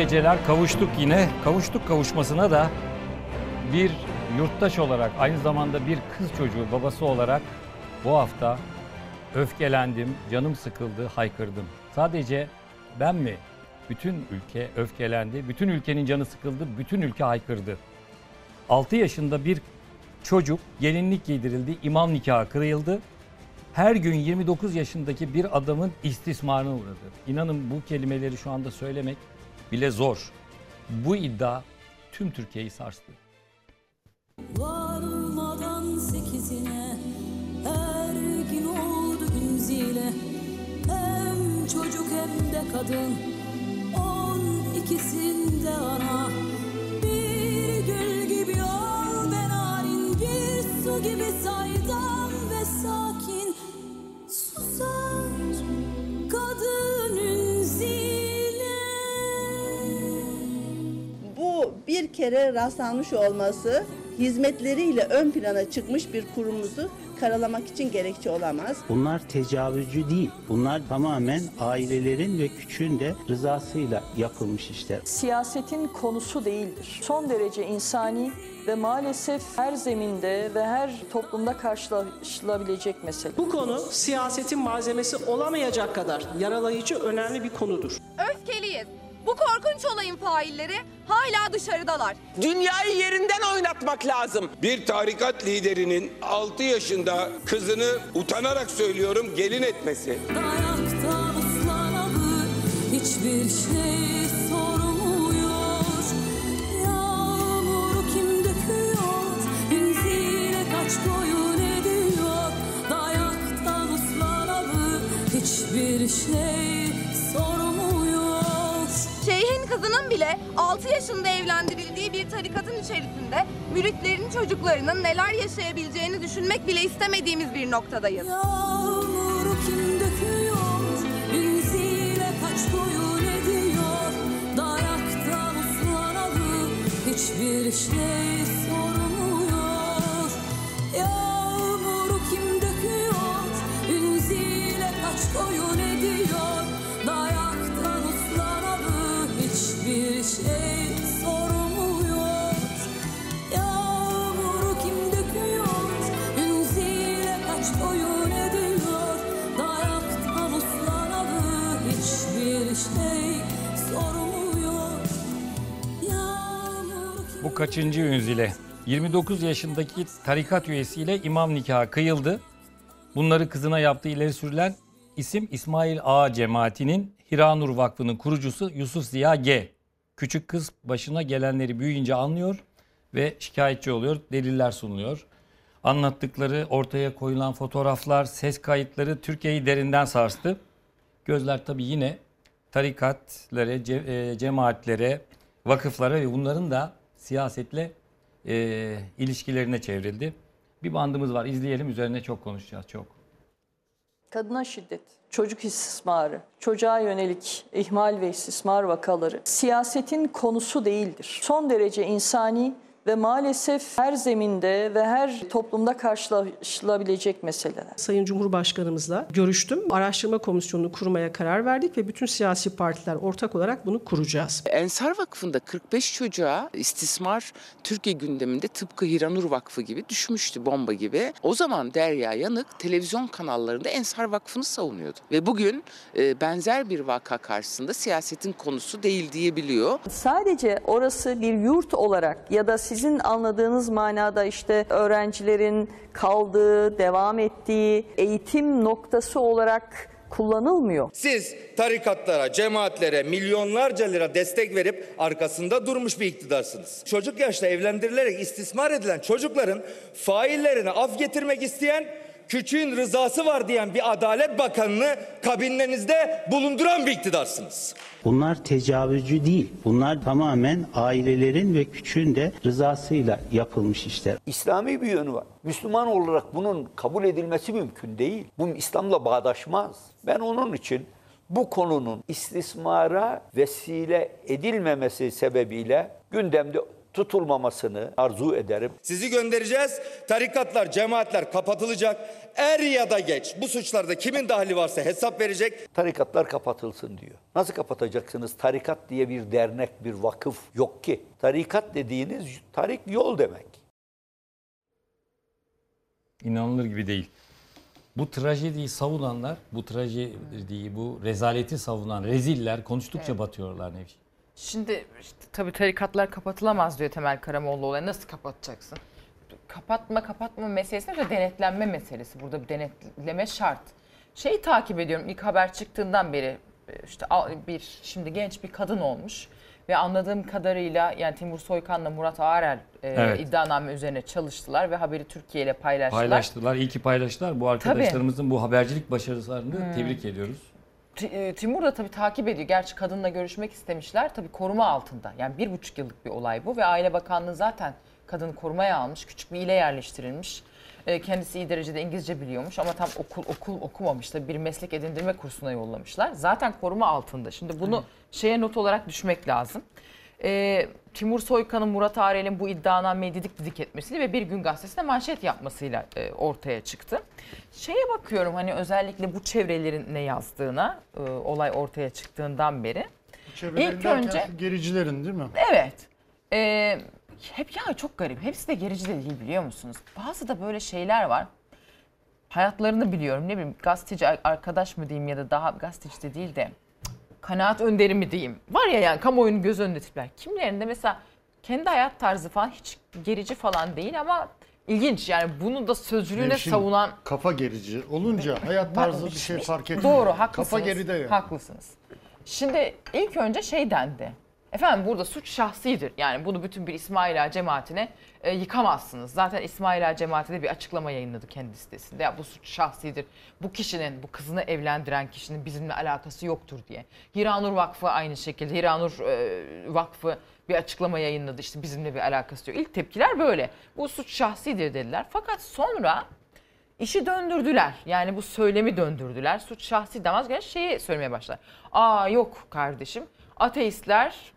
Geceler. Kavuştuk yine. Kavuştuk kavuşmasına da bir yurttaş olarak aynı zamanda bir kız çocuğu babası olarak bu hafta öfkelendim, canım sıkıldı, haykırdım. Sadece ben mi? Bütün ülke öfkelendi, bütün ülkenin canı sıkıldı, bütün ülke haykırdı. 6 yaşında bir çocuk gelinlik giydirildi, imam nikahı kırıldı. Her gün 29 yaşındaki bir adamın istismarına uğradı. İnanın bu kelimeleri şu anda söylemek bile zor. Bu iddia tüm Türkiye'yi sarstı. Varmadan sekizine her gün oldu gün zile Hem çocuk hem de kadın on ikisinde ana Bir gül gibi ol ben narin bir su gibi saydam ve sakin bir kere rastlanmış olması hizmetleriyle ön plana çıkmış bir kurumuzu karalamak için gerekçe olamaz. Bunlar tecavüzcü değil. Bunlar tamamen ailelerin ve küçüğün de rızasıyla yapılmış işler. siyasetin konusu değildir. Son derece insani ve maalesef her zeminde ve her toplumda karşılaşılabilecek mesele. Bu konu siyasetin malzemesi olamayacak kadar yaralayıcı önemli bir konudur. Öfkeliyiz. Bu korkunç olayın failleri hala dışarıdalar. Dünyayı yerinden oynatmak lazım. Bir tarikat liderinin 6 yaşında kızını utanarak söylüyorum gelin etmesi. Dayaktan ıslanalı hiçbir şey sormuyor Yağmuru kim döküyor Ünziyle kaç koyun ediyor Dayaktan ıslanalı hiçbir şey sormuyor Şeyhin kızının bile 6 yaşında evlendirildiği bir tarikatın içerisinde müritlerin çocuklarının neler yaşayabileceğini düşünmek bile istemediğimiz bir noktadayız. Yağmuru kim döküyor? Ünziyle kaç koyun ediyor. Dayaktan ıslanalı hiçbir şey sormuyor. Yağmuru kim döküyor? Ünziyle kaç koyun ediyor şey Ünziyle hiçbir şey Bu kaçıncı ünzile? 29 yaşındaki tarikat üyesiyle imam nikahı kıyıldı. Bunları kızına yaptığı ileri sürülen isim İsmail Ağa cemaatinin Hiranur Vakfı'nın kurucusu Yusuf Ziya G. Küçük kız başına gelenleri büyüyünce anlıyor ve şikayetçi oluyor, deliller sunuluyor. Anlattıkları, ortaya koyulan fotoğraflar, ses kayıtları Türkiye'yi derinden sarstı. Gözler tabii yine tarikatlere, ce- e, cemaatlere, vakıflara ve bunların da siyasetle e, ilişkilerine çevrildi. Bir bandımız var izleyelim üzerine çok konuşacağız çok. Kadına şiddet, çocuk istismarı, çocuğa yönelik ihmal ve istismar vakaları siyasetin konusu değildir. Son derece insani ve maalesef her zeminde ve her toplumda karşılaşılabilecek meseleler. Sayın Cumhurbaşkanımızla görüştüm. Araştırma komisyonunu kurmaya karar verdik ve bütün siyasi partiler ortak olarak bunu kuracağız. Ensar Vakfı'nda 45 çocuğa istismar Türkiye gündeminde tıpkı Hiranur Vakfı gibi düşmüştü bomba gibi. O zaman Derya Yanık televizyon kanallarında Ensar Vakfı'nı savunuyordu. Ve bugün e, benzer bir vaka karşısında siyasetin konusu değil diyebiliyor. Sadece orası bir yurt olarak ya da sizin anladığınız manada işte öğrencilerin kaldığı, devam ettiği eğitim noktası olarak kullanılmıyor. Siz tarikatlara, cemaatlere milyonlarca lira destek verip arkasında durmuş bir iktidarsınız. Çocuk yaşta evlendirilerek istismar edilen çocukların faillerine af getirmek isteyen küçüğün rızası var diyen bir adalet bakanını kabinlerinizde bulunduran bir iktidarsınız. Bunlar tecavüzcü değil. Bunlar tamamen ailelerin ve küçüğün de rızasıyla yapılmış işler. İslami bir yönü var. Müslüman olarak bunun kabul edilmesi mümkün değil. Bu İslam'la bağdaşmaz. Ben onun için bu konunun istismara vesile edilmemesi sebebiyle gündemde tutulmamasını arzu ederim. Sizi göndereceğiz. Tarikatlar, cemaatler kapatılacak. Er ya da geç bu suçlarda kimin dahli varsa hesap verecek. Tarikatlar kapatılsın diyor. Nasıl kapatacaksınız? Tarikat diye bir dernek, bir vakıf yok ki. Tarikat dediğiniz tarik yol demek. İnanılır gibi değil. Bu trajediyi savunanlar, bu trajediyi, bu rezaleti savunan reziller konuştukça batıyorlar Nevşin. Şimdi işte, tabii tarikatlar kapatılamaz diyor Temel Karamoğlu olayı. Nasıl kapatacaksın? Kapatma kapatma meselesi de denetlenme meselesi. Burada bir denetleme şart. Şeyi takip ediyorum ilk haber çıktığından beri e, işte bir şimdi genç bir kadın olmuş ve anladığım kadarıyla yani Timur Soykan'la Murat Ağarel e, Evet. iddianame üzerine çalıştılar ve haberi Türkiye ile paylaştılar. Paylaştılar, iyi ki paylaştılar. Bu arkadaşlarımızın bu habercilik başarılarını tebrik ediyoruz. E, Timur da tabii takip ediyor. Gerçi kadınla görüşmek istemişler. Tabii koruma altında. Yani bir buçuk yıllık bir olay bu. Ve Aile Bakanlığı zaten kadını korumaya almış. Küçük bir ile yerleştirilmiş. E, Kendisi iyi derecede İngilizce biliyormuş ama tam okul okul okumamış. Tabii bir meslek edindirme kursuna yollamışlar. Zaten koruma altında. Şimdi bunu şeye not olarak düşmek lazım. E, Timur Soykan'ın Murat Arel'in bu iddianameyi didik didik etmesiyle ve Bir Gün Gazetesi'ne manşet yapmasıyla e, ortaya çıktı. Şeye bakıyorum hani özellikle bu çevrelerin ne yazdığına e, olay ortaya çıktığından beri. Çevrelerin İlk önce- gericilerin değil mi? Evet. E, hep ya çok garip. Hepsi de gerici de değil biliyor musunuz? Bazı da böyle şeyler var. Hayatlarını biliyorum ne bileyim gazeteci arkadaş mı diyeyim ya da daha gazeteci de değil de kanaat önderi mi diyeyim. Var ya yani kamuoyunun göz önünde tipler. Kimilerinde mesela kendi hayat tarzı falan hiç gerici falan değil ama ilginç yani bunu da sözcülüğüne Nevşin, savunan Kafa gerici olunca hayat tarzı bir şey fark etmiyor. Doğru haklısınız. Kafa geride yani. Haklısınız. Şimdi ilk önce şey dendi. Efendim burada suç şahsidir. Yani bunu bütün bir İsmail Ağa cemaatine e, yıkamazsınız. Zaten İsmail Ağa cemaati de bir açıklama yayınladı kendi sitesinde. Ya bu suç şahsidir. Bu kişinin, bu kızını evlendiren kişinin bizimle alakası yoktur diye. Hiranur Vakfı aynı şekilde. Hiranur e, Vakfı bir açıklama yayınladı. İşte bizimle bir alakası yok. İlk tepkiler böyle. Bu suç şahsidir dediler. Fakat sonra İşi döndürdüler. Yani bu söylemi döndürdüler. Suç şahsi demez gene şeyi söylemeye başlar. Aa yok kardeşim. Ateistler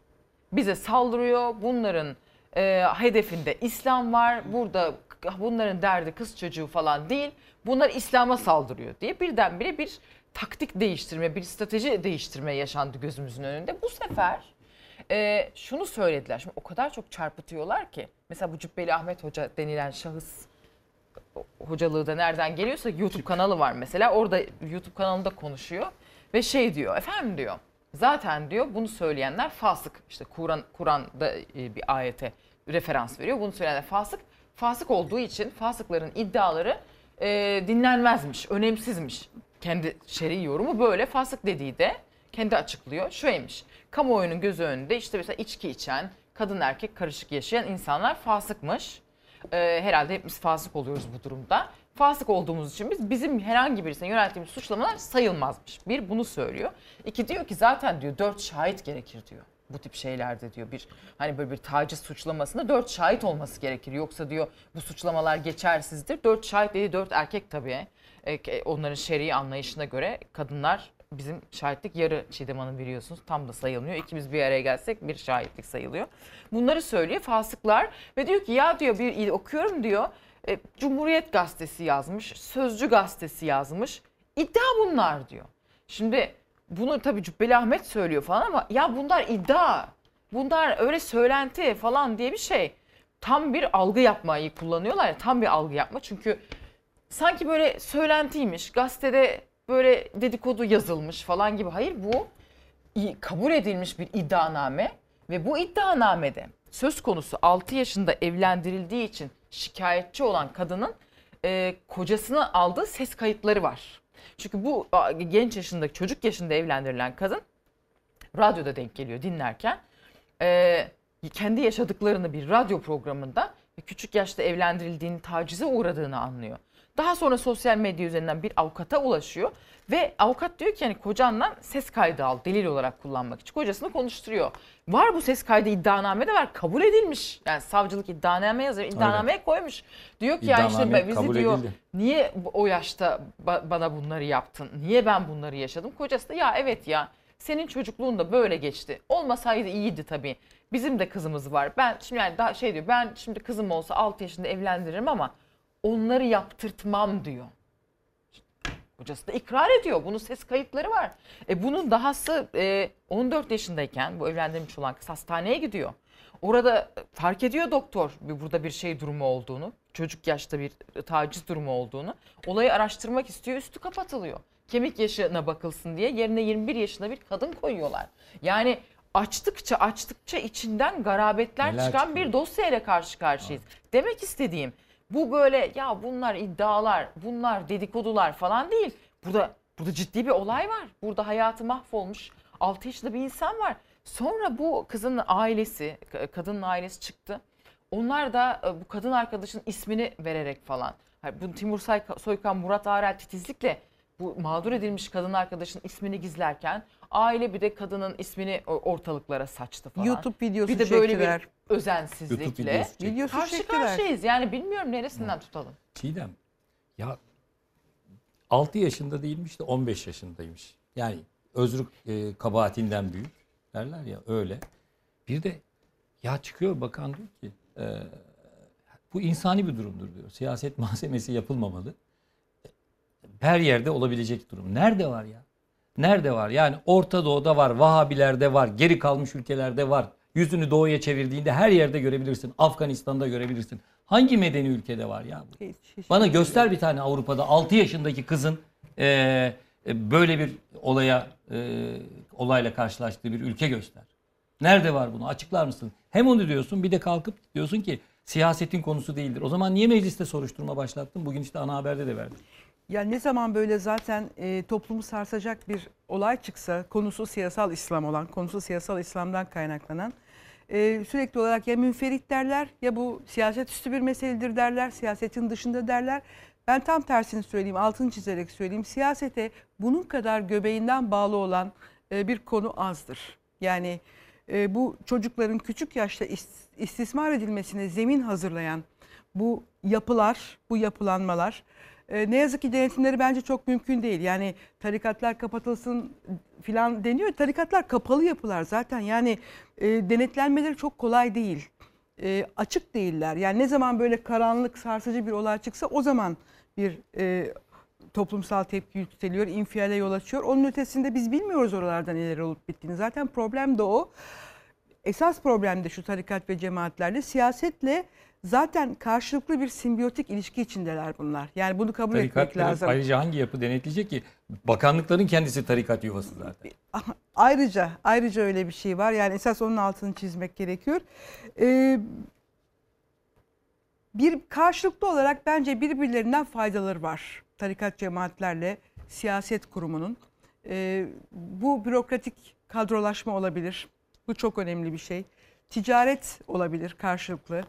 bize saldırıyor. Bunların e, hedefinde İslam var. Burada bunların derdi kız çocuğu falan değil. Bunlar İslam'a saldırıyor diye birdenbire bir taktik değiştirme, bir strateji değiştirme yaşandı gözümüzün önünde. Bu sefer e, şunu söylediler. Şimdi o kadar çok çarpıtıyorlar ki. Mesela bu Cübbeli Ahmet Hoca denilen şahıs hocalığı da nereden geliyorsa YouTube kanalı var mesela. Orada YouTube kanalında konuşuyor ve şey diyor. Efendim diyor. Zaten diyor bunu söyleyenler fasık. İşte Kur'an Kur'an'da e, bir ayete referans veriyor. Bunu söyleyenler fasık. Fasık olduğu için fasıkların iddiaları e, dinlenmezmiş, önemsizmiş. Kendi şer'i yorumu böyle. Fasık dediği de kendi açıklıyor. Şöymiş. Kamuoyunun gözü önünde işte mesela içki içen, kadın erkek karışık yaşayan insanlar fasıkmış. Ee, herhalde hepimiz fasık oluyoruz bu durumda. Fasık olduğumuz için biz bizim herhangi birisine yönelttiğimiz suçlamalar sayılmazmış. Bir bunu söylüyor. İki diyor ki zaten diyor dört şahit gerekir diyor. Bu tip şeylerde diyor bir hani böyle bir taciz suçlamasında dört şahit olması gerekir. Yoksa diyor bu suçlamalar geçersizdir. Dört şahit dediği dört erkek tabii. Ee, onların şer'i anlayışına göre kadınlar bizim şahitlik yarı Çiğdem Hanım biliyorsunuz tam da sayılmıyor. İkimiz bir araya gelsek bir şahitlik sayılıyor. Bunları söylüyor fasıklar ve diyor ki ya diyor bir okuyorum diyor e, Cumhuriyet Gazetesi yazmış, Sözcü Gazetesi yazmış. İddia bunlar diyor. Şimdi bunu tabii Cübbeli Ahmet söylüyor falan ama ya bunlar iddia. Bunlar öyle söylenti falan diye bir şey. Tam bir algı yapmayı kullanıyorlar ya tam bir algı yapma. Çünkü sanki böyle söylentiymiş. Gazetede böyle dedikodu yazılmış falan gibi. Hayır bu kabul edilmiş bir iddianame ve bu iddianamede söz konusu 6 yaşında evlendirildiği için şikayetçi olan kadının e, kocasını aldığı ses kayıtları var. Çünkü bu genç yaşında çocuk yaşında evlendirilen kadın radyoda denk geliyor dinlerken e, kendi yaşadıklarını bir radyo programında küçük yaşta evlendirildiğini, tacize uğradığını anlıyor. Daha sonra sosyal medya üzerinden bir avukata ulaşıyor ve avukat diyor ki yani kocandan ses kaydı al delil olarak kullanmak için. Kocasını konuşturuyor. Var bu ses kaydı iddianame de var kabul edilmiş. Yani savcılık iddianame yazıyor. iddianameye koymuş. Diyor ki ya işte bizi diyor edildi. niye o yaşta ba- bana bunları yaptın? Niye ben bunları yaşadım? Kocası da ya evet ya senin çocukluğun da böyle geçti. Olmasaydı iyiydi tabii. Bizim de kızımız var. Ben şimdi yani daha şey diyor. Ben şimdi kızım olsa 6 yaşında evlendiririm ama onları yaptırtmam diyor. Hocası da ikrar ediyor. Bunun ses kayıtları var. E bunun dahası e, 14 yaşındayken bu evlendirilmiş olan kız hastaneye gidiyor. Orada fark ediyor doktor burada bir şey durumu olduğunu. Çocuk yaşta bir taciz durumu olduğunu. Olayı araştırmak istiyor. Üstü kapatılıyor. Kemik yaşına bakılsın diye yerine 21 yaşında bir kadın koyuyorlar. Yani açtıkça açtıkça içinden garabetler Neler çıkan çıkıyor? bir dosyayla karşı karşıyayız. Demek istediğim bu böyle ya bunlar iddialar, bunlar dedikodular falan değil. Burada burada ciddi bir olay var. Burada hayatı mahvolmuş 6 yaşında bir insan var. Sonra bu kızın ailesi, kadının ailesi çıktı. Onlar da e, bu kadın arkadaşın ismini vererek falan. Bu Timur Soykan, Murat Arel titizlikle bu mağdur edilmiş kadın arkadaşın ismini gizlerken aile bir de kadının ismini ortalıklara saçtı falan. YouTube videosu Bir de böyle çektiler. Özensizlikle. Videosu çektiler. Videosu Karşı çektiler. karşıyayız. Yani bilmiyorum neresinden tutalım. Çiğdem ya 6 yaşında değilmiş de 15 yaşındaymış. Yani özrü e, kabahatinden büyük derler ya öyle. Bir de ya çıkıyor bakan diyor ki e, bu insani bir durumdur diyor. Siyaset malzemesi yapılmamalı. Her yerde olabilecek durum. Nerede var ya? Nerede var? Yani Orta Doğu'da var, Vahabilerde var, geri kalmış ülkelerde var. Yüzünü doğuya çevirdiğinde her yerde görebilirsin. Afganistan'da görebilirsin. Hangi medeni ülkede var ya bu? Hiç, hiç Bana göster bir tane Avrupa'da 6 yaşındaki kızın e, e, böyle bir olaya e, olayla karşılaştığı bir ülke göster. Nerede var bunu? Açıklar mısın? Hem onu diyorsun bir de kalkıp diyorsun ki siyasetin konusu değildir. O zaman niye mecliste soruşturma başlattın? Bugün işte ana haberde de verdin. Ya ne zaman böyle zaten e, toplumu sarsacak bir olay çıksa konusu siyasal İslam olan, konusu siyasal İslam'dan kaynaklanan e, sürekli olarak ya münferit derler ya bu siyaset üstü bir meseledir derler, siyasetin dışında derler. Ben tam tersini söyleyeyim, altını çizerek söyleyeyim. Siyasete bunun kadar göbeğinden bağlı olan e, bir konu azdır. Yani e, bu çocukların küçük yaşta is- istismar edilmesine zemin hazırlayan bu yapılar, bu yapılanmalar e, ne yazık ki denetimleri bence çok mümkün değil. Yani tarikatlar kapatılsın filan deniyor. Tarikatlar kapalı yapılar zaten. Yani e, denetlenmeleri çok kolay değil. E, açık değiller. Yani ne zaman böyle karanlık, sarsıcı bir olay çıksa o zaman bir e, toplumsal tepki yükseliyor, infiale yol açıyor. Onun ötesinde biz bilmiyoruz oralarda neler olup bittiğini. Zaten problem de o. Esas problem de şu tarikat ve cemaatlerle siyasetle zaten karşılıklı bir simbiyotik ilişki içindeler bunlar. Yani bunu kabul etmek Tarikatların lazım. ayrıca hangi yapı denetleyecek ki? Bakanlıkların kendisi tarikat yuvası zaten. Ayrıca ayrıca öyle bir şey var. Yani esas onun altını çizmek gerekiyor. Ee, bir karşılıklı olarak bence birbirlerinden faydaları var. Tarikat cemaatlerle siyaset kurumunun. Ee, bu bürokratik kadrolaşma olabilir. Bu çok önemli bir şey. Ticaret olabilir karşılıklı.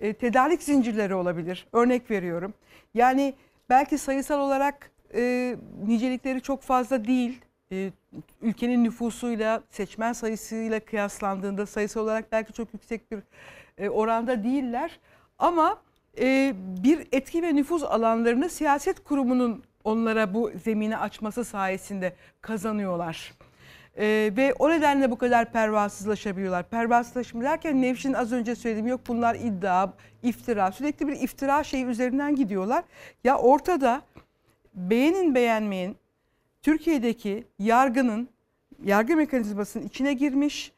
Ee, tedarik zincirleri olabilir. Örnek veriyorum. Yani belki sayısal olarak e, nicelikleri çok fazla değil. E, ülkenin nüfusuyla, seçmen sayısıyla kıyaslandığında sayısal olarak belki çok yüksek bir e, oranda değiller. Ama e, bir etki ve nüfuz alanlarını siyaset kurumunun onlara bu zemini açması sayesinde kazanıyorlar. Ee, ve o nedenle bu kadar pervasızlaşabiliyorlar. Pervasızlaşma derken Nevşin az önce söylediğim yok bunlar iddia, iftira. Sürekli bir iftira şeyi üzerinden gidiyorlar. Ya ortada beğenin beğenmeyin Türkiye'deki yargının, yargı mekanizmasının içine girmiş,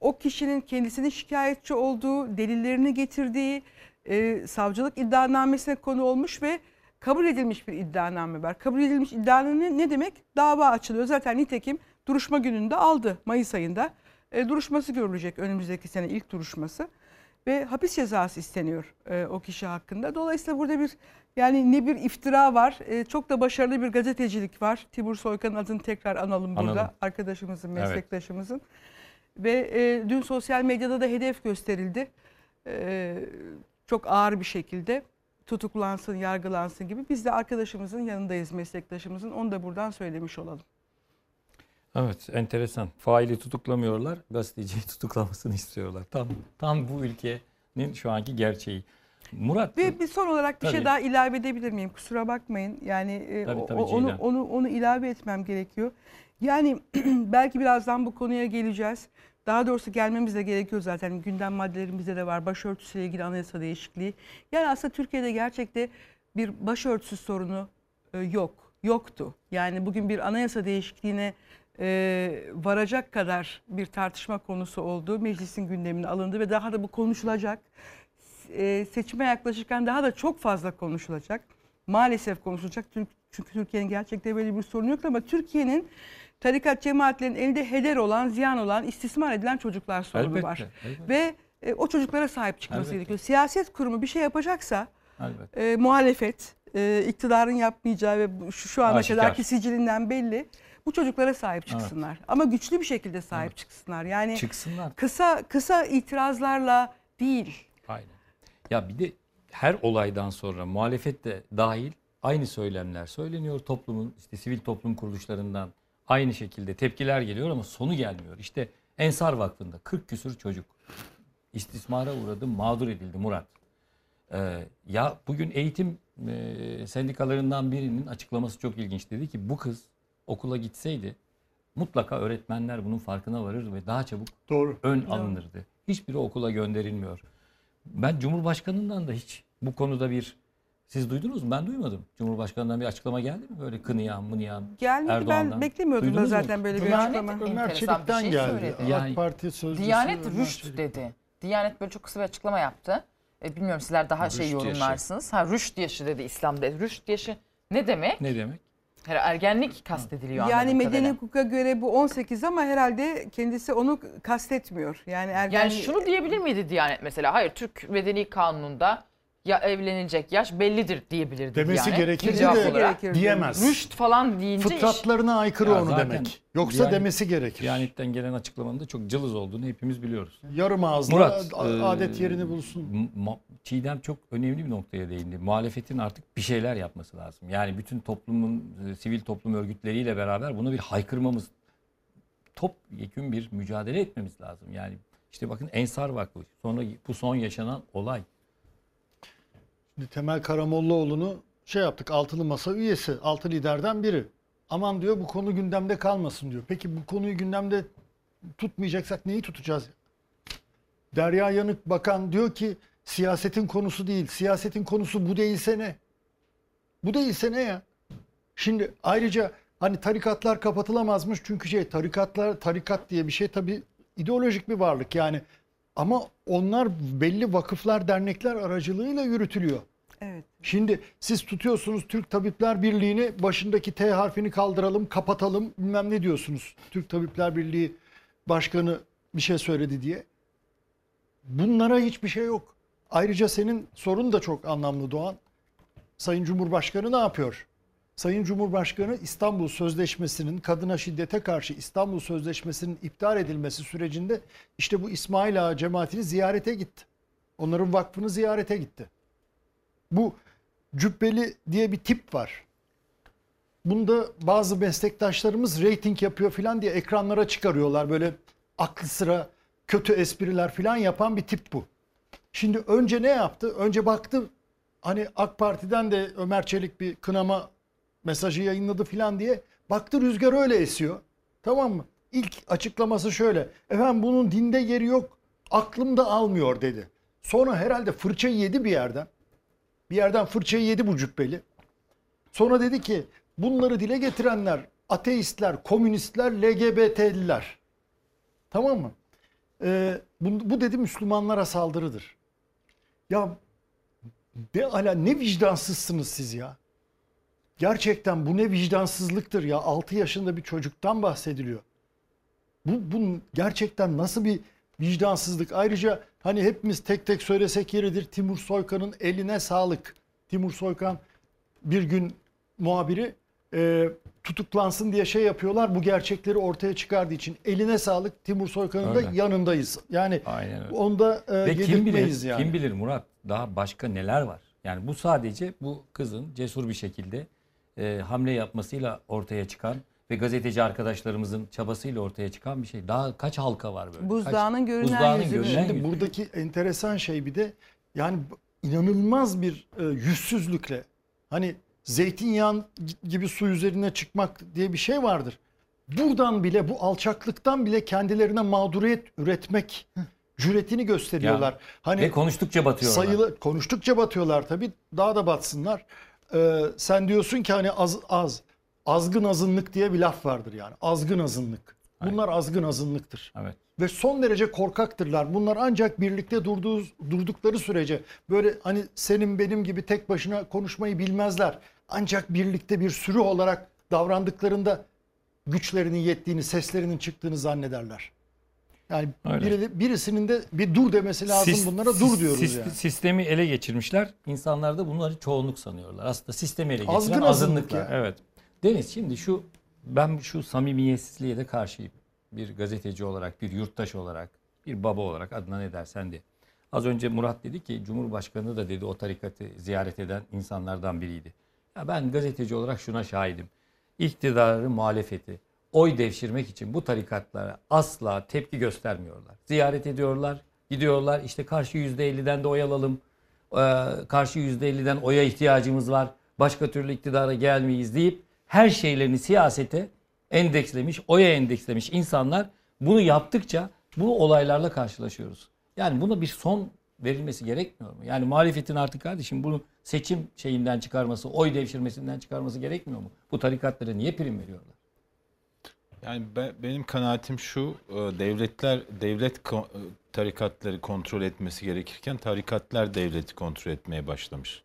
o kişinin kendisinin şikayetçi olduğu, delillerini getirdiği, e, savcılık iddianamesine konu olmuş ve kabul edilmiş bir iddianame var. Kabul edilmiş iddianame ne demek? Dava açılıyor. Zaten nitekim duruşma gününde aldı Mayıs ayında. E, duruşması görülecek önümüzdeki sene ilk duruşması. Ve hapis cezası isteniyor e, o kişi hakkında. Dolayısıyla burada bir yani ne bir iftira var, e, çok da başarılı bir gazetecilik var. Timur Soykan'ın adını tekrar analım burada. Analım. Arkadaşımızın, Evet. meslektaşımızın. Ve e, dün sosyal medyada da hedef gösterildi. E, çok ağır bir şekilde tutuklansın, yargılansın gibi. Biz de arkadaşımızın yanındayız, meslektaşımızın. Onu da buradan söylemiş olalım. Evet enteresan. Faili tutuklamıyorlar, gazeteciyi tutuklamasını istiyorlar. Tam tam bu ülkenin şu anki gerçeği. Murat Ve bir son olarak bir şey Tabii. daha ilave edebilir miyim? Kusura bakmayın. Yani e, Tabii, o- tabii, onu Ceylan. onu onu ilave etmem gerekiyor. Yani belki birazdan bu konuya geleceğiz. Daha doğrusu gelmemiz de gerekiyor zaten. Gündem maddelerimizde de var. Başörtüsüyle ilgili anayasa değişikliği. Yani aslında Türkiye'de gerçekte bir başörtüsü sorunu e, yok. Yoktu. Yani bugün bir anayasa değişikliğine e, varacak kadar bir tartışma konusu oldu. Meclisin gündemine alındı ve daha da bu konuşulacak. E, seçime yaklaşırken daha da çok fazla konuşulacak. Maalesef konuşulacak. Türk- Çünkü Türkiye'nin gerçekten böyle bir sorunu yok ama Türkiye'nin tarikat cemaatlerin elinde heder olan, ziyan olan, istismar edilen çocuklar sorunu Elbette, var. elbette. Ve e, o çocuklara sahip çıkması Elbette. gerekiyor. Siyaset kurumu bir şey yapacaksa Elbette. e, muhalefet, e, iktidarın yapmayacağı ve şu, şu ana Aşikar. kadarki sicilinden belli. Bu çocuklara sahip Evet. çıksınlar. Ama güçlü bir şekilde sahip çıksınlar. Yani Çıksınlar. kısa kısa itirazlarla değil. Aynen. Ya bir de her olaydan sonra muhalefet de dahil aynı söylemler söyleniyor toplumun işte sivil toplum kuruluşlarından aynı şekilde tepkiler geliyor ama sonu gelmiyor. İşte Ensar Vakfı'nda 40 küsür çocuk istismara uğradı, mağdur edildi Murat. Ee, ya bugün eğitim e, sendikalarından birinin açıklaması çok ilginç dedi ki bu kız okula gitseydi mutlaka öğretmenler bunun farkına varır ve daha çabuk Doğru. ön alınırdı. Hiçbiri okula gönderilmiyor. Ben Cumhurbaşkanı'ndan da hiç bu konuda bir siz duydunuz mu? Ben duymadım. Cumhurbaşkanı'ndan bir açıklama geldi mi? Böyle kınıyan, mınıyan Gelmedi Erdoğan'dan. ben beklemiyordum da Duydunuz mu? zaten böyle bir Diyanet açıklama. Ömer enteresan bir Çelik'ten şey geldi. söyledi. Yani- AK Parti sözcüsü Diyanet Ömer rüşt Çelik. dedi. Diyanet böyle çok kısa bir açıklama yaptı. E, bilmiyorum sizler daha şey Rüşt yaşı. yorumlarsınız. Ha rüşt yaşı dedi İslam'da. Rüşt yaşı ne demek? Ne demek? Her ergenlik kastediliyor Yani anladığım medeni kadarıyla. hukuka göre bu 18 ama herhalde kendisi onu kastetmiyor. Yani ergen Yani şunu diyebilir miydi Diyanet mesela? Hayır Türk Medeni Kanunu'nda ya evlenilecek yaş bellidir diyebilirdi Demesi Diyanet. gerekirdi cevap de olarak. Diyemez. Rüşt falan deyince iş- Fıtratlarına aykırı Ya onu zaten demek. Yoksa Diyanet- demesi gerekir. Diyanet'ten gelen açıklamanın da çok cılız olduğunu hepimiz biliyoruz. Yarım ağızla Murat, a- e, adet yerini bulsun. M- Ma- Çiğdem çok önemli bir noktaya değindi. Muhalefetin artık bir şeyler yapması lazım. Yani bütün toplumun, e, sivil toplum örgütleriyle beraber bunu bir haykırmamız, top yekün bir mücadele etmemiz lazım. Yani işte bakın Ensar Vakfı, sonra bu son yaşanan olay. Temel Karamollaoğlu'nu şey yaptık altılı masa üyesi, altı liderden biri. Aman diyor bu konu gündemde kalmasın diyor. Peki bu konuyu gündemde tutmayacaksak neyi tutacağız? Derya Yanık Bakan diyor ki siyasetin konusu değil. Siyasetin konusu bu değilse ne? Bu değilse ne ya? Şimdi ayrıca hani tarikatlar kapatılamazmış çünkü şey tarikatlar tarikat diye bir şey tabii ideolojik bir varlık yani. Ama onlar belli vakıflar, dernekler aracılığıyla yürütülüyor. Evet. Şimdi siz tutuyorsunuz Türk Tabipler Birliği'ni başındaki T harfini kaldıralım, kapatalım bilmem ne diyorsunuz. Türk Tabipler Birliği Başkanı bir şey söyledi diye. Bunlara hiçbir şey yok. Ayrıca senin sorun da çok anlamlı Doğan. Sayın Cumhurbaşkanı ne yapıyor? Sayın Cumhurbaşkanı İstanbul Sözleşmesi'nin kadına şiddete karşı İstanbul Sözleşmesi'nin iptal edilmesi sürecinde işte bu İsmail Ağa cemaatini ziyarete gitti. Onların vakfını ziyarete gitti. Bu cübbeli diye bir tip var. Bunda bazı meslektaşlarımız reyting yapıyor filan diye ekranlara çıkarıyorlar. Böyle aklı sıra kötü espriler filan yapan bir tip bu. Şimdi önce ne yaptı? Önce baktı hani AK Parti'den de Ömer Çelik bir kınama mesajı yayınladı filan diye. Baktı rüzgar öyle esiyor. Tamam mı? İlk açıklaması şöyle. Efendim bunun dinde yeri yok. Aklımda almıyor dedi. Sonra herhalde fırçayı yedi bir yerden. Bir yerden fırçayı yedi bu cübbeli. Sonra dedi ki bunları dile getirenler ateistler, komünistler, LGBT'liler. Tamam mı? Ee, bu, bu dedi Müslümanlara saldırıdır. Ya ne ala ne vicdansızsınız siz ya. Gerçekten bu ne vicdansızlıktır ya. 6 yaşında bir çocuktan bahsediliyor. Bu, bu gerçekten nasıl bir vicdansızlık. Ayrıca hani hepimiz tek tek söylesek yeridir. Timur Soykan'ın eline sağlık. Timur Soykan bir gün muhabiri e, tutuklansın diye şey yapıyorlar. Bu gerçekleri ortaya çıkardığı için eline sağlık. Timur Soykan'ın da Öyle. yanındayız. Yani Aynen öyle. onda e, Ve kim bilir, yani. kim bilir Murat daha başka neler var. Yani bu sadece bu kızın cesur bir şekilde e, hamle yapmasıyla ortaya çıkan ve gazeteci arkadaşlarımızın çabasıyla ortaya çıkan bir şey. Daha kaç halka var böyle? Buzdağının Kaç- görünen buzdağının yüzü. görünen Şimdi yüzü. buradaki enteresan şey bir de yani inanılmaz bir e, yüzsüzlükle hani zeytinyağı gibi su üzerine çıkmak diye bir şey vardır. buradan bile bu alçaklıktan bile kendilerine mağduriyet üretmek cüretini gösteriyorlar. Ya, hani ve konuştukça batıyorlar. Sayılı konuştukça batıyorlar tabii. Daha da batsınlar. Ee, sen diyorsun ki hani az az azgın azınlık diye bir laf vardır yani. Azgın azınlık. Bunlar azgın azınlıktır. Evet. Ve son derece korkaktırlar. Bunlar ancak birlikte durduğu, durdukları sürece böyle hani senin benim gibi tek başına konuşmayı bilmezler. Ancak birlikte bir sürü olarak davrandıklarında güçlerinin yettiğini, seslerinin çıktığını zannederler. Yani Öyle. biri, birisinin de bir dur demesi lazım Sis- bunlara sis- dur diyoruz sis- yani. Sistemi ele geçirmişler. İnsanlar da bunları çoğunluk sanıyorlar. Aslında sistemi ele geçiren Azgın azınlık. azınlık ya. Evet. Deniz şimdi şu ben şu samimiyetsizliğe de karşıyım. Bir gazeteci olarak, bir yurttaş olarak, bir baba olarak adına ne dersen de. Az önce Murat dedi ki Cumhurbaşkanı da dedi o tarikatı ziyaret eden insanlardan biriydi. Ya ben gazeteci olarak şuna şahidim. İktidarı, muhalefeti oy devşirmek için bu tarikatlara asla tepki göstermiyorlar. Ziyaret ediyorlar, gidiyorlar işte karşı %50'den de oy alalım. Ee, karşı %50'den oya ihtiyacımız var. Başka türlü iktidara gelmeyiz deyip her şeylerini siyasete endekslemiş, oya endekslemiş insanlar bunu yaptıkça bu olaylarla karşılaşıyoruz. Yani buna bir son verilmesi gerekmiyor mu? Yani muhalefetin artık kardeşim bunu seçim şeyinden çıkarması, oy devşirmesinden çıkarması gerekmiyor mu? Bu tarikatlara niye prim veriyorlar? Yani be- benim kanaatim şu, e, devletler devlet e, tarikatları kontrol etmesi gerekirken tarikatlar devleti kontrol etmeye başlamış.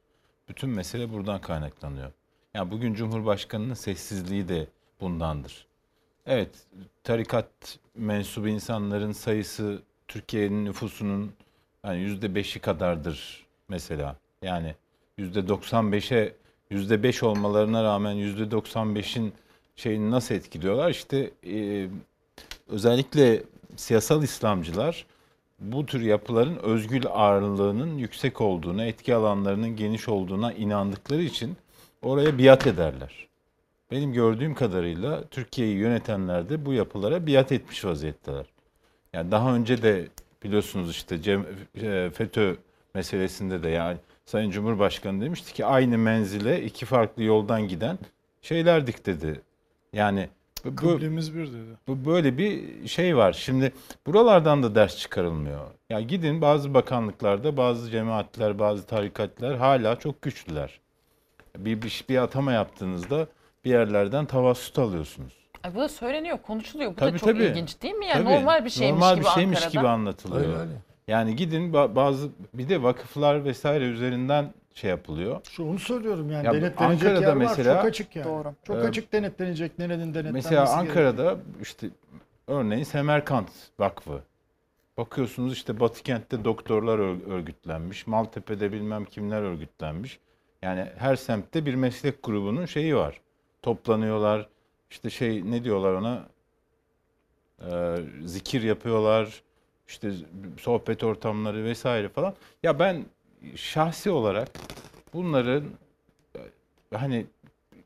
Bütün mesele buradan kaynaklanıyor. Yani bugün Cumhurbaşkanı'nın sessizliği de bundandır. Evet, tarikat mensubu insanların sayısı Türkiye'nin nüfusunun yani yüzde beşi kadardır mesela. Yani yüzde 95'e yüzde beş olmalarına rağmen yüzde 95'in şeyini nasıl etkiliyorlar? İşte e, özellikle siyasal İslamcılar bu tür yapıların özgül ağırlığının yüksek olduğuna, etki alanlarının geniş olduğuna inandıkları için oraya biat ederler. Benim gördüğüm kadarıyla Türkiye'yi yönetenler de bu yapılara biat etmiş vaziyetteler. Yani daha önce de biliyorsunuz işte Cem, e, FETÖ meselesinde de yani Sayın Cumhurbaşkanı demişti ki aynı menzile iki farklı yoldan giden şeylerdik dedi. Yani bu, Kıblemiz bir dedi. bu böyle bir şey var. Şimdi buralardan da ders çıkarılmıyor. Ya gidin bazı bakanlıklarda bazı cemaatler, bazı tarikatlar hala çok güçlüler. Bir, bir, bir atama yaptığınızda bir yerlerden tavassut alıyorsunuz. Ay bu da söyleniyor, konuşuluyor. Bu da Tabii, çok tabii. ilginç değil mi? Yani Tabii. normal bir şeymiş Normal gibi bir şeymiş Ankara'da. gibi anlatılıyor. Öyle, öyle. Yani gidin ba- bazı bir de vakıflar vesaire üzerinden şey yapılıyor. Şu onu söylüyorum yani Ya denetlenecek Ankara'da yer var mesela- çok açık yani. Doğru. Çok Ee, açık denetlenecek nerenin denetlenmesi Mesela gerekiyor. Ankara'da işte örneğin Semerkant Vakfı. Bakıyorsunuz işte Batı kentte doktorlar ör- örgütlenmiş. Maltepe'de bilmem kimler örgütlenmiş. Yani her semtte bir meslek grubunun şeyi var. Toplanıyorlar. İşte şey ne diyorlar ona? Ee, zikir yapıyorlar. İşte sohbet ortamları vesaire falan. Ya ben şahsi olarak bunların hani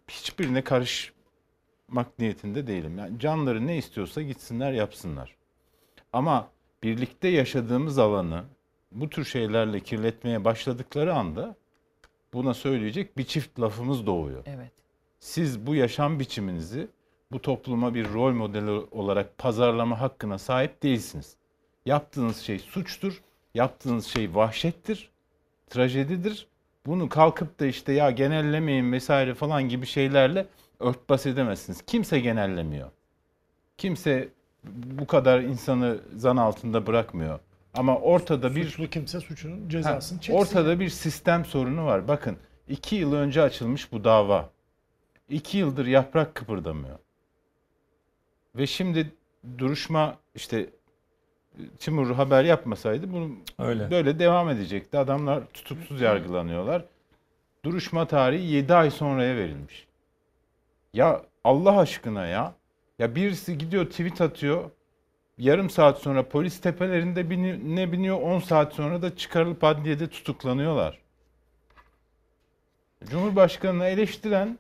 hiçbirine karışmak niyetinde değilim. Yani canları ne istiyorsa gitsinler yapsınlar. Ama birlikte yaşadığımız alanı bu tür şeylerle kirletmeye başladıkları anda buna söyleyecek bir çift lafımız doğuyor. Evet. Siz bu yaşam biçiminizi bu topluma bir rol modeli olarak pazarlama hakkına sahip değilsiniz. Yaptığınız şey suçtur, yaptığınız şey vahşettir, trajedidir. Bunu kalkıp da işte ya genellemeyin vesaire falan gibi şeylerle örtbas edemezsiniz. Kimse genellemiyor. Kimse bu kadar insanı zan altında bırakmıyor. Ama ortada bir Suçlu kimse suçunun Ha, cezasını çeksin. Ortada bir sistem sorunu var. Bakın iki yıl önce açılmış bu dava. İki yıldır yaprak kıpırdamıyor. Ve şimdi duruşma işte Timur haber yapmasaydı bunu Öyle. böyle devam edecekti. Adamlar tutuksuz yargılanıyorlar. Duruşma tarihi 7 ay sonraya verilmiş. Ya Allah aşkına ya. Ya birisi gidiyor tweet atıyor. Yarım saat sonra polis tepelerinde bini, ne biniyor 10 saat sonra da çıkarılıp adliyede tutuklanıyorlar. Cumhurbaşkanını eleştirenin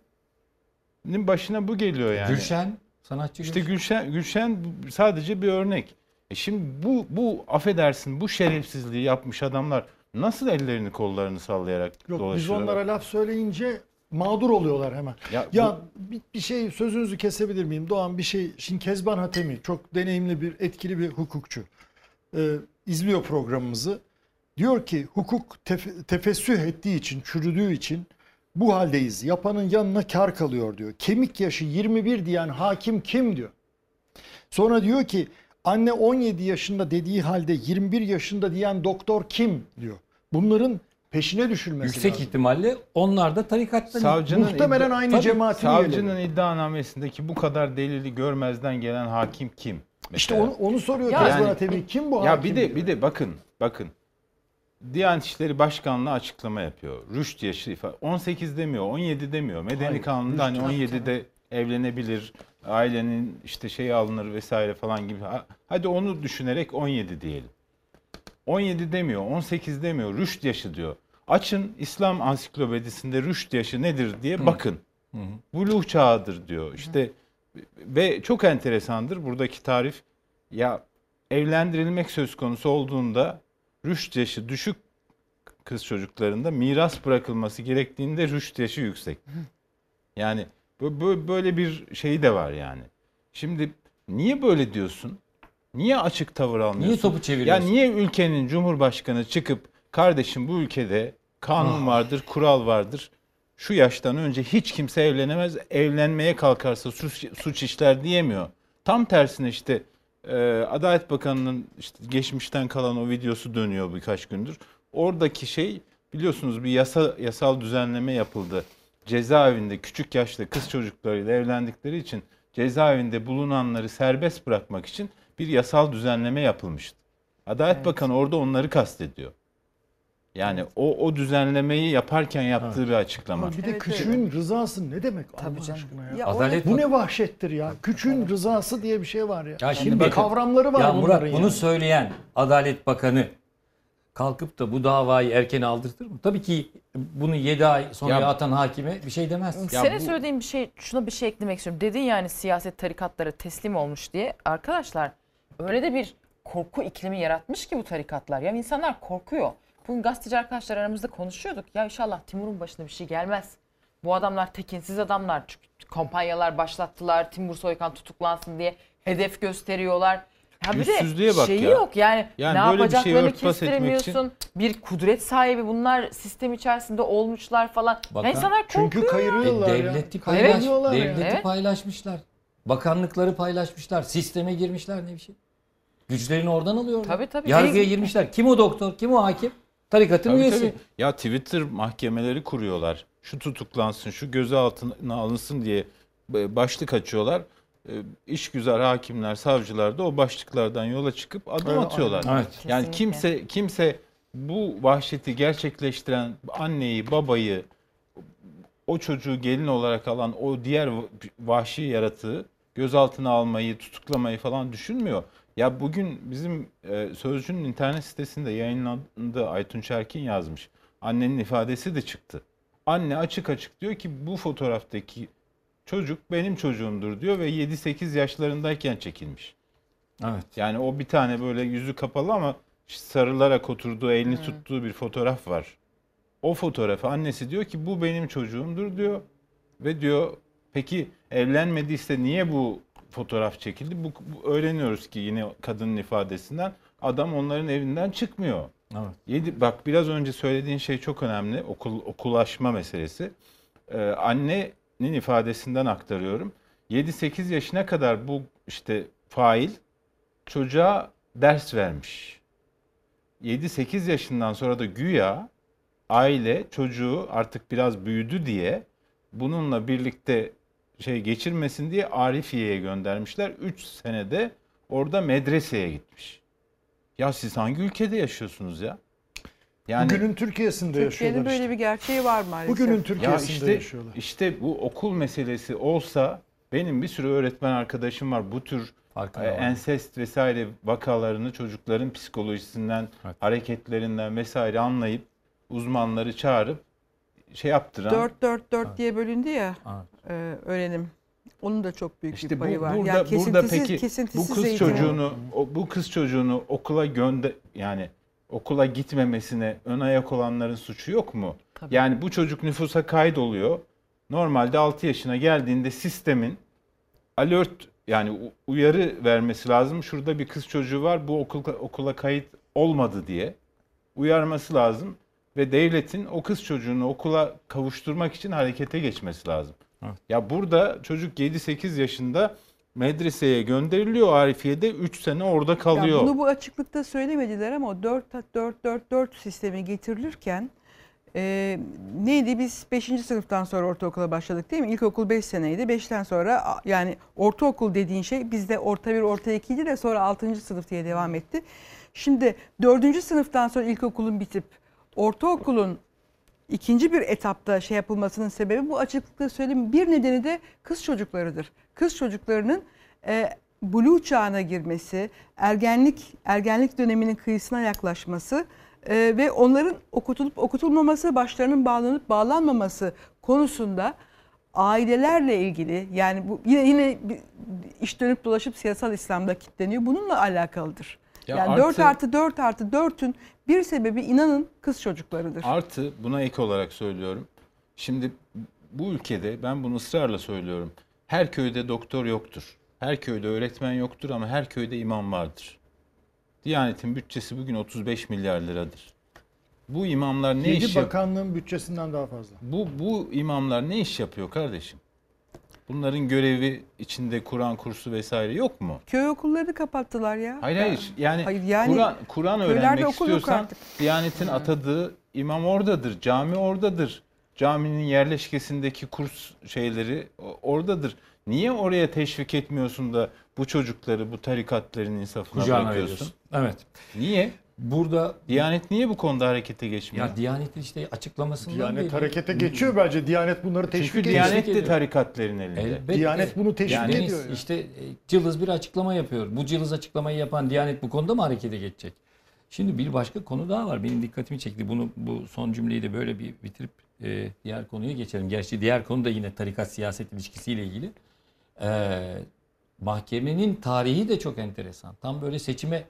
başına bu geliyor yani. Gülşen, sanatçı İşte Gülşen, Gülşen sadece bir örnek. E şimdi bu, bu affedersin bu şerefsizliği yapmış adamlar nasıl ellerini kollarını sallayarak Yok biz dolaşıyorlar? onlara laf söyleyince mağdur oluyorlar hemen. Ya Ya, bir, bir şey sözünüzü kesebilir miyim? Doğan bir şey. Şimdi Kezban Hatemi çok deneyimli bir etkili bir hukukçu. Ee, izliyor programımızı. Diyor ki hukuk tef- tefessüh ettiği için, çürüdüğü için bu haldeyiz. Yapanın yanına kar kalıyor diyor. Kemik yaşı 21 diyen hakim kim diyor. Sonra diyor ki anne 17 yaşında dediği halde 21 yaşında diyen doktor kim diyor. Bunların peşine düşülmesi Yüksek lazım. ihtimalle onlar da tarikattan. Savcının Muhtemelen iddia- aynı Tabii, cemaatin Savcının üyeleri. iddianamesindeki bu kadar delili görmezden gelen hakim kim? İşte Mesela? onu, onu soruyor Yani- Kezban Atemi. Kim bu Ya hakim? bir de diyor. bir de bakın bakın. Diyanet İşleri Başkanlığı açıklama yapıyor. Rüşt yaşı ifa- 18 demiyor, 17 demiyor. Medeni Hayır, kanunda hani rüşt- 17'de evlenebilir, ailenin işte şeyi alınır vesaire falan gibi. Ha- Hadi onu düşünerek 17 diyelim. 17 demiyor, 18 demiyor, rüşt yaşı diyor. Açın İslam ansiklopedisinde rüşt yaşı nedir diye bakın. Buluğ çağıdır diyor. İşte ve çok enteresandır buradaki tarif. Ya evlendirilmek söz konusu olduğunda rüşt yaşı düşük kız çocuklarında miras bırakılması gerektiğinde rüşt yaşı yüksek. Yani bö- bö- böyle bir şey de var yani. Şimdi niye böyle diyorsun? Niye açık tavır almıyorsun? Niye topu Ya çeviriyorsun? niye ülkenin cumhurbaşkanı çıkıp kardeşim bu ülkede kanun Ah. vardır, kural vardır. Şu yaştan önce hiç kimse evlenemez. Evlenmeye kalkarsa suç, suç işler diyemiyor. Tam tersine işte e, Adalet Bakanı'nın işte geçmişten kalan o videosu dönüyor birkaç gündür. Oradaki şey biliyorsunuz bir yasa yasal düzenleme yapıldı. Cezaevinde küçük yaşta kız çocuklarıyla evlendikleri için cezaevinde bulunanları serbest bırakmak için bir yasal düzenleme yapılmıştı. Adalet Bakanı orada onları kastediyor. Yani o o düzenlemeyi yaparken yaptığı bir açıklama. Ama bir de küçüğün rızası ne demek Allah aşkına ya? Ya Adalet Bu ne vahşettir ya? Küçüğün rızası diye bir şey var ya. Ya şimdi bir bakın, kavramları var ya bunların Murat yani. bunu söyleyen Adalet Bakanı kalkıp da bu davayı erken aldırtır mı? Tabii ki bunu 7 ay sonra Ya- atan hakime bir şey demez. Ya Senin bu- söylediğin bir şey, şuna bir şey eklemek istiyorum. Dedin yani siyaset tarikatlara teslim olmuş diye. Arkadaşlar öyle de bir korku iklimi yaratmış ki bu tarikatlar. Yani insanlar korkuyor. Bugün gazeteci arkadaşlar aramızda konuşuyorduk. Ya inşallah Timur'un başına bir şey gelmez. Bu adamlar tekinsiz adamlar. Çünkü kampanyalar başlattılar. Timur Soykan tutuklansın diye hedef gösteriyorlar. Ha bir de Yüzsüzlüğe bak şeyi ya. yok yani, Yani ne bir yapacaklarını etmek kestiremiyorsun. Bir kudret sahibi bunlar sistem içerisinde olmuşlar falan. Bakan- ya insanlar korkuyor. Çünkü ya. kayırıyorlar ya. devleti paylaş, ya. devleti Evet. paylaşmışlar. Bakanlıkları paylaşmışlar. Sisteme girmişler ne bir şey. Güçlerini oradan alıyorlar. Tabii, tabii. Yargıya girmişler. Kim o doktor? Kim o hakim? Tarikatın Tabii, üyesi. tabii. Ya Twitter mahkemeleri kuruyorlar. Şu tutuklansın, şu gözaltına alınsın diye e, başlık açıyorlar. E, İşgüzar hakimler, savcılar da o başlıklardan yola çıkıp adım Evet, atıyorlar. Evet. Yani Kesinlikle. kimse kimse bu vahşeti gerçekleştiren anneyi, babayı, o çocuğu gelin olarak alan o diğer vahşi yaratığı gözaltına almayı, tutuklamayı falan düşünmüyor. Ya bugün bizim e, Sözcü'nün internet sitesinde yayınlandı Aytun Erkin yazmış. Annenin ifadesi de çıktı. Anne açık açık diyor ki bu fotoğraftaki çocuk benim çocuğumdur diyor ve 7-8 yaşlarındayken çekilmiş. Evet. Yani o bir tane böyle yüzü kapalı ama sarılarak oturduğu, elini tuttuğu bir fotoğraf var. O fotoğrafı annesi diyor ki bu benim çocuğumdur diyor. Ve diyor peki evlenmediyse niye bu fotoğraf çekildi? Bu, bu öğreniyoruz ki yine kadının ifadesinden adam onların evinden çıkmıyor. Evet. Yedi, bak biraz önce söylediğin şey çok önemli. Okul okulaşma meselesi. Ee, annenin ifadesinden aktarıyorum. 7-8 yaşına kadar bu işte fail çocuğa ders vermiş. 7-8 yaşından sonra da güya aile çocuğu artık biraz büyüdü diye bununla birlikte şey geçirmesin diye Arifiye'ye göndermişler. 3 senede orada medreseye gitmiş. Ya siz hangi ülkede yaşıyorsunuz ya? Yani Bugünün Türkiye'sinde Türkiye'nin yaşıyorlar böyle işte. bir gerçeği var maalesef. Bugünün ya Türkiye'sinde işte yaşıyorlar. işte bu okul meselesi olsa benim bir sürü öğretmen arkadaşım var. Bu tür Farkında e, var. ensest vesaire vakalarını çocukların psikolojisinden, Evet. hareketlerinden vesaire anlayıp uzmanları çağırıp şey yaptıran 4-4-4 diye bölündü ya Evet. e, öğrenim. Onun da çok büyük İşte bir bu payı var. burada yani burada peki kesintisiz bu kız eğitim. çocuğunu o, bu kız çocuğunu okula gönde yani okula gitmemesine ön ayak olanların suçu yok mu? Tabii. Yani bu çocuk nüfusa kaydoluyor. Normalde 6 yaşına geldiğinde sistemin alert yani uyarı vermesi lazım. Şurada bir kız çocuğu var bu okul, okula kayıt olmadı diye uyarması lazım. Ve devletin o kız çocuğunu okula kavuşturmak için harekete geçmesi lazım. Ya burada çocuk 7-8 yaşında medreseye gönderiliyor Arifiye'de 3 sene orada kalıyor. Ya bunu bu açıklıkta söylemediler ama o 4 4 4 4 sistemi getirilirken e, neydi biz 5. sınıftan sonra ortaokula başladık değil mi? İlkokul 5 seneydi. 5'ten sonra yani ortaokul dediğin şey bizde orta 1 orta 2'ydi de sonra 6. sınıf diye devam etti. Şimdi 4. sınıftan sonra ilkokulun bitip ortaokulun ikinci bir etapta şey yapılmasının sebebi bu açıklıkla söyleyeyim. Bir nedeni de kız çocuklarıdır. Kız çocuklarının e, blue çağına girmesi, ergenlik ergenlik döneminin kıyısına yaklaşması e, ve onların okutulup okutulmaması, başlarının bağlanıp bağlanmaması konusunda ailelerle ilgili yani bu yine yine iş dönüp dolaşıp siyasal İslam'da kilitleniyor. Bununla alakalıdır. Ya yani artı- 4 artı 4 artı 4'ün bir sebebi inanın kız çocuklarıdır. Artı buna ek olarak söylüyorum. Şimdi bu ülkede ben bunu ısrarla söylüyorum. Her köyde doktor yoktur. Her köyde öğretmen yoktur ama her köyde imam vardır. Diyanet'in bütçesi bugün 35 milyar liradır. Bu imamlar ne 7 iş bakanlığın bütçesinden daha fazla. Bu bu imamlar ne iş yapıyor kardeşim? Bunların görevi içinde Kur'an kursu vesaire yok mu? Köy okullarını kapattılar ya. Hayır hayır. Yani, Hayır, yani Kur'an Kur'an öğrenmek istiyorsan. Diyanet'in atadığı imam oradadır, cami oradadır. Caminin yerleşkesindeki kurs şeyleri oradadır. Niye oraya teşvik etmiyorsun da bu çocukları bu tarikatların insafına Kucağına bırakıyorsun? veriyorsun. Evet. Niye? Burada Diyanet niye bu konuda harekete geçmiyor? ya Diyanet'in işte açıklamasından Diyanet belli. harekete geçiyor bence. Diyanet bunları teşvik Çünkü ediyor. Diyanet de tarikatlerin elinde. Elbette. Diyanet bunu teşvik Yani ediyor ya. İşte e, cılız bir açıklama yapıyor. Bu cılız açıklamayı yapan Diyanet bu konuda mı harekete geçecek? Şimdi bir başka konu daha var. Benim dikkatimi çekti. Bunu bu son cümleyi de böyle bir bitirip e, diğer konuya geçelim. Gerçi diğer konu da yine tarikat siyaset ilişkisiyle ilgili. E, mahkemenin tarihi de çok enteresan. Tam böyle seçime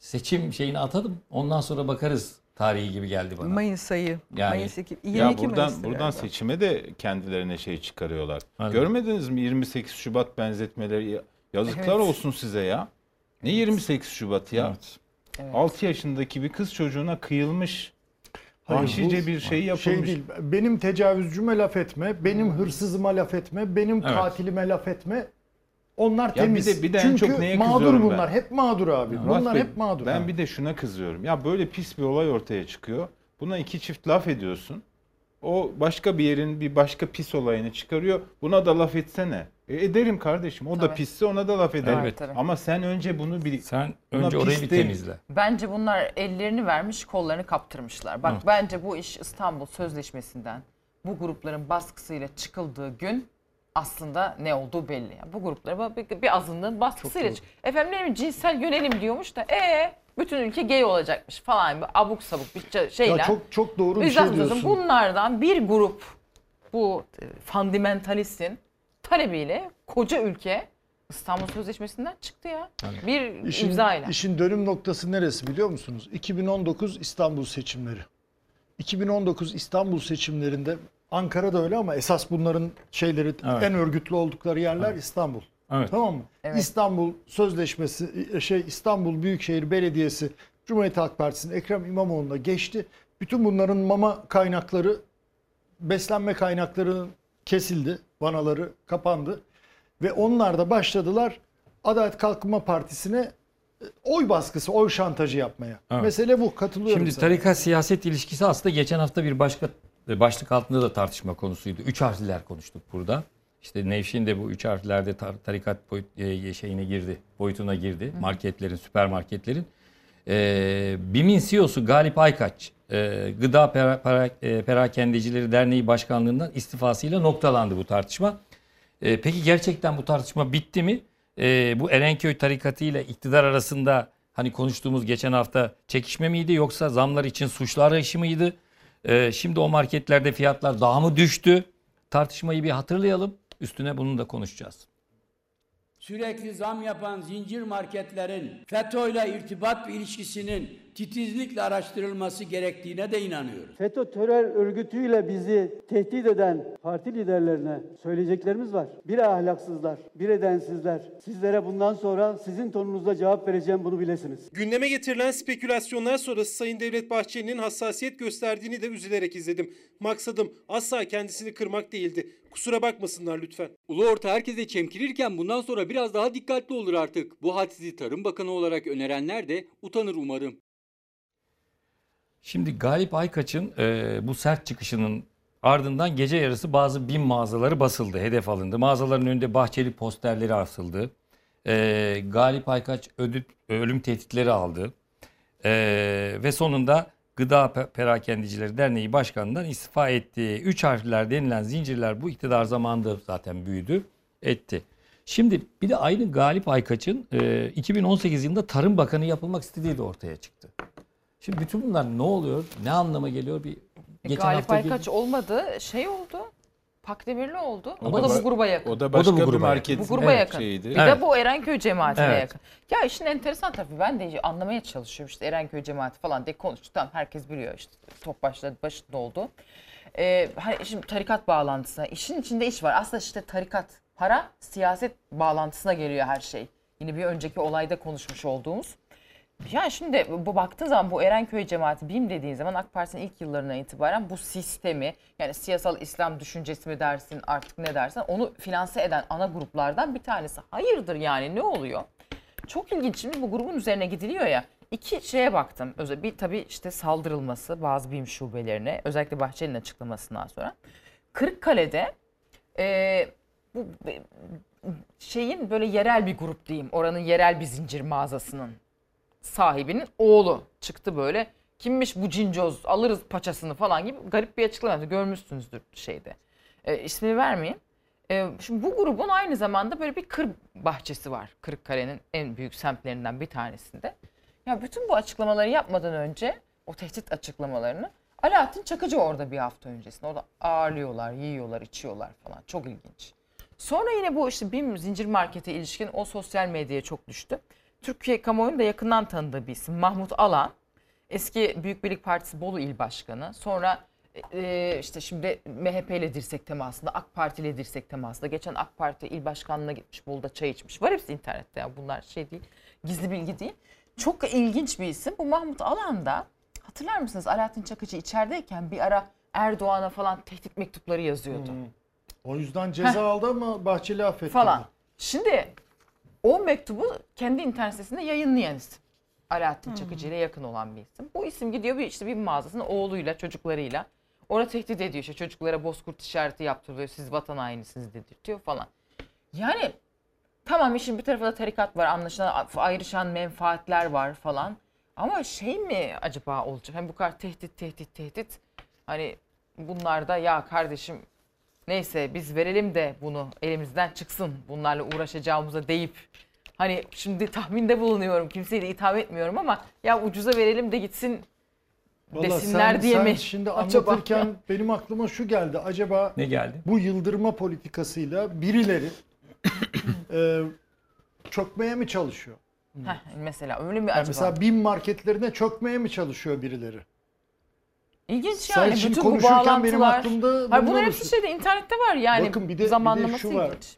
seçim şeyini atalım. Ondan sonra bakarız tarihi gibi geldi bana. Mayıs ayı. Yani Mayıs 2, 22 ya buradan Mayıs'tı buradan galiba. seçime de kendilerine şey çıkarıyorlar. Hadi. Görmediniz mi 28 Şubat benzetmeleri? Ya- Yazıklar Evet. olsun size ya. Ne 28 Şubat ya? Evet. 6 yaşındaki bir kız çocuğuna kıyılmış. Hayır, Vahşice bu bir şey yapılmış. değil. Benim tecavüzcüme laf etme, benim hırsızıma laf etme, benim Evet. katilime laf etme. Onlar bir temiz. de- bir de en Çünkü çok neye mağdur bunlar. ben? Hep mağdur abi. Murat bunlar Bey, hep mağdur. Ben abi. bir de şuna kızıyorum. Ya böyle pis bir olay ortaya çıkıyor. Buna iki çift laf ediyorsun. O başka bir yerin bir başka pis olayını çıkarıyor. Buna da laf etsene. E ederim kardeşim. O da Tabii. pisse ona da laf ederim. Evet. Ama sen önce bunu bir Sen önce orayı bir temizle. Bence bunlar ellerini vermiş, kollarını kaptırmışlar. Bak Evet. bence bu iş İstanbul Sözleşmesi'nden bu grupların baskısıyla çıkıldığı gün aslında ne olduğu belli. Yani bu gruplara bir, bir azınlığın baskısıyla. Efendim ne cinsel yönelim diyormuş da ee bütün ülke gay olacakmış falan bir abuk sabuk bir ça- şeyle. Ya çok çok doğru bir şey diyorsun. Bunlardan bir grup bu e, fundamentalistin talebiyle koca ülke İstanbul Sözleşmesi'nden çıktı ya. Bir İşin, imzayla. işin dönüm noktası neresi biliyor musunuz? 2019 İstanbul seçimleri. 2019 İstanbul seçimlerinde Ankara'da öyle ama esas bunların şeyleri Evet. en örgütlü oldukları yerler İstanbul. Evet. Tamam mı? Evet. İstanbul Sözleşmesi şey İstanbul Büyükşehir Belediyesi Cumhuriyet Halk Partisi'nin Ekrem İmamoğlu'na geçti. Bütün bunların mama kaynakları, beslenme kaynakları kesildi. Vanaları kapandı. Ve onlar da başladılar Adalet Kalkınma Partisi'ne e, oy baskısı, oy şantajı yapmaya. Evet. Mesele bu. Katılıyorum Şimdi sana. tarikat siyaset ilişkisi aslında geçen hafta bir başka başlık altında da tartışma konusuydu. Üç harfliler konuştuk burada. İşte Nevşin de bu üç harflerde tar- tarikat boyut, e, şeyine girdi, boyutuna girdi. Marketlerin, süpermarketlerin. E, BİM'in CEO'su Galip Aykaç, e, Gıda Pera, Pera- e, Perakendecileri Derneği Başkanlığından istifasıyla noktalandı bu tartışma. E, peki gerçekten bu tartışma bitti mi? E, bu Erenköy tarikatı ile iktidar arasında hani konuştuğumuz geçen hafta çekişme miydi yoksa zamlar için suçlu arayışı mıydı? E, şimdi o marketlerde fiyatlar daha mı düştü? Tartışmayı bir hatırlayalım. Üstüne bunu da konuşacağız. sürekli zam yapan zincir marketlerin FETÖ'yle irtibat ilişkisinin titizlikle araştırılması gerektiğine de inanıyoruz. FETÖ terör örgütüyle bizi tehdit eden parti liderlerine söyleyeceklerimiz var. Bir ahlaksızlar, bir edensizler. Sizlere bundan sonra sizin tonunuzda cevap vereceğim bunu bilesiniz. Gündeme getirilen spekülasyonlar sonrası Sayın Devlet Bahçeli'nin hassasiyet gösterdiğini de üzülerek izledim. Maksadım asla kendisini kırmak değildi. Kusura bakmasınlar lütfen. Ulu orta herkese çemkirirken bundan sonra biraz daha dikkatli olur artık. Bu hadsizi Tarım Bakanı olarak önerenler de utanır umarım. Şimdi Galip Aykaç'ın e, bu sert çıkışının ardından gece yarısı bazı bin mağazaları basıldı, hedef alındı. Mağazaların önünde Bahçeli posterleri asıldı. E, Galip Aykaç ödül, ölüm tehditleri aldı. E, ve sonunda Gıda Pe- Perakendicileri Derneği Başkanı'ndan istifa etti. Üç harfler denilen zincirler bu iktidar zamanında zaten büyüdü, etti. Şimdi bir de aynı Galip Aykaç'ın e, 2018 yılında Tarım Bakanı yapılmak istediği de ortaya çıktı. Şimdi bütün bunlar ne oluyor? Ne anlama geliyor? Bir E, geçen Galip hafta Aykaç olmadı. Şey oldu. Pakdemirli oldu. O, O da, da bu ba- gruba yakın. o da başka O da bu bir marketin Bu gruba evet, yakın. şeyiydi. Bir Evet. de bu Erenköy cemaatine Evet. yakın. Ya işin enteresan tarafı ben de anlamaya çalışıyorum işte Erenköy cemaati falan diye konuştuk. Tamam herkes biliyor işte top başladı başında oldu. Ee, hani şimdi tarikat bağlantısına işin içinde iş var. Aslında işte tarikat para siyaset bağlantısına geliyor her şey. Yine bir önceki olayda konuşmuş olduğumuz. Ya şimdi bu baktığın zaman bu Erenköy cemaati BİM dediğin zaman AK Parti'nin ilk yıllarına itibaren bu sistemi yani siyasal İslam düşüncesi mi dersin artık ne dersen onu finanse eden ana gruplardan bir tanesi. Hayırdır yani ne oluyor? Çok ilginç şimdi bu grubun üzerine gidiliyor ya. İki şeye baktım. Özel bir tabii işte saldırılması bazı BİM şubelerine özellikle Bahçeli'nin açıklamasından sonra. Kırıkkale'de e, bu şeyin böyle yerel bir grup diyeyim. Oranın yerel bir zincir mağazasının sahibinin oğlu çıktı böyle. Kimmiş bu cincoz alırız paçasını falan gibi garip bir açıklama yaptı. Görmüşsünüzdür şeyde. E, ismini vermeyeyim. E, şimdi bu grubun aynı zamanda böyle bir kır bahçesi var. Kırıkkale'nin en büyük semtlerinden bir tanesinde. Ya bütün bu açıklamaları yapmadan önce o tehdit açıklamalarını Alaaddin Çakıcı orada bir hafta öncesinde. Orada ağırlıyorlar, yiyorlar, içiyorlar falan. Çok ilginç. Sonra yine bu işte BİM zincir markete ilişkin o sosyal medyaya çok düştü. Türkiye kamuoyunun da yakından tanıdığı bir isim Mahmut Alan. Eski Büyük Birlik Partisi Bolu İl Başkanı. Sonra e, işte şimdi MHP ile dirsek temasında, AK Parti ile dirsek temasında. Geçen AK Parti İl Başkanlığı'na gitmiş, Bolu'da çay içmiş. Var hepsi internette ya bunlar şey değil, gizli bilgi değil. Çok ilginç bir isim. Bu Mahmut Alan da hatırlar mısınız Alaaddin Çakıcı içerideyken bir ara Erdoğan'a falan tehdit mektupları yazıyordu. O yüzden ceza aldı ama Bahçeli affetti. falan. Şimdi o mektubu kendi internet sitesinde yayınlayan isim. Alaaddin Çakıcı ile yakın olan bir isim. Bu isim gidiyor bir işte bir mağazasına oğluyla çocuklarıyla orada tehdit ediyor işte çocuklara bozkurt işareti yaptırıyor siz vatan hainisiniz dedirtiyor falan. Yani tamam işin bir tarafında tarikat var anlaşılan ayrışan menfaatler var falan. Ama şey mi acaba olacak? Hani bu kadar tehdit tehdit tehdit. Hani bunlar da ya kardeşim neyse biz verelim de bunu elimizden çıksın bunlarla uğraşacağımıza deyip hani şimdi tahminde bulunuyorum kimseyi de itham etmiyorum ama ya ucuza verelim de gitsin Vallahi desinler sen, diye sen mi? şimdi acaba? anlatırken benim aklıma şu geldi. Acaba Ne geldi? bu yıldırma politikasıyla birileri e, çökmeye mi çalışıyor? Heh, mesela öyle mi Yani acaba? mesela BİM marketlerine çökmeye mi çalışıyor birileri? İlginç Sen yani şimdi bütün bu konuşurken bağlantılar. benim aklımda Hayır, bunlar bunların hepsi şeyde internette var yani. Bakın bir de, bir de zamanlaması şu var. ilginç.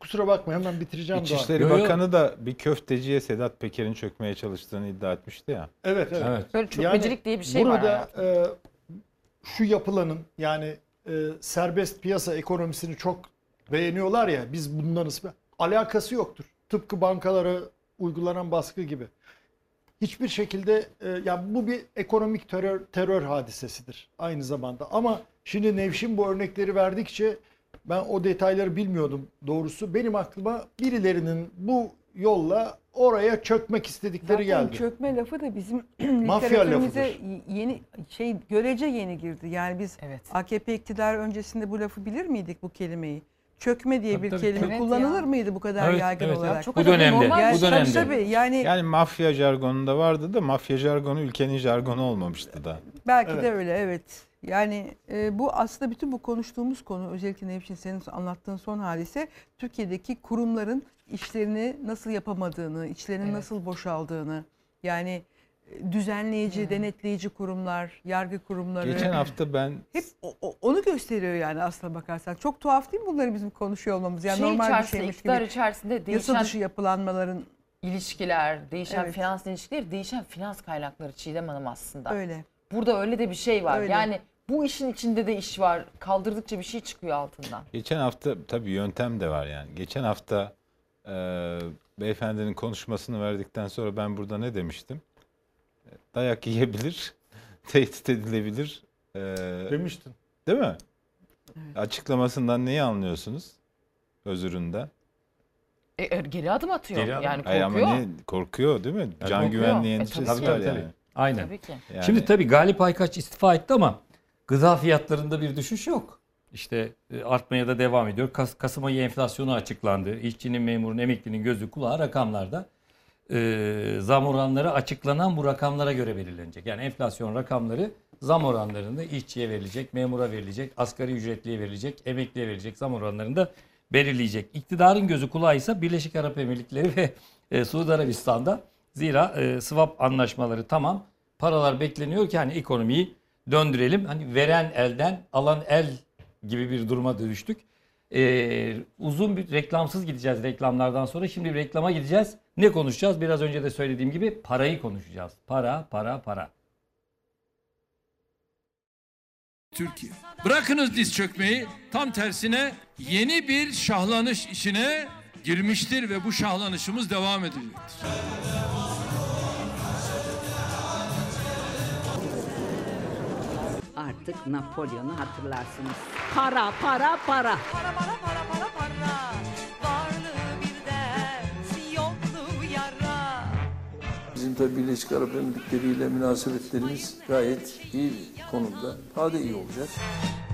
Kusura bakma hemen bitireceğim daha. İçişleri Yo, yo. Bakanı da bir köfteciye Sedat Peker'in çökmeye çalıştığını iddia etmişti ya. Evet evet. Evet. Böyle çökmecilik diye bir şey var burada, e, şu yapılanın yani e, serbest piyasa ekonomisini çok beğeniyorlar ya biz bundanız alakası yoktur. Tıpkı bankalara uygulanan baskı gibi. Hiçbir şekilde e, yani bu bir ekonomik terör terör hadisesidir aynı zamanda. Ama şimdi Nevşin bu örnekleri verdikçe ben o detayları bilmiyordum doğrusu. Benim aklıma birilerinin bu yolla oraya çökmek istedikleri Zaten geldi. çökme lafı da bizim Mafya literatürümüze yeni şey görece yeni girdi. Yani biz AKP iktidarı öncesinde bu lafı bilir miydik bu kelimeyi? Çökme diye Tabii bir tabii, kelime tabii. kullanılır Evet mıydı bu kadar Evet, yaygın evet. olarak? Çok Bu önemli, normal bu tabii dönemde. tabii yani, Yani mafya jargonunda vardı da mafya jargonu ülkenin jargonu olmamıştı da. belki Evet. de öyle evet. Yani e, bu aslında bütün bu konuştuğumuz konu özellikle Nevşin senin anlattığın son hadise Türkiye'deki kurumların işlerini nasıl yapamadığını, içlerinin Evet. nasıl boşaldığını yani düzenleyici, denetleyici kurumlar, yargı kurumları. Geçen hafta ben hep o- o- onu gösteriyor yani aslına bakarsan. Çok tuhaf değil mi bunları bizim konuşuyor olmamız? Yani Şey normal bir şeymiş iktidar gibi. içerisinde Yasa değişen- dışı yapılanmaların ilişkiler, değişen Evet. finans ilişkileri, değişen finans kaynakları Çiğdem Hanım aslında. Öyle. Burada öyle de bir şey var. Öyle. Yani bu işin içinde de iş var. Kaldırdıkça bir şey çıkıyor altından. Geçen hafta tabii yöntem de var yani. Geçen hafta e, beyefendinin konuşmasını verdikten sonra ben burada ne demiştim? Dayak yiyebilir, tehdit edilebilir. e, Demiştin. Değil mi? Açıklamasından neyi anlıyorsunuz? Özüründen. E, e, geri adım atıyor. Geri adım- Yani korkuyor. ama ne, korkuyor değil mi? Yani Can korkuyor. güvenliği E, endişesi tabii, var yani. Aynen. Tabii ki. Yani- Şimdi tabii Galip Aykaç istifa etti ama gıda fiyatlarında bir düşüş yok. İşte e, artmaya da devam ediyor. Kas, Kasım ayı enflasyonu açıklandı. İşçinin, memurun, emeklinin gözü kulağı rakamlarda. E, zam oranları açıklanan bu rakamlara göre belirlenecek. Yani enflasyon rakamları zam oranlarında işçiye verilecek, memura verilecek, asgari ücretliye verilecek, emekliye verilecek zam oranlarında belirleyecek. İktidarın gözü kulağı ise Birleşik Arap Emirlikleri ve e, Suudi Arabistan'da. Zira e, swap anlaşmaları tamam. Paralar bekleniyor ki hani ekonomiyi döndürelim. Hani veren elden alan el gibi bir duruma düştük. E, uzun bir reklamsız gideceğiz reklamlardan sonra. Şimdi bir reklama gideceğiz. Ne konuşacağız? Biraz önce de söylediğim gibi parayı konuşacağız. Para, para, para. Türkiye. Bırakınız diz çökmeyi, tam tersine yeni bir şahlanış işine girmiştir ve bu şahlanışımız devam edecektir. Artık Napolyon'u hatırlarsınız. Para, para, para. Para para para para para Tabii Birleşik Arap Emirlikleri ile münasebetlerimiz gayet iyi konumda. Daha da iyi olacak.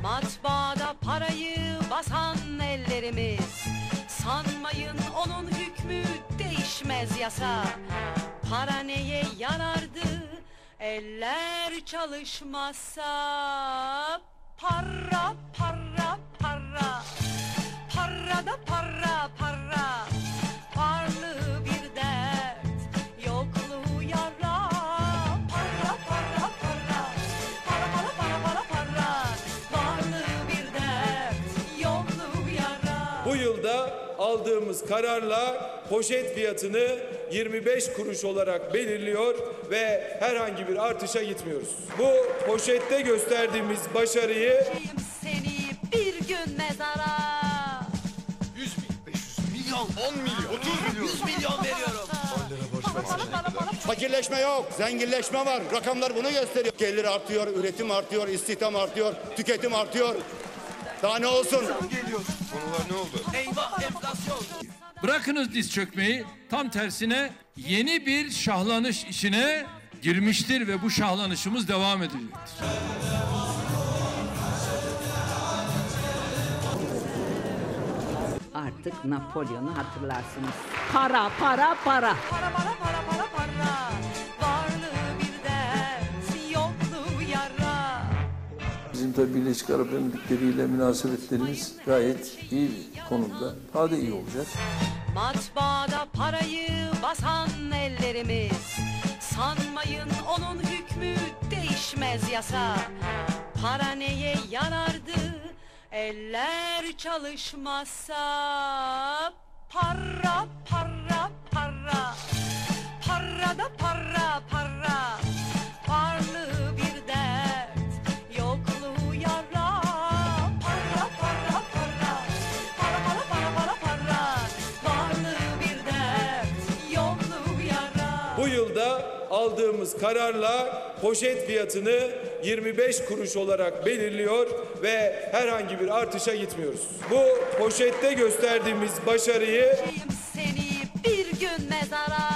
Matbaada parayı basan ellerimiz. Sanmayın onun hükmü değişmez yasa. Para neye yarardı? Eller çalışmazsa Para para para. Para da para para aldığımız kararla poşet fiyatını 25 kuruş olarak belirliyor ve herhangi bir artışa gitmiyoruz. Bu poşette gösterdiğimiz başarıyı Seni bir gün mezara 100 bin, 500 milyon, 10 milyon, 30 milyon. 100 milyon veriyorum. Fakirleşme yok, zenginleşme var. Rakamlar bunu gösteriyor. Gelir artıyor, üretim artıyor, istihdam artıyor, tüketim artıyor. Daha ne olsun? Geliyor. Konular ne oldu? Eyvah enflasyon. Bırakınız diz çökmeyi, tam tersine yeni bir şahlanış işine girmiştir ve bu şahlanışımız devam edecektir. Artık Napolyon'u hatırlarsınız. Para, para. Para para para para para Tabii Birleşik Arap Emirlikleri ile münasebetlerimiz gayet iyi bir konumda. Daha da iyi olacak. Matbaada parayı basan ellerimiz. Sanmayın onun hükmü değişmez yasa. Para neye yarardı? Eller çalışmazsa Para para para. Para da para para aldığımız kararla poşet fiyatını 25 kuruş olarak belirliyor ve herhangi bir artışa gitmiyoruz. Bu poşette gösterdiğimiz başarıyı Seni bir gün mezara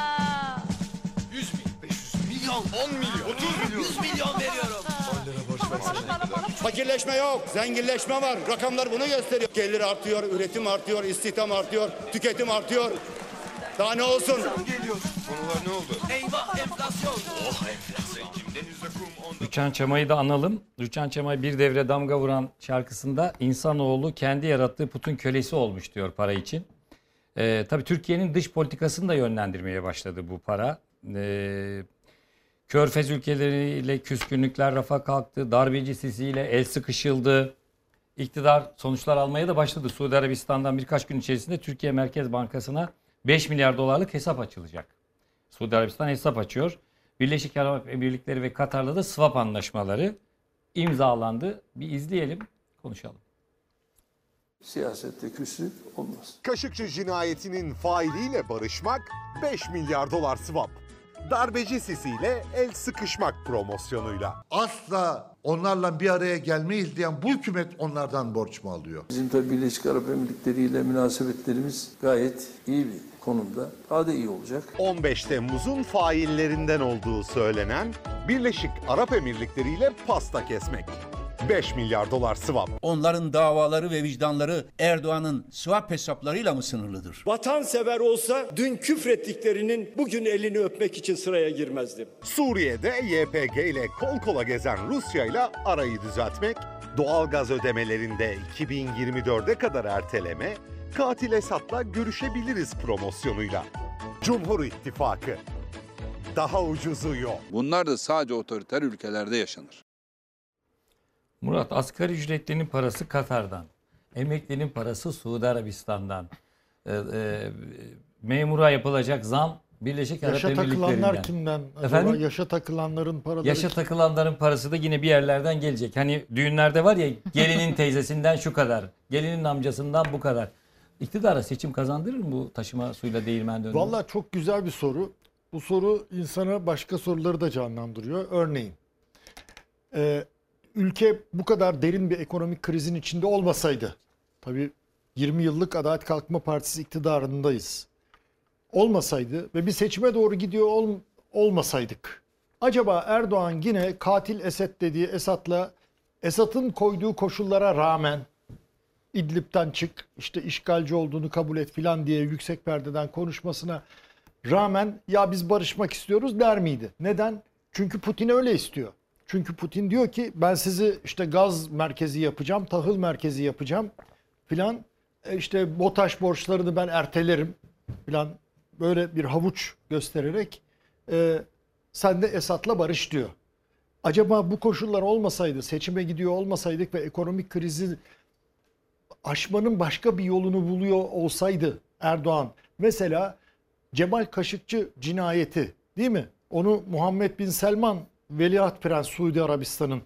100 bin, 500 milyon, 10 milyon, 30 milyon. 100 milyon veriyorum. Fakirleşme yok, zenginleşme var. Rakamlar bunu gösteriyor. Gelir artıyor, üretim artıyor, istihdam artıyor, tüketim artıyor. Daha ne olsun? Konular ne oldu? Eyvah enflasyon. Oh enflasyon. Rüçhan Çamay'ı da analım. Rüçhan Çamay bir devre damga vuran şarkısında insanoğlu kendi yarattığı putun kölesi olmuş diyor para için. Ee, tabii Türkiye'nin dış politikasını da yönlendirmeye başladı bu para. Ee, Körfez ülkeleriyle küskünlükler rafa kalktı. Darbeci sisiyle el sıkışıldı. İktidar sonuçlar almaya da başladı. Suudi Arabistan'dan birkaç gün içerisinde Türkiye Merkez Bankası'na 5 milyar dolarlık hesap açılacak. Suudi Arabistan hesap açıyor. Birleşik Arap Emirlikleri ve Katar'la da swap anlaşmaları imzalandı. Bir izleyelim, konuşalım. Siyasette küslük olmaz. Kaşıkçı cinayetinin failiyle barışmak 5 milyar dolar swap. Darbeci sisiyle el sıkışmak promosyonuyla. Asla onlarla bir araya gelmeyiz diyen bu hükümet onlardan borç mu alıyor? Bizim tabi Birleşik Arap Emirlikleri ile münasebetlerimiz gayet iyi bir konumda. Daha da iyi olacak. 15 Temmuz'un faillerinden olduğu söylenen Birleşik Arap Emirlikleri ile pasta kesmek. 5 milyar dolar swap. Onların davaları ve vicdanları Erdoğan'ın swap hesaplarıyla mı sınırlıdır? Vatansever olsa dün küfrettiklerinin bugün elini öpmek için sıraya girmezdim. Suriye'de YPG ile kol kola gezen Rusya ile arayı düzeltmek, doğalgaz ödemelerinde 2024'e kadar erteleme, katil Esad'la görüşebiliriz promosyonuyla. Cumhur İttifakı. Daha ucuzu yok. Bunlar da sadece otoriter ülkelerde yaşanır. Murat asgari ücretlinin parası Katar'dan. Emeklinin parası Suudi Arabistan'dan. Ee, e, memura yapılacak zam Birleşik Arap Yaşa Emirlikleri'nden. takılanlar kimden? Acaba Efendim? yaşa takılanların paraları Yaşa takılanların parası da yine bir yerlerden gelecek. Hani düğünlerde var ya gelinin teyzesinden şu kadar, gelinin amcasından bu kadar. İktidara seçim kazandırır mı bu taşıma suyla değirmen dönemi? Valla çok güzel bir soru. Bu soru insana başka soruları da canlandırıyor. Örneğin e, ülke bu kadar derin bir ekonomik krizin içinde olmasaydı tabii 20 yıllık Adalet Kalkınma Partisi iktidarındayız. Olmasaydı ve bir seçime doğru gidiyor ol, olmasaydık acaba Erdoğan yine katil Esed dediği Esad'la Esad'ın koyduğu koşullara rağmen İdlib'den çık, işte işgalci olduğunu kabul et filan diye yüksek perdeden konuşmasına rağmen ya biz barışmak istiyoruz der miydi? Neden? Çünkü Putin öyle istiyor. Çünkü Putin diyor ki ben sizi işte gaz merkezi yapacağım, tahıl merkezi yapacağım filan. E işte BOTAŞ borçlarını ben ertelerim filan böyle bir havuç göstererek e, sen de Esad'la barış diyor. Acaba bu koşullar olmasaydı, seçime gidiyor olmasaydık ve ekonomik krizi aşmanın başka bir yolunu buluyor olsaydı Erdoğan mesela Cemal Kaşıkçı cinayeti değil mi? Onu Muhammed Bin Selman Veliaht Prens Suudi Arabistan'ın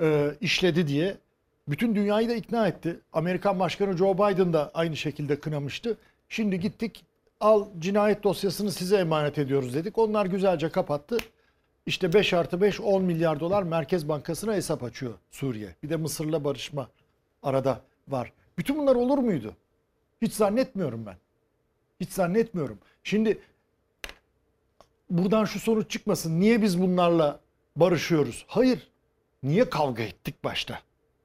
e, işledi diye bütün dünyayı da ikna etti. Amerikan Başkanı Joe Biden da aynı şekilde kınamıştı. Şimdi gittik al cinayet dosyasını size emanet ediyoruz dedik. Onlar güzelce kapattı. İşte 5 artı 5 10 milyar dolar Merkez Bankası'na hesap açıyor Suriye. Bir de Mısır'la barışma arada var. Bütün bunlar olur muydu? Hiç zannetmiyorum ben. Hiç zannetmiyorum. Şimdi buradan şu sonuç çıkmasın. Niye biz bunlarla barışıyoruz? Hayır. Niye kavga ettik başta?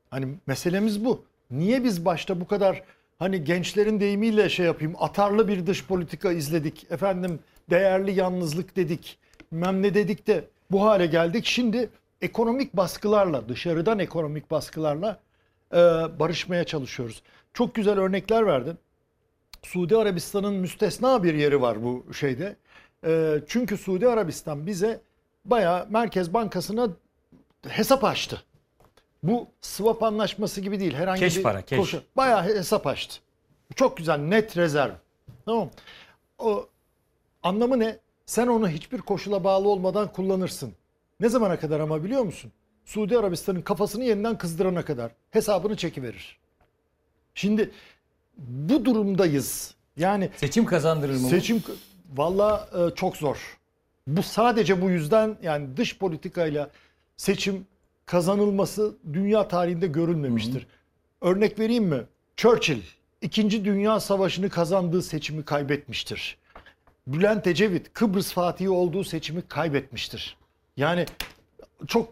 Hani meselemiz bu. Niye biz başta bu kadar hani gençlerin deyimiyle şey yapayım atarlı bir dış politika izledik. Efendim değerli yalnızlık dedik. Bilmem ne dedik de bu hale geldik. Şimdi ekonomik baskılarla dışarıdan ekonomik baskılarla e, barışmaya çalışıyoruz. Çok güzel örnekler verdin. Suudi Arabistan'ın müstesna bir yeri var bu şeyde. E, çünkü Suudi Arabistan bize bayağı Merkez Bankası'na hesap açtı. Bu swap anlaşması gibi değil. Herhangi Keş bir para, keş. koşu- Bayağı hesap açtı. Çok güzel net rezerv. Tamam. O anlamı ne? Sen onu hiçbir koşula bağlı olmadan kullanırsın. Ne zamana kadar ama biliyor musun? Suudi Arabistan'ın kafasını yeniden kızdırana kadar hesabını çekiverir. Şimdi bu durumdayız. Yani seçim kazandırır mı? Seçim valla e, çok zor. Bu sadece bu yüzden yani dış politikayla seçim kazanılması dünya tarihinde görülmemiştir. Örnek vereyim mi? Churchill 2. Dünya Savaşı'nı kazandığı seçimi kaybetmiştir. Bülent Ecevit Kıbrıs Fatihi olduğu seçimi kaybetmiştir. Yani çok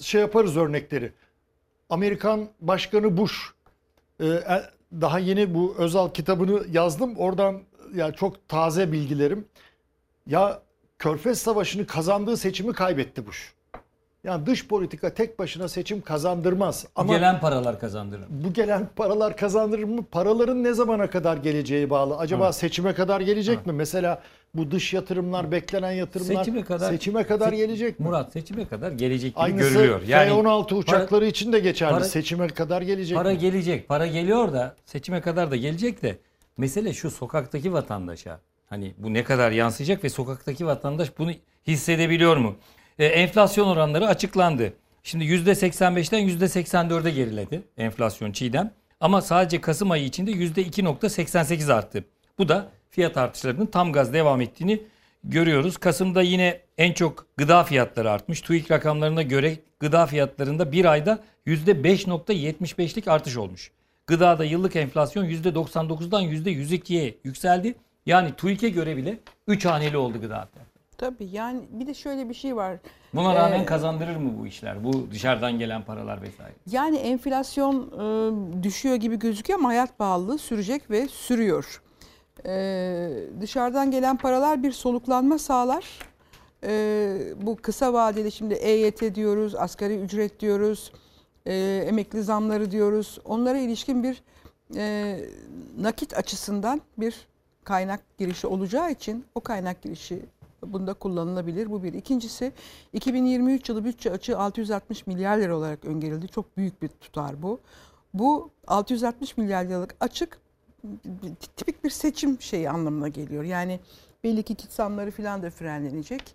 şey yaparız örnekleri. Amerikan Başkanı Bush e, e, daha yeni bu Özal kitabını yazdım. Oradan ya çok taze bilgilerim. Ya Körfez Savaşı'nı kazandığı seçimi kaybetti Bush. Yani dış politika tek başına seçim kazandırmaz. Ama Gelen paralar kazandırır. bu gelen paralar kazandırır mı? Paraların ne zamana kadar geleceği bağlı. Acaba Evet. seçime kadar gelecek mi? Mesela bu dış yatırımlar, beklenen yatırımlar Seçime kadar seçime kadar Se- gelecek mi? Murat seçime kadar gelecek gibi Aynısı görülüyor. Yani F-16 uçakları para- için de geçerli. para- seçime kadar gelecek Para mi? gelecek. Para geliyor da seçime kadar da gelecek de mesele şu sokaktaki vatandaşa. Hani bu ne kadar yansıyacak ve sokaktaki vatandaş bunu hissedebiliyor mu? Ee, enflasyon oranları açıklandı. Şimdi %85'ten %84'e geriledi enflasyon Çiğdem. Ama sadece Kasım ayı içinde %2.88 arttı. Bu da fiyat artışlarının tam gaz devam ettiğini görüyoruz. Kasım'da yine en çok gıda fiyatları artmış. TÜİK rakamlarına göre gıda fiyatlarında bir ayda %5.75'lik artış olmuş. Gıdada yıllık enflasyon %99'dan %102'ye yükseldi. Yani TÜİK'e göre bile 3 haneli oldu gıda fiyatları. Tabii yani bir de şöyle bir şey var. Buna rağmen Ee, kazandırır mı bu işler? Bu dışarıdan gelen paralar vesaire. Yani enflasyon e, düşüyor gibi gözüküyor ama hayat pahalılığı sürecek ve sürüyor. E, dışarıdan gelen paralar bir soluklanma sağlar. E, bu kısa vadeli şimdi EYT diyoruz, asgari ücret diyoruz, e, emekli zamları diyoruz. Onlara ilişkin bir e, nakit açısından bir kaynak girişi olacağı için o kaynak girişi bunda kullanılabilir. Bu bir. İkincisi 2023 yılı bütçe açığı 660 milyar lira olarak öngörüldü. Çok büyük bir tutar bu. Bu 660 milyar liralık açık tipik bir seçim şeyi anlamına geliyor. Yani belli ki kit zamları falan da frenlenecek.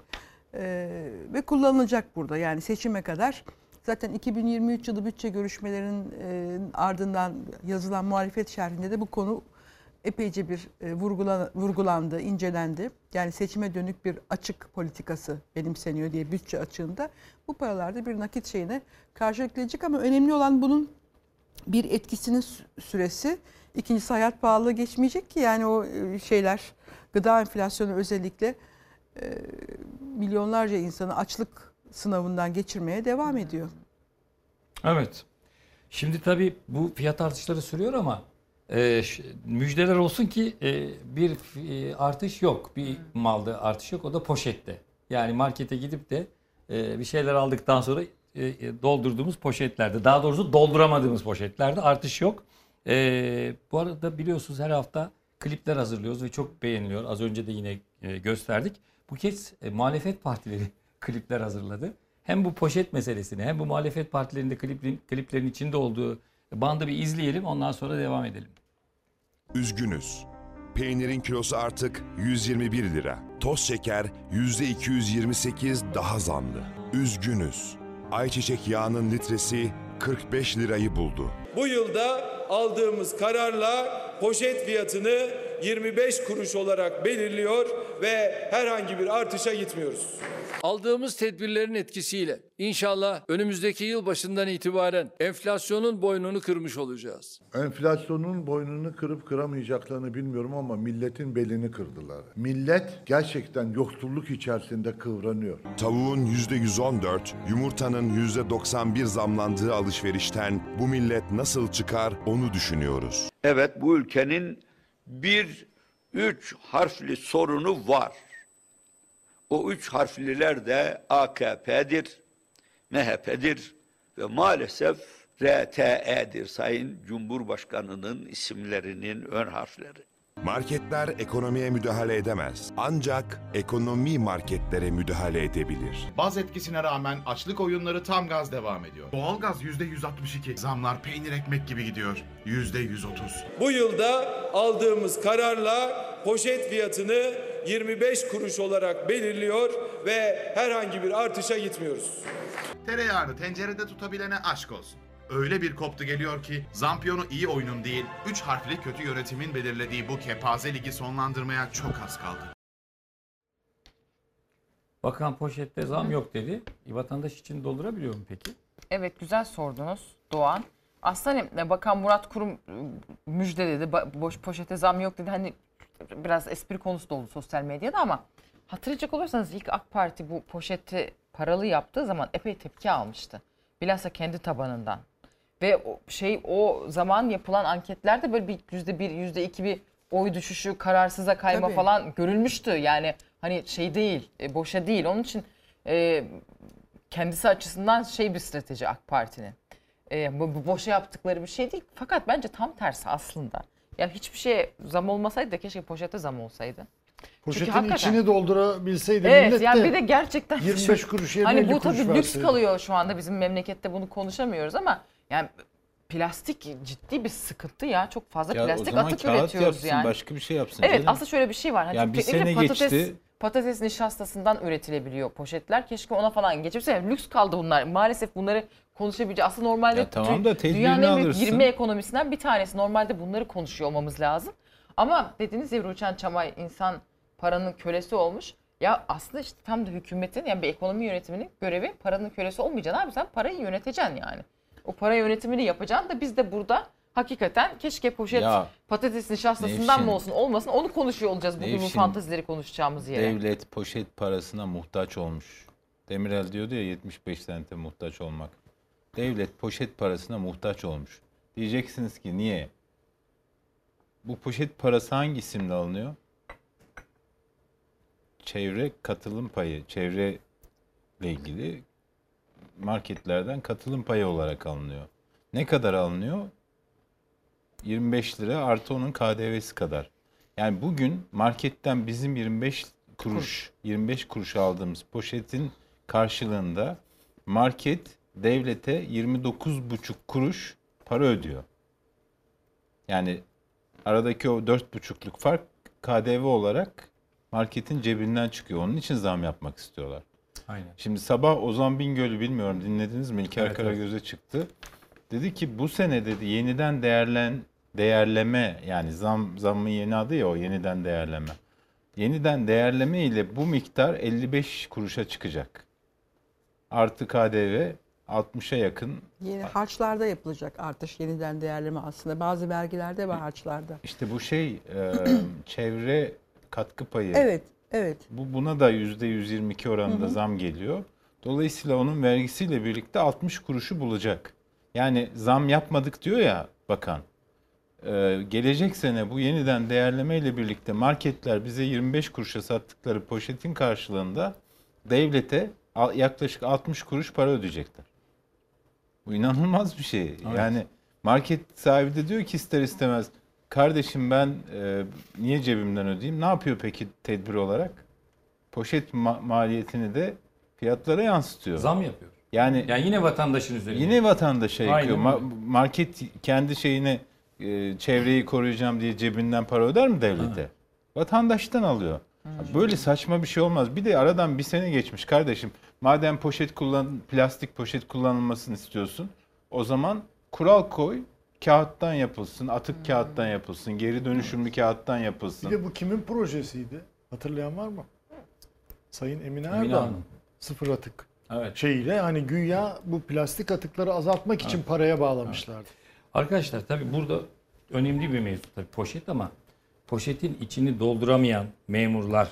Ee, ve kullanılacak burada. Yani seçime kadar zaten 2023 yılı bütçe görüşmelerinin e, ardından yazılan muhalefet şerhinde de bu konu epeyce bir e, vurgulan, vurgulandı, incelendi. Yani seçime dönük bir açık politikası benimseniyor diye bütçe açığında bu paralarda bir nakit şeyine karşılık gelecek ama önemli olan bunun bir etkisinin sü- süresi. İkincisi hayat pahalılığı geçmeyecek ki yani o e, şeyler gıda enflasyonu özellikle e, milyonlarca insanı açlık sınavından geçirmeye devam ediyor. Evet. Şimdi tabii bu fiyat artışları sürüyor ama e, müjdeler olsun ki e, bir e, artış yok. Bir malda artış yok. O da poşette. Yani markete gidip de e, bir şeyler aldıktan sonra e, e, doldurduğumuz poşetlerde, daha doğrusu dolduramadığımız poşetlerde artış yok. E, bu arada biliyorsunuz her hafta klipler hazırlıyoruz ve çok beğeniliyor. Az önce de yine e, gösterdik. Bu kez e, muhalefet partileri klipler hazırladı. Hem bu poşet meselesini hem bu muhalefet partilerinde kliplerin, kliplerin içinde olduğu bandı bir izleyelim ondan sonra devam edelim. Üzgünüz. Peynirin kilosu artık 121 lira. Toz şeker %228 daha zamlı. Üzgünüz. Ayçiçek yağının litresi 45 lirayı buldu. Bu yılda aldığımız kararla poşet fiyatını 25 kuruş olarak belirliyor ve herhangi bir artışa gitmiyoruz. Aldığımız tedbirlerin etkisiyle inşallah önümüzdeki yıl başından itibaren enflasyonun boynunu kırmış olacağız. Enflasyonun boynunu kırıp kıramayacaklarını bilmiyorum ama milletin belini kırdılar. Millet gerçekten yoksulluk içerisinde kıvranıyor. Tavuğun %114, yumurtanın %91 zamlandığı alışverişten bu millet nasıl çıkar onu düşünüyoruz. Evet bu ülkenin bir üç harfli sorunu var. O üç harfliler de AKP'dir, MHP'dir ve maalesef RTE'dir Sayın Cumhurbaşkanı'nın isimlerinin ön harfleri. Marketler ekonomiye müdahale edemez. Ancak ekonomi marketlere müdahale edebilir. Baz etkisine rağmen açlık oyunları tam gaz devam ediyor. Doğalgaz %162. Zamlar peynir ekmek gibi gidiyor. %130. Bu yılda aldığımız kararla poşet fiyatını 25 kuruş olarak belirliyor ve herhangi bir artışa gitmiyoruz. Tereyağını tencerede tutabilene aşk olsun. Öyle bir koptu geliyor ki Zampiyon'u iyi oyunun değil, 3 harfli kötü yönetimin belirlediği bu kepaze ligi sonlandırmaya çok az kaldı. Bakan poşette zam yok dedi. E, vatandaş için doldurabiliyor mu peki? Evet güzel sordunuz Doğan. Aslında Bakan Murat Kurum e, müjde dedi. Boş poşete zam yok dedi. Hani biraz espri konusu da oldu sosyal medyada ama hatırlayacak olursanız ilk AK Parti bu poşeti paralı yaptığı zaman epey tepki almıştı. Bilhassa kendi tabanından. Ve o şey o zaman yapılan anketlerde böyle bir yüzde bir, yüzde iki bir oy düşüşü, kararsıza kayma Tabii. falan görülmüştü. Yani hani şey değil, e, boşa değil. Onun için e, kendisi açısından şey bir strateji AK Parti'nin. E, bu, bu boşa yaptıkları bir şey değil. Fakat bence tam tersi aslında. Ya hiçbir şeye zam olmasaydı da keşke poşete zam olsaydı. Poşetin hakikaten- içini doldurabilseydi Evet millet yani de bir de gerçekten 25 şu- kuruş yerine Hani 50 bu tabii lüks kalıyor şu anda bizim memlekette bunu konuşamıyoruz ama yani plastik ciddi bir sıkıntı ya. Çok fazla Ya plastik atık üretiyoruz yapsın, yani. başka bir şey yapsın Evet canım. aslında şöyle bir şey var. Hani Yani bir sene patates, geçti. Patates nişastasından üretilebiliyor poşetler. Keşke ona falan geçirse. Yani lüks kaldı bunlar. Maalesef bunları konuşabileceğiz. Aslında normalde Ya tamam da dünyanın en büyük alırsın. 20 ekonomisinden bir tanesi. Normalde bunları konuşuyor olmamız lazım. Ama dediğiniz gibi Rüçhan Çamay insan paranın kölesi olmuş. Ya aslında işte tam da hükümetin yani bir ekonomi yönetiminin görevi paranın kölesi olmayacaksın abi sen parayı yöneteceksin yani. O para yönetimini yapacaksın da biz de burada hakikaten keşke poşet Ya, patates nişastasından Nevşin- mı olsun olmasın onu konuşuyor olacağız bugün bu Nevşin, fantezileri konuşacağımız yere. Devlet poşet parasına muhtaç olmuş. Demirel diyordu ya 75 sente muhtaç olmak. Devlet poşet parasına muhtaç olmuş. Diyeceksiniz ki niye? Bu poşet parası hangi isimle alınıyor? Çevre katılım payı, çevre ile ilgili marketlerden katılım payı olarak alınıyor. Ne kadar alınıyor? 25 lira artı onun KDV'si kadar. Yani bugün marketten bizim 25 kuruş, 25 kuruş aldığımız poşetin karşılığında market devlete 29,5 kuruş para ödüyor. Yani aradaki o 4,5'luk fark KDV olarak marketin cebinden çıkıyor. Onun için zam yapmak istiyorlar. Aynen. Şimdi sabah Ozan Bingöl'ü bilmiyorum dinlediniz mi? İlker Evet, Karagöz'e çıktı. Dedi ki bu sene dedi yeniden değerlen değerleme yani zam zammın yeni adı ya o yeniden değerleme. Yeniden değerleme ile bu miktar 55 kuruşa çıkacak. Artı KDV 60'a yakın. Yeni harçlarda yapılacak artış yeniden değerleme aslında. Bazı vergilerde ve harçlarda. İşte bu şey e, çevre katkı payı. Evet, evet. Bu buna da %122 oranında Hı hı. zam geliyor. Dolayısıyla onun vergisiyle birlikte 60 kuruşu bulacak. Yani zam yapmadık diyor ya bakan. Ee, gelecek sene bu yeniden değerleme ile birlikte marketler bize 25 kuruşa sattıkları poşetin karşılığında devlete yaklaşık 60 kuruş para ödeyecekler. Bu inanılmaz bir şey. Yani market sahibi de diyor ki ister istemez kardeşim ben e, niye cebimden ödeyeyim? Ne yapıyor peki tedbir olarak? Poşet ma- maliyetini de fiyatlara yansıtıyor. Zam yapıyor. Yani Yani yine vatandaşın üzerine. Yine vatandaşa yakıyor. Aynen Ma- market kendi şeyine e, çevreyi koruyacağım diye cebinden para öder mi devlete? Vatandaştan alıyor. Böyle saçma bir şey olmaz. Bir de aradan bir sene geçmiş kardeşim. Madem poşet kullan plastik poşet kullanılmasını istiyorsun, o zaman kural koy. Kağıttan yapılsın, atık kağıttan yapılsın, geri dönüşümlü kağıttan yapılsın. Bir de bu kimin projesiydi? Hatırlayan var mı? Sayın Emine Erdoğan. Hanım. Sıfır atık. Evet. Şeyiyle hani güya bu plastik atıkları azaltmak için Evet. paraya bağlamışlardı. Arkadaşlar tabii burada önemli bir mevzu tabii poşet ama poşetin içini dolduramayan memurlar,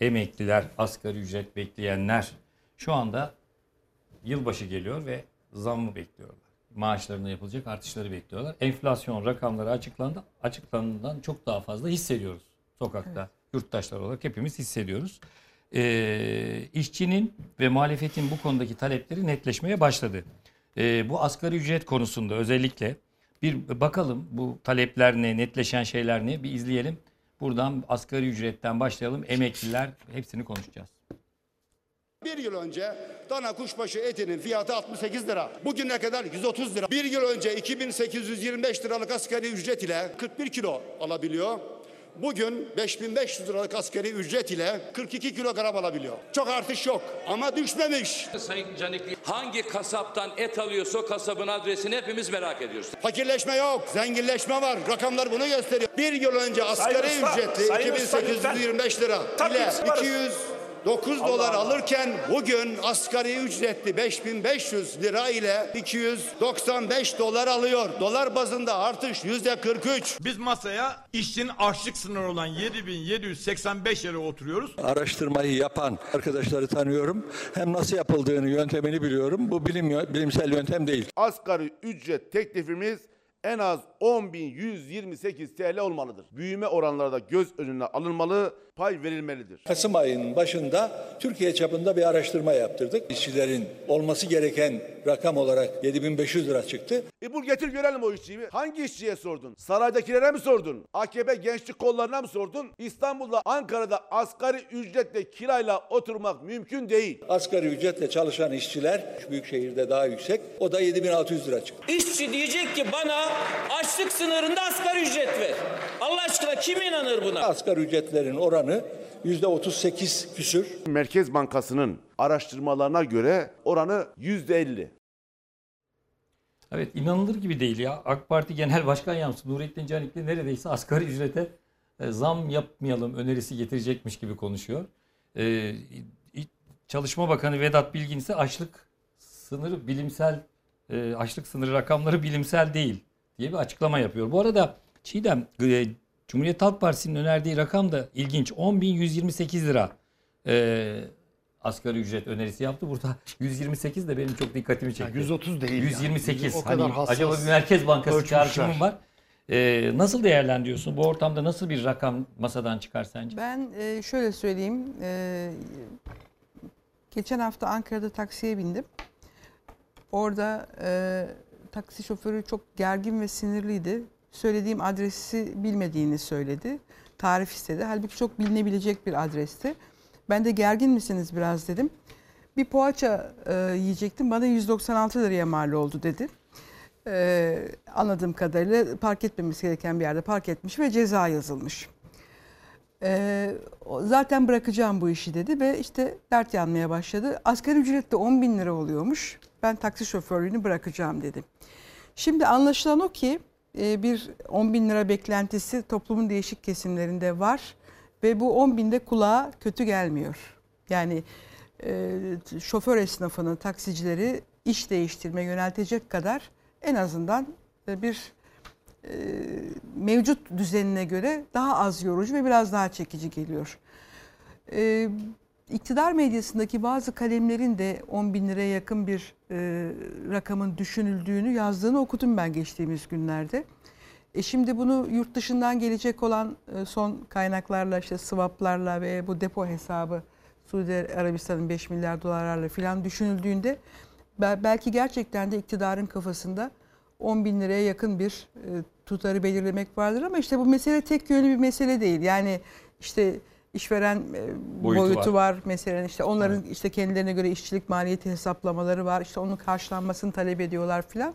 emekliler, asgari ücret bekleyenler şu anda yılbaşı geliyor ve zammı bekliyorlar. Maaşlarına yapılacak artışları bekliyorlar. Enflasyon rakamları açıklandı. Açıklandığından çok daha fazla hissediyoruz sokakta. Yurttaşlar olarak hepimiz hissediyoruz. Ee, işçinin ve muhalefetin bu konudaki talepleri netleşmeye başladı. Ee, bu asgari ücret konusunda özellikle bir bakalım bu talepler ne, netleşen şeyler ne bir izleyelim. Buradan asgari ücretten başlayalım. Emekliler hepsini konuşacağız. Bir yıl önce dana kuşbaşı etinin fiyatı 68 lira. Bugüne kadar 130 lira. Bir yıl önce 2825 liralık asgari ücret ile 41 kilo alabiliyor. Bugün 5500 liralık asgari ücret ile 42 kilogram alabiliyor. Çok artış yok ama düşmemiş. Sayın Canikli hangi kasaptan et alıyorsa kasabın adresini hepimiz merak ediyoruz. Fakirleşme yok, zenginleşme var. Rakamlar bunu gösteriyor. Bir yıl önce asgari Sayın ücretli 2825 lira ile biz varız. 200 9 dolar alırken bugün asgari ücretli 5500 lira ile 295 dolar alıyor. Dolar bazında artış yüzde 43. Biz masaya işçinin açlık sınırı olan 7785 yere oturuyoruz. Araştırmayı yapan arkadaşları tanıyorum. Hem nasıl yapıldığını yöntemini biliyorum. Bu bilim bilimsel yöntem değil. Asgari ücret teklifimiz en az 10.128 TL olmalıdır. Büyüme oranları da göz önüne alınmalı pay verilmelidir. Kasım ayının başında Türkiye çapında bir araştırma yaptırdık. İşçilerin olması gereken rakam olarak 7500 lira çıktı. E bul getir görelim o işçiyi. Hangi işçiye sordun? Saraydakilere mi sordun? AKP gençlik kollarına mı sordun? İstanbul'da, Ankara'da asgari ücretle kirayla oturmak mümkün değil. Asgari ücretle çalışan işçiler büyük şehirde daha yüksek. O da 7600 lira çıktı. İşçi diyecek ki bana açlık sınırında asgari ücret ver. Allah aşkına kim inanır buna? Asgari ücretlerin oranı %38 küsür. Merkez Bankası'nın araştırmalarına göre oranı %50. Evet inanılır gibi değil ya. AK Parti Genel Başkan Yardımcısı Nurettin Canikli neredeyse asgari ücrete e, zam yapmayalım önerisi getirecekmiş gibi konuşuyor. Ee, Çalışma Bakanı Vedat Bilgin ise açlık sınırı bilimsel e, açlık sınırı rakamları bilimsel değil diye bir açıklama yapıyor. Bu arada Çiğdem e, Cumhuriyet Halk Partisi'nin önerdiği rakam da ilginç. 10.128 lira e, asgari ücret önerisi yaptı. Burada 128 de benim çok dikkatimi çekti. 130 değil yani. 128. O kadar hani hassas acaba bir Merkez Bankası ölçmüşler. çağrışımı var. E, nasıl değerlendiriyorsun? Bu ortamda nasıl bir rakam masadan çıkar sence? Ben e, şöyle söyleyeyim. e, geçen hafta Ankara'da taksiye bindim. Orada e, taksi şoförü çok gergin ve sinirliydi. Söylediğim adresi bilmediğini söyledi. Tarif istedi. Halbuki çok bilinebilecek bir adresti. Ben de gergin misiniz biraz dedim. Bir poğaça e, yiyecektim. Bana 196 liraya mal oldu dedi. E, anladığım kadarıyla park etmemesi gereken bir yerde park etmiş ve ceza yazılmış. O- zaten bırakacağım bu işi dedi ve işte dert yanmaya başladı. Asgari ücret de 10 bin lira oluyormuş. Ben taksi şoförlüğünü bırakacağım dedi. Şimdi anlaşılan o ki e, bir 10 bin lira beklentisi toplumun değişik kesimlerinde var ve bu 10 binde kulağa kötü gelmiyor. Yani e, şoför esnafını, taksicileri iş değiştirmeye yöneltecek kadar en azından e, bir e, mevcut düzenine göre daha az yorucu ve biraz daha çekici geliyor. E, iktidar medyasındaki bazı kalemlerin de 10 bin liraya yakın bir e, rakamın düşünüldüğünü yazdığını okudum ben geçtiğimiz günlerde. E şimdi bunu yurt dışından gelecek olan e, son kaynaklarla işte swaplarla ve bu depo hesabı Suudi Arabistan'ın 5 milyar dolarlarla filan düşünüldüğünde bel- belki gerçekten de iktidarın kafasında 10 bin liraya yakın bir e, tutarı belirlemek vardır ama işte bu mesele tek yönlü bir mesele değil. Yani işte işveren e, Boyutu boyutu, var. var. Mesela işte onların işte kendilerine göre işçilik maliyeti hesaplamaları var. İşte onun karşılanmasını talep ediyorlar filan.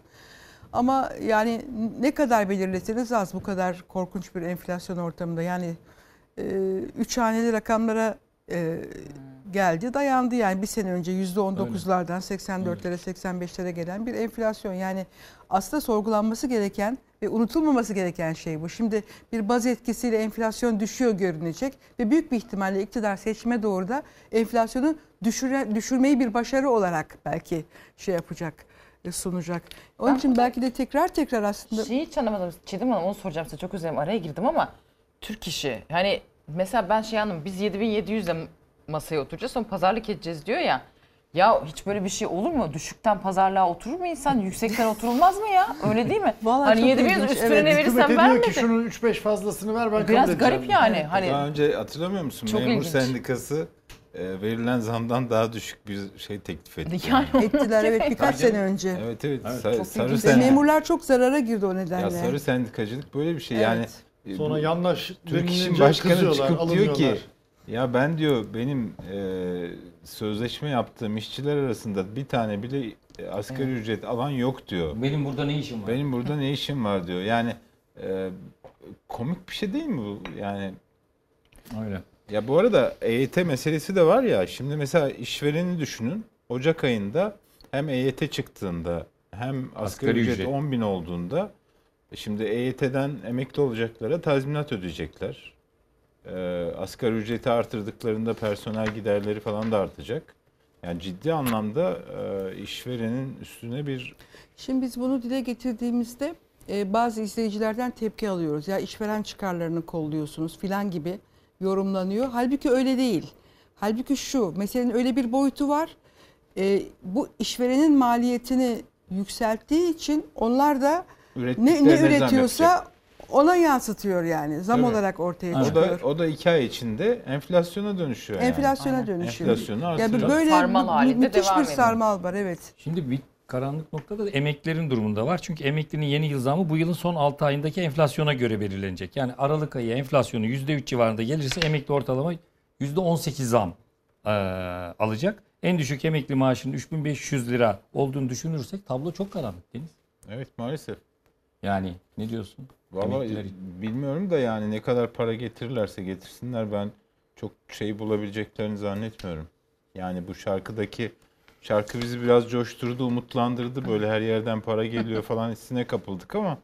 Ama yani ne kadar belirleseniz az bu kadar korkunç bir enflasyon ortamında. Yani e, üç haneli rakamlara e, geldi dayandı yani bir sene önce %19'lardan 84'lere 85'lere gelen bir enflasyon. Yani aslında sorgulanması gereken ve unutulmaması gereken şey bu. Şimdi bir baz etkisiyle enflasyon düşüyor görünecek ve büyük bir ihtimalle iktidar seçime doğru da enflasyonu düşüre, düşürmeyi bir başarı olarak belki şey yapacak e, sunacak. Onun için belki de tekrar tekrar aslında Şeyi hiç anlamadım. Çiğdem Hanım onu soracağım size çok üzerine araya girdim ama Türk işi. Hani mesela ben şey anladım. Biz 7700 ile masaya oturacağız sonra pazarlık edeceğiz diyor ya. Ya hiç böyle bir şey olur mu? Düşükten pazarlığa oturur mu insan? Yüksekten oturulmaz mı ya? Öyle değil mi? Vallahi hani çok 7500 ilginç. üstüne Evet, ne Hükümet verirsen diyor verme ki şunun 3-5 fazlasını ver ben Biraz kabul edeceğim. garip yani. Hani Daha önce hatırlamıyor musun? Çok Memur ilginç. Sendikası e, verilen zamdan daha düşük bir şey teklif etti. Yani ettiler evet birkaç sene önce. Evet evet. Evet, Sa- çok sarı ilginç. sen- Memurlar çok zarara girdi o nedenle. Ya sarı sendikacılık böyle bir şey. Evet. Yani e, Sonra yandaş Türk İş'in denilince başkanı kızıyorlar, çıkıp diyor ki alınıyorlar. Ya ben diyor benim e, sözleşme yaptığım işçiler arasında bir tane bile e, asgari ücret alan yok diyor. Benim burada ne işim var? Benim burada ne işim var diyor. Yani e, komik bir şey değil mi bu? Yani Öyle. ya bu arada EYT meselesi de var ya. Şimdi mesela işvereni düşünün. Ocak ayında hem EYT çıktığında hem asgari, Asgari ücret, ücret. 10 bin olduğunda e şimdi EYT'den emekli olacaklara tazminat ödeyecekler. Ee, asgari ücreti artırdıklarında personel giderleri falan da artacak. Yani ciddi anlamda e, işverenin üstüne bir Şimdi biz bunu dile getirdiğimizde e, bazı izleyicilerden tepki alıyoruz. Ya işveren çıkarlarını kolluyorsunuz filan gibi yorumlanıyor. Halbuki öyle değil. Halbuki şu meselenin öyle bir boyutu var. E, bu işverenin maliyetini yükselttiği için onlar da ne, ne üretiyorsa. Ona yansıtıyor yani. Zam Tabii. olarak ortaya O çıkıyor. da, o da iki ay içinde enflasyona dönüşüyor yani. Enflasyona dönüşüyor. Enflasyonu Yani artırıyor. böyle Sarmal mü- halinde müthiş devam bir sarmal var evet. Şimdi bir karanlık noktada da emeklilerin durumunda var. Çünkü emeklinin yeni yıl zamı bu yılın son 6 ayındaki enflasyona göre belirlenecek. Yani Aralık ayı enflasyonu %3 civarında gelirse emekli ortalama %18 zam eee, alacak. En düşük emekli maaşının 3500 lira olduğunu düşünürsek tablo çok karanlık Deniz. Evet maalesef. Yani ne diyorsun? Vallahi Emekliler için. bilmiyorum da yani ne kadar para getirirlerse getirsinler ben çok şey bulabileceklerini zannetmiyorum. Yani bu şarkıdaki şarkı bizi biraz coşturdu, umutlandırdı. Böyle her yerden para geliyor falan hissine kapıldık ama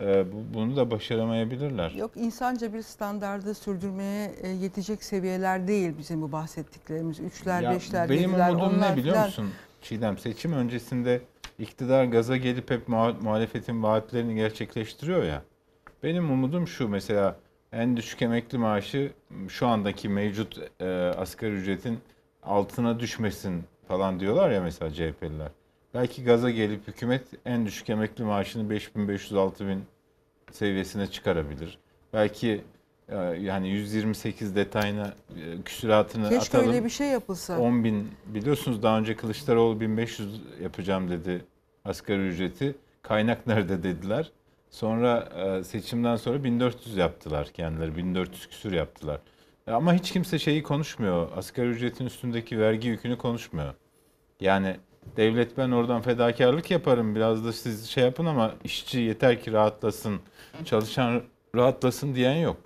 e, bu, bunu da başaramayabilirler. Yok insanca bir standardı sürdürmeye e, yetecek seviyeler değil bizim bu bahsettiklerimiz. Üçler, Ya beşler, benim yediler, umudum onlar ne biliyor filan. musun Çiğdem? Seçim öncesinde iktidar gaza gelip hep muha- muhalefetin vaatlerini gerçekleştiriyor ya. Benim umudum şu mesela en düşük emekli maaşı şu andaki mevcut e, asgari ücretin altına düşmesin falan diyorlar ya mesela CHP'liler. Belki gaza gelip hükümet en düşük emekli maaşını 5500-6000 seviyesine çıkarabilir. Belki e, yani 128 detayına e, küsuratını Keşke atalım. öyle bir şey yapılsa. 10 bin biliyorsunuz daha önce Kılıçdaroğlu 1500 yapacağım dedi asgari ücreti. Kaynak nerede dediler. Sonra e, seçimden sonra 1400 yaptılar kendileri. 1400 küsür yaptılar. E, Ama hiç kimse şeyi konuşmuyor. Asgari ücretin üstündeki vergi yükünü konuşmuyor. Yani devlet ben oradan fedakarlık yaparım biraz da siz şey yapın ama işçi yeter ki rahatlasın, çalışan rahatlasın diyen yok.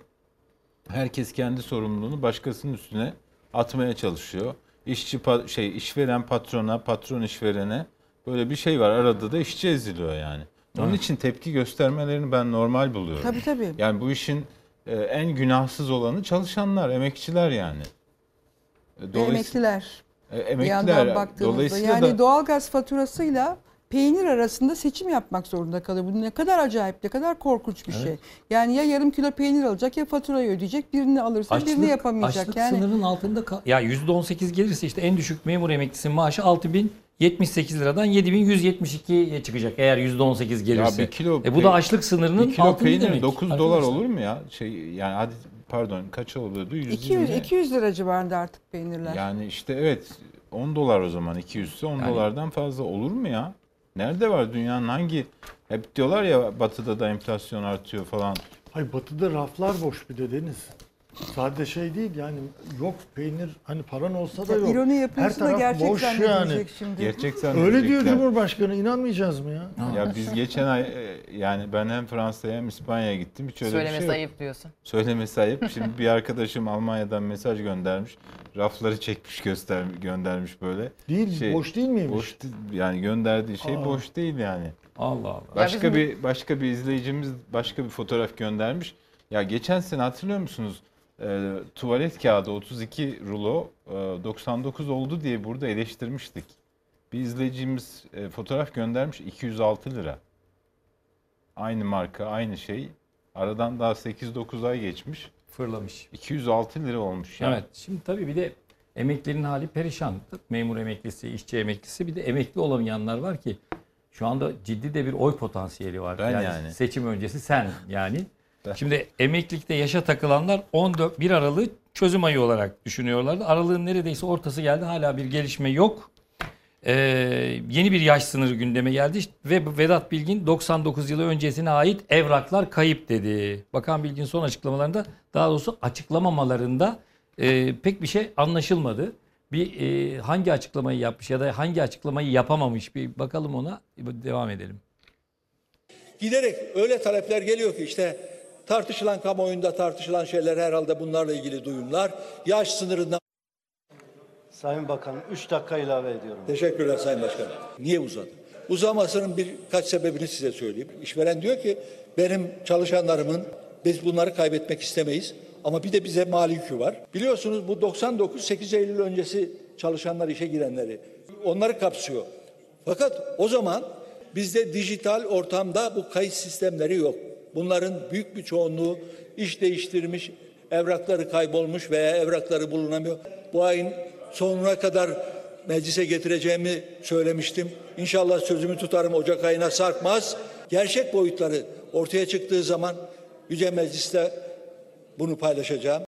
Herkes kendi sorumluluğunu başkasının üstüne atmaya çalışıyor. İşçi şey işveren patrona, patron işverene böyle bir şey var. Arada da işçi eziliyor yani. Onun Evet. için tepki göstermelerini ben normal buluyorum. Tabii tabii. Yani bu işin e, en günahsız olanı çalışanlar, emekçiler yani. E, Ve dolayıs- emekliler. E, emekliler. yandan baktığımızda Dolayısıyla yani da- doğalgaz faturasıyla peynir arasında seçim yapmak zorunda kalıyor. Bu ne kadar acayip, ne kadar korkunç bir Evet. şey. Yani ya yarım kilo peynir alacak ya faturayı ödeyecek. Birini alırsa birini yapamayacak. açlık yani sınırının altında kal- ya %18 gelirse işte en düşük memur emeklisinin maaşı 6078 liradan 7172'ye çıkacak eğer %18 gelirse. Ya bir kilo e bu da açlık sınırının bir kilo altında peynir demek. 9 arkadaşlar. dolar olur mu ya? Şey yani hadi pardon kaç oluyordu? 120 200 200 lira civarında artık peynirler. Yani işte evet 10 dolar o zaman 200 ise 10 Yani- dolardan fazla olur mu ya? Nerede var dünyanın hangi hep diyorlar ya batıda da enflasyon artıyor falan. Hayır batıda raflar boş bir de Deniz. Sadece şey değil yani yok peynir hani paran olsa da yok. ironi yapıyorsun da taraf gerçek boş zannedilecek şimdi. Gerçek Öyle diyor Cumhurbaşkanı inanmayacağız mı ya? Ya biz geçen ay e, yani ben hem Fransa'ya hem İspanya'ya gittim. Hiç öyle bir Söylemesi şey yok. ayıp diyorsun. Söylemesi ayıp. Şimdi bir arkadaşım Almanya'dan mesaj göndermiş. Rafları çekmiş göster göndermiş böyle. Değil, boş değil miymiş? Boş değil. yani gönderdiği şey Aa. boş değil yani. Allah Allah. Başka bizim- bir başka bir izleyicimiz başka bir fotoğraf göndermiş. Ya geçen sene hatırlıyor musunuz? Ee, tuvalet kağıdı 32 rulo e, 99 oldu diye burada eleştirmiştik. Bir izleyicimiz e, fotoğraf göndermiş 206 lira. Aynı marka, aynı şey. Aradan daha 8-9 ay geçmiş. Fırlamış. 206 lira olmuş ya. Evet. Şimdi tabii bir de emeklilerin hali perişan. Memur emeklisi, işçi emeklisi bir de emekli olamayanlar var ki şu anda ciddi de bir oy potansiyeli var. Ben yani. Seçim öncesi sen yani. Şimdi emeklilikte yaşa takılanlar 14 1 Aralık'ı çözüm ayı olarak düşünüyorlardı. Aralığın neredeyse ortası geldi. Hala bir gelişme yok. Ee, yeni bir yaş sınırı gündeme geldi ve Vedat Bilgin 99 yılı öncesine ait evraklar kayıp dedi. Bakan Bilgin son açıklamalarında daha doğrusu açıklamamalarında e, pek bir şey anlaşılmadı. Bir e, hangi açıklamayı yapmış ya da hangi açıklamayı yapamamış bir bakalım ona devam edelim. Giderek öyle talepler geliyor ki işte tartışılan kamuoyunda tartışılan şeyler herhalde bunlarla ilgili duyumlar. Yaş sınırından Sayın Bakan 3 dakika ilave ediyorum. Teşekkürler Sayın Başkanım. Niye uzadı? Uzamasının birkaç sebebini size söyleyeyim. İşveren diyor ki benim çalışanlarımın biz bunları kaybetmek istemeyiz. Ama bir de bize mali yükü var. Biliyorsunuz bu 99 8 Eylül öncesi çalışanlar işe girenleri. Onları kapsıyor. Fakat o zaman bizde dijital ortamda bu kayıt sistemleri yok. Bunların büyük bir çoğunluğu iş değiştirmiş, evrakları kaybolmuş veya evrakları bulunamıyor. Bu ayın sonuna kadar meclise getireceğimi söylemiştim. İnşallah sözümü tutarım Ocak ayına sarkmaz. Gerçek boyutları ortaya çıktığı zaman Yüce Meclis'te bunu paylaşacağım.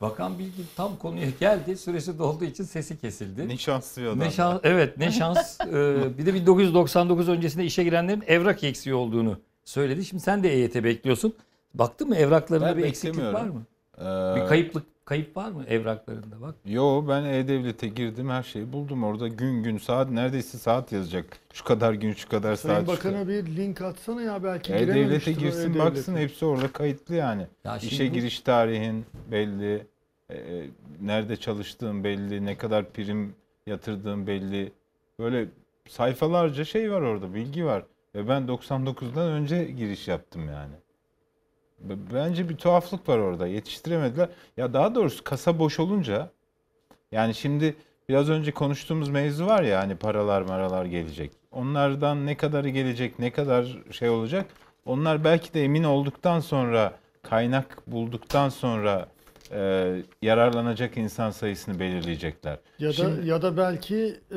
Bakan Bilgin tam konuya geldi. Süresi dolduğu için sesi kesildi. Ne şanslı bir adam. Ne şans, evet ne şans. Ee, bir de 1999 öncesinde işe girenlerin evrak eksiği olduğunu söyledi. Şimdi sen de EYT bekliyorsun. Baktın mı evraklarında Ben bir eksiklik var mı? Ee, Bir kayıplık kayıp var mı evraklarında bak. Yo ben E-Devlet'e girdim her şeyi buldum orada gün gün saat neredeyse saat yazacak. Şu kadar gün şu kadar Sayın saat. şu Bakan'a bir link atsana ya belki E-Devlet'e girsin E-Devlet'e. baksın hepsi orada kayıtlı yani. Ya İşe bu- giriş tarihin belli. E, nerede çalıştığın belli. Ne kadar prim yatırdığın belli. Böyle sayfalarca şey var orada bilgi var. Ve ben 99'dan önce giriş yaptım yani. Bence bir tuhaflık var orada. Yetiştiremediler. Ya daha doğrusu kasa boş olunca yani şimdi biraz önce konuştuğumuz mevzu var ya hani paralar maralar gelecek. Onlardan ne kadarı gelecek, ne kadar şey olacak? Onlar belki de emin olduktan sonra, kaynak bulduktan sonra e, yararlanacak insan sayısını belirleyecekler. Ya da Şimdi- ya da belki e,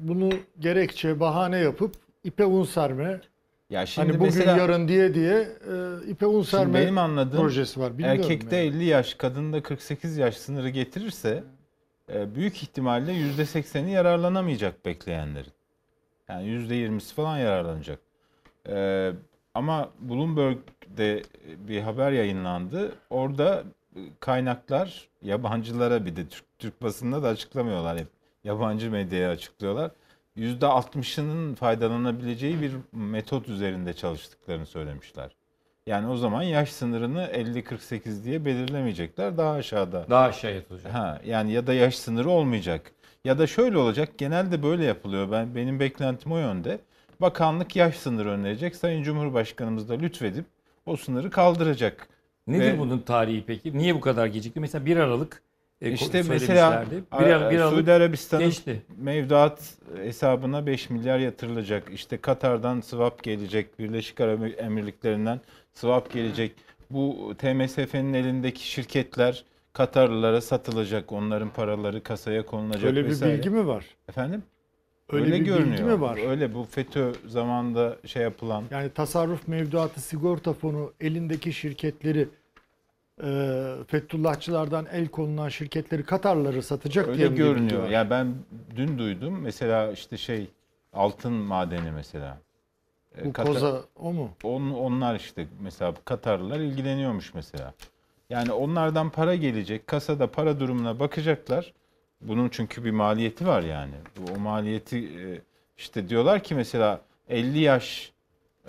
bunu gerekçe bahane yapıp ipe un serme. Ya şimdi hani bugün mesela- yarın diye diye e, ipe un serme benim anladığım projesi var. Bilmiyorum erkekte yani. 50 yaş, kadında 48 yaş sınırı getirirse e, büyük ihtimalle %80'i yararlanamayacak bekleyenlerin. Yani %20'si falan yararlanacak. E, ama Bloomberg'de bir haber yayınlandı. Orada kaynaklar yabancılara bir de Türk, Türk basında da açıklamıyorlar hep. Yabancı medyaya açıklıyorlar. %60'ının faydalanabileceği bir metot üzerinde çalıştıklarını söylemişler. Yani o zaman yaş sınırını 50-48 diye belirlemeyecekler. Daha aşağıda. Daha aşağıya tutacak. Ha, yani ya da yaş sınırı olmayacak. Ya da şöyle olacak. Genelde böyle yapılıyor. Ben benim beklentim o yönde. Bakanlık yaş sınırı önerecek. Sayın Cumhurbaşkanımız da lütfedip o sınırı kaldıracak. Nedir Ve- bunun tarihi peki? Niye bu kadar gecikti? Mesela 1 Aralık e, İşte mesela söylemişlerdi. 1 Aralık, 1 Aralık Suudi Arabistan'ın geçti. mevduat hesabına 5 milyar yatırılacak. İşte Katar'dan swap gelecek. Birleşik Arap Emirlikleri'nden swap gelecek. Bu TMSF'nin elindeki şirketler Katarlılara satılacak. Onların paraları kasaya konulacak Öyle bir vesaire. bilgi mi var? Efendim? Öyle bir bilgi mi var? Öyle bu FETÖ zamanında şey yapılan. Yani tasarruf mevduatı sigorta fonu elindeki şirketleri e, Fethullahçılardan el konulan şirketleri Katarları satacak diye Öyle mi bir bilgi görünüyor. Ya ben dün duydum. Mesela işte şey altın madeni mesela. Ee, Bu Katar- koza o mu? On, onlar işte mesela Katarlılar ilgileniyormuş mesela. Yani onlardan para gelecek. Kasada para durumuna bakacaklar. Bunun çünkü bir maliyeti var yani. Bu, o maliyeti e, işte diyorlar ki mesela 50 yaş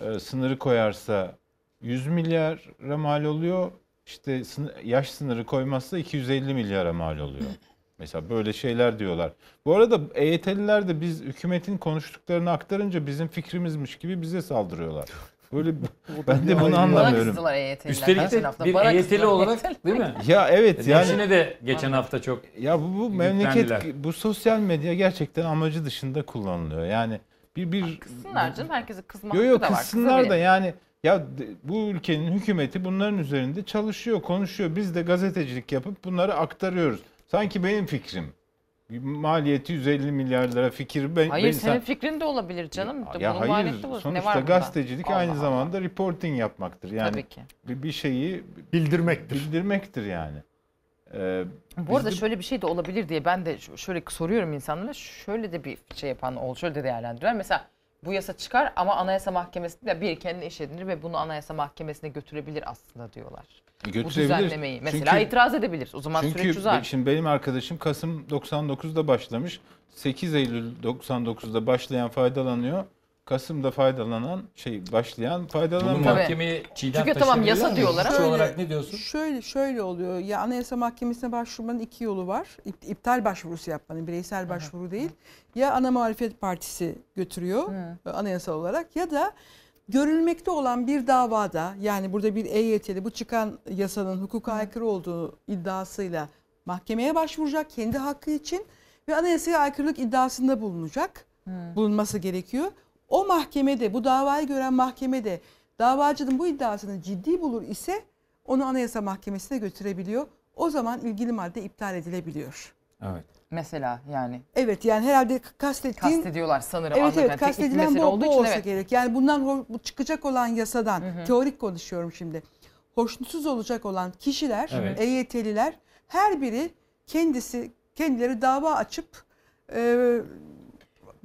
e, sınırı koyarsa 100 milyara mal oluyor. İşte yaş sınırı koymazsa 250 milyara mal oluyor. Mesela böyle şeyler diyorlar. Bu arada EYT'liler de biz hükümetin konuştuklarını aktarınca bizim fikrimizmiş gibi bize saldırıyorlar. Böyle ben de bunu anlamıyorum. EYT'liler. Üstelik geçen de bir EYT'li olarak EYT'liler. değil mi? Ya evet yani. Eşine de geçen hafta çok Ya bu, bu memleket bu sosyal medya gerçekten amacı dışında kullanılıyor. Yani bir bir Kızsınlar canım. Herkese kızma Yo yo da var. kızsınlar da yani ya bu ülkenin hükümeti bunların üzerinde çalışıyor, konuşuyor. Biz de gazetecilik yapıp bunları aktarıyoruz. Sanki benim fikrim. Bir maliyeti 150 milyar lira fikir ben Hayır ben- senin sen- fikrin de olabilir canım. ya Bunun hayır maliyeti bu. Ne sonuçta var gazetecilik Allah aynı Allah. zamanda reporting yapmaktır. Yani Tabii ki. Bir, bir şeyi bildirmektir. Bildirmektir yani. Ee, Bu arada de- şöyle bir şey de olabilir diye ben de şöyle soruyorum insanlara. Şöyle de bir şey yapan oldu. Şöyle de değerlendiriyorlar. Mesela bu yasa çıkar ama Anayasa Mahkemesi'nde bir kendine iş edinir ve bunu Anayasa Mahkemesi'ne götürebilir aslında diyorlar. Bu Götürebilir. düzenlemeyi. Mesela Çünkü- itiraz edebilir. O zaman Çünkü süreç uzar. şimdi benim arkadaşım Kasım 99'da başlamış. 8 Eylül 99'da başlayan faydalanıyor. Kasım'da faydalanan şey başlayan Bunu faydalanamıyor. mahkemeye Çiğdem Çünkü tamam yasa diyorlar ama- olarak ne diyorsun? Şöyle şöyle oluyor. Ya Anayasa Mahkemesi'ne başvurmanın iki yolu var. İp- İptal başvurusu yapmanın, bireysel başvuru değil. Ya ana muhalefet partisi götürüyor e, anayasal olarak ya da görülmekte olan bir davada yani burada bir EYT'li bu çıkan yasanın hukuka aykırı olduğu iddiasıyla mahkemeye başvuracak kendi hakkı için ve anayasaya aykırılık iddiasında bulunacak. Bulunması gerekiyor. O mahkemede bu davayı gören mahkemede davacının bu iddiasını ciddi bulur ise onu Anayasa Mahkemesi'ne götürebiliyor. O zaman ilgili madde iptal edilebiliyor. Evet. Mesela yani. Evet yani herhalde kastettiğin... Kastediyorlar sanırım. Evet evet kastedilen bu, bu için olsa evet. gerek. Yani bundan bu çıkacak olan yasadan, hı. teorik konuşuyorum şimdi. Hoşnutsuz olacak olan kişiler, Evet. EYT'liler her biri kendisi kendileri dava açıp e,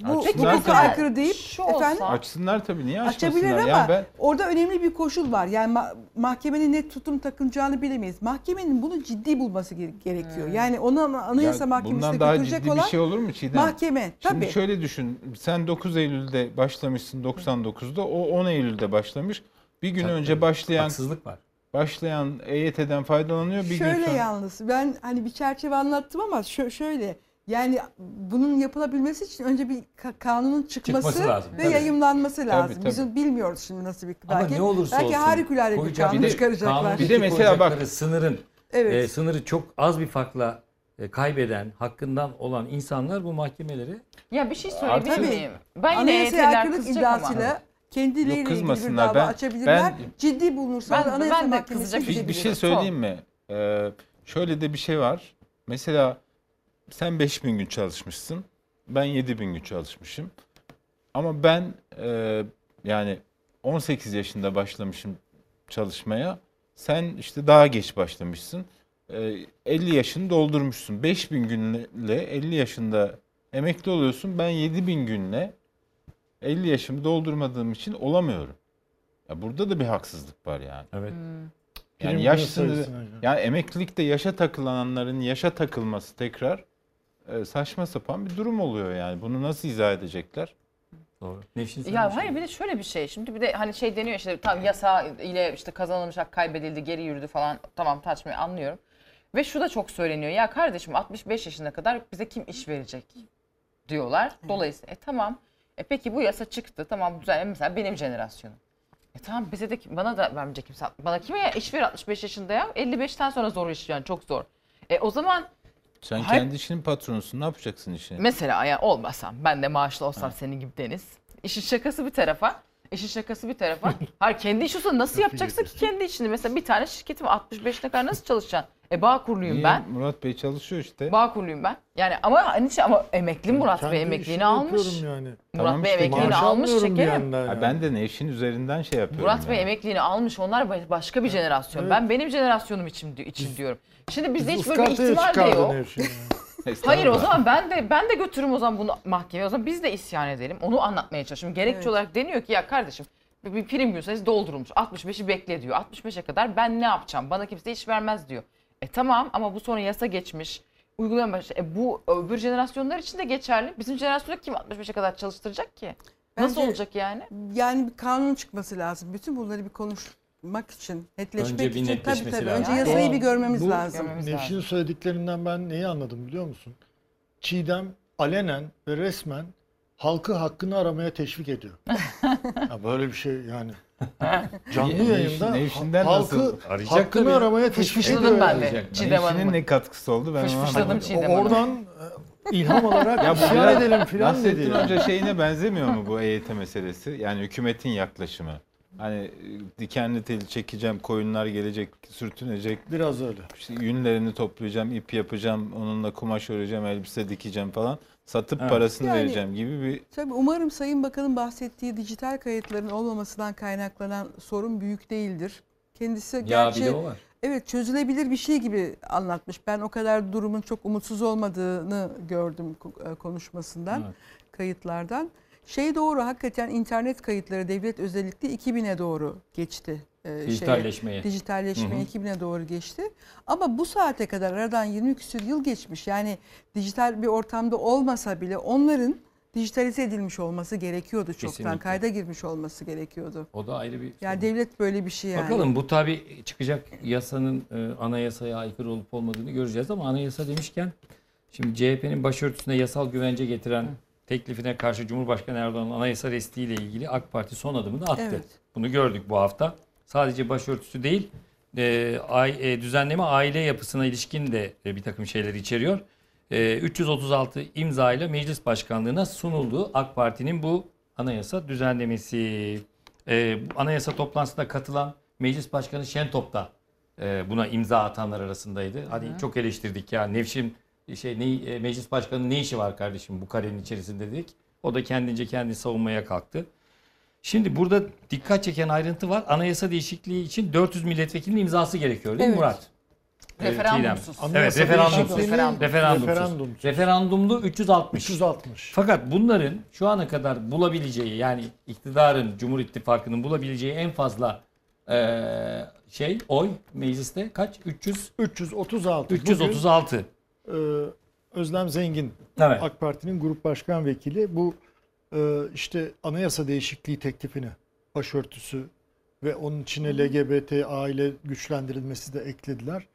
bu Açsınlar hukuka tabii. aykırı deyip Şu efendim olsa- Açsınlar tabii niye açmasınlar? açabilir ama Yani ben orada önemli bir koşul var. Yani ma- mahkemenin ne tutum takınacağını bilemeyiz. Mahkemenin bunu ciddi bulması gere- gerekiyor. Yani onu Anayasa Ya Mahkemesi'ne bundan daha götürecek ciddi olan bir şey olur mu Çiğdem? mahkeme. Tabii. Şimdi şöyle düşün. Sen 9 Eylül'de başlamışsın 99'da. O 10 Eylül'de başlamış. Bir gün Tabii, önce tabii. başlayan Haksızlık var. başlayan EYT'den faydalanıyor. Bir şöyle gün sonra yalnız ben hani bir çerçeve anlattım ama şö- şöyle yani bunun yapılabilmesi için önce bir ka- kanunun çıkması, Çıkması lazım, ve tabii. yayımlanması lazım. tabii. Biz bilmiyoruz şimdi nasıl bir Ama belki ne olursa belki olsun. harikulade bir kanun de çıkaracaklar. Bir de mesela bak- koyacakları sınırın Evet. e, sınırı çok az bir farkla e, kaybeden, hakkından olan insanlar bu mahkemeleri Ya bir şey Artık- söyleyebilir miyim? Ben yine Anayasaya aykırılık kızacak ama. iddiasıyla kendileriyle Yok, ilgili bir kızmasınlar. dava Ben- açabilirler. ben- Ciddi bulunursa Ben- da Anayasa ben de Mahkemesi'ne kızacak bir, bir şey söyleyeyim mi? Ee, şöyle de bir şey var. Mesela sen 5000 gün çalışmışsın. Ben 7000 gün çalışmışım. Ama ben e, yani 18 yaşında başlamışım çalışmaya. Sen işte daha geç başlamışsın. Ee, 50 yaşını doldurmuşsun. 5000 günle 50 yaşında emekli oluyorsun. Ben 7000 günle 50 yaşımı doldurmadığım için olamıyorum. Ya burada da bir haksızlık var yani. evet. Yani Prim yaş sınırı, yani emeklilikte yaşa takılanların yaşa takılması tekrar e, saçma sapan bir durum oluyor yani. Bunu nasıl izah edecekler? Doğru. Sen Ya şey- hayır bir de şöyle bir şey. Şimdi bir de hani şey deniyor işte tam yasa ile işte kazanılmış hak kaybedildi, geri yürüdü falan. Tamam tartışmayı anlıyorum. Ve şu da çok söyleniyor. Ya kardeşim 65 yaşına kadar bize kim iş verecek diyorlar. Dolayısıyla e tamam. E peki bu yasa çıktı. Tamam güzel. Mesela benim jenerasyonum. E tamam bize de bana da vermeyecek kimse. Bana kime ya iş ver 65 yaşında ya? 55'ten sonra zor iş yani çok zor. E o zaman Sen Hayır. kendi işinin patronusun. Ne yapacaksın işini? Mesela ya olmasam ben de maaşlı olsam senin gibi Deniz. İşin şakası bir tarafa. işin şakası bir tarafa. Hayır kendi iş olsa nasıl yapacaksın ki kendi işini? Mesela bir tane şirketim 65'ne kadar nasıl çalışacaksın? E bağ kuruluyum Niye? ben. Murat Bey çalışıyor işte. Bağ kuruluyum ben. Yani ama hani şey- ama emekli Murat Kendi Bey işimi emekliğini almış. yapıyorum Yani. Murat Tamam Bey işte, emekliğini Maaş almış almıyorum bir şekerim. yandan Ha, yani. ben de Nevşin üzerinden şey yapıyorum. Murat Bey yani. emekliğini almış. Onlar ba- başka bir jenerasyon. Evet. Ben benim jenerasyonum için için diyorum. Şimdi bizde Biz hiç böyle bir ihtimal de çıkardın yok. Nevşin. Hayır o Estağfurullah. zaman ben de ben de götürürüm o zaman bunu mahkemeye. O zaman biz de isyan edelim. Onu anlatmaya çalışıyorum. Gerekçe Evet. olarak deniyor ki ya kardeşim bir bir prim gün sayısı doldurulmuş. 65'i bekle diyor. 65'e kadar ben ne yapacağım? Bana kimse iş vermez diyor. E tamam ama bu sonra yasa geçmiş. Uygulama baş- E bu öbür jenerasyonlar için de geçerli. Bizim jenerasyonda kim 65'e kadar çalıştıracak ki? Nasıl Bence- olacak yani? Yani bir kanun çıkması lazım. Bütün bunları bir konuşmak için, netleşmek Önce bir için tabii netleşmesi tabii. lazım. Önce yasayı bir görmemiz Bu lazım. Görmemiz Nevşin'in lazım. söylediklerinden ben neyi anladım biliyor musun? Çiğdem alenen ve resmen halkı hakkını aramaya teşvik ediyor. ya böyle bir şey yani. Canlı yayında Nevşin'den halkı nasıl? Arayacak hakkını tabii. aramaya teşvik ediyor. Fışfışladım ben de. Çiğdem Nevşin'in ne katkısı oldu ben onu Fışfışladım anlamadım. Çiğdem Hanım'ı. Oradan e, ilham olarak Ya bu biraz edelim filan dedi. Nasrettin yani. Hoca şeyine benzemiyor mu bu EYT meselesi? Yani hükümetin yaklaşımı. Hani e, dikenli tel çekeceğim, koyunlar gelecek, sürtünecek. Biraz öyle. İşte yünlerini toplayacağım, ip yapacağım, onunla kumaş öreceğim, elbise dikeceğim falan. Satıp Evet. parasını Yani- vereceğim gibi bir Tabii umarım Sayın Bakan'ın bahsettiği dijital kayıtların olmamasından kaynaklanan sorun büyük değildir. Kendisi Ya gerçi o var. evet çözülebilir bir şey gibi anlatmış. Ben o kadar durumun çok umutsuz olmadığını gördüm e, konuşmasından, Evet. kayıtlardan. Şey doğru hakikaten internet kayıtları devlet özellikle 2000'e doğru geçti. E, şeye, Dijitalleşmeye. dijitalleşmeye Hı hı. 2000'e doğru geçti. Ama bu saate kadar aradan 20 küsur yıl geçmiş. Yani dijital bir ortamda olmasa bile onların dijitalize edilmiş olması gerekiyordu çoktan. Kesinlikle. Kayda girmiş olması gerekiyordu. O da ayrı bir Yani devlet böyle bir şey yani. Bakalım bu tabi çıkacak yasanın e, anayasaya aykırı olup olmadığını göreceğiz ama anayasa demişken şimdi CHP'nin başörtüsüne yasal güvence getiren teklifine karşı Cumhurbaşkanı Erdoğan'ın anayasa restiyle ilgili AK Parti son adımını attı. Evet. Bunu gördük bu hafta. Sadece başörtüsü değil e, ay- e, düzenleme aile yapısına ilişkin de e, bir takım şeyler içeriyor. E, 336 imza ile meclis başkanlığına sunuldu AK Parti'nin bu anayasa düzenlemesi. E, anayasa toplantısına katılan Meclis Başkanı Şentop da e, buna imza atanlar arasındaydı. Hani çok eleştirdik ya Nevşin şey ne, e, meclis başkanının ne işi var kardeşim bu karenin içerisinde dedik. O da kendince kendini savunmaya kalktı. Şimdi burada dikkat çeken ayrıntı var. Anayasa değişikliği için 400 milletvekilinin imzası gerekiyor değil mi Evet. Murat? Evet, Referandumsuz. Evet, referandumsuz. Referandumsuz. Referandumlu 360. 360. Fakat bunların şu ana kadar bulabileceği yani iktidarın, Cumhur İttifakı'nın bulabileceği en fazla eee, şey oy mecliste kaç? 300 336. 336. Bugün, e, Özlem Zengin Evet. AK Parti'nin grup başkan vekili bu e, işte anayasa değişikliği teklifini başörtüsü ve onun içine LGBT aile güçlendirilmesi de eklediler.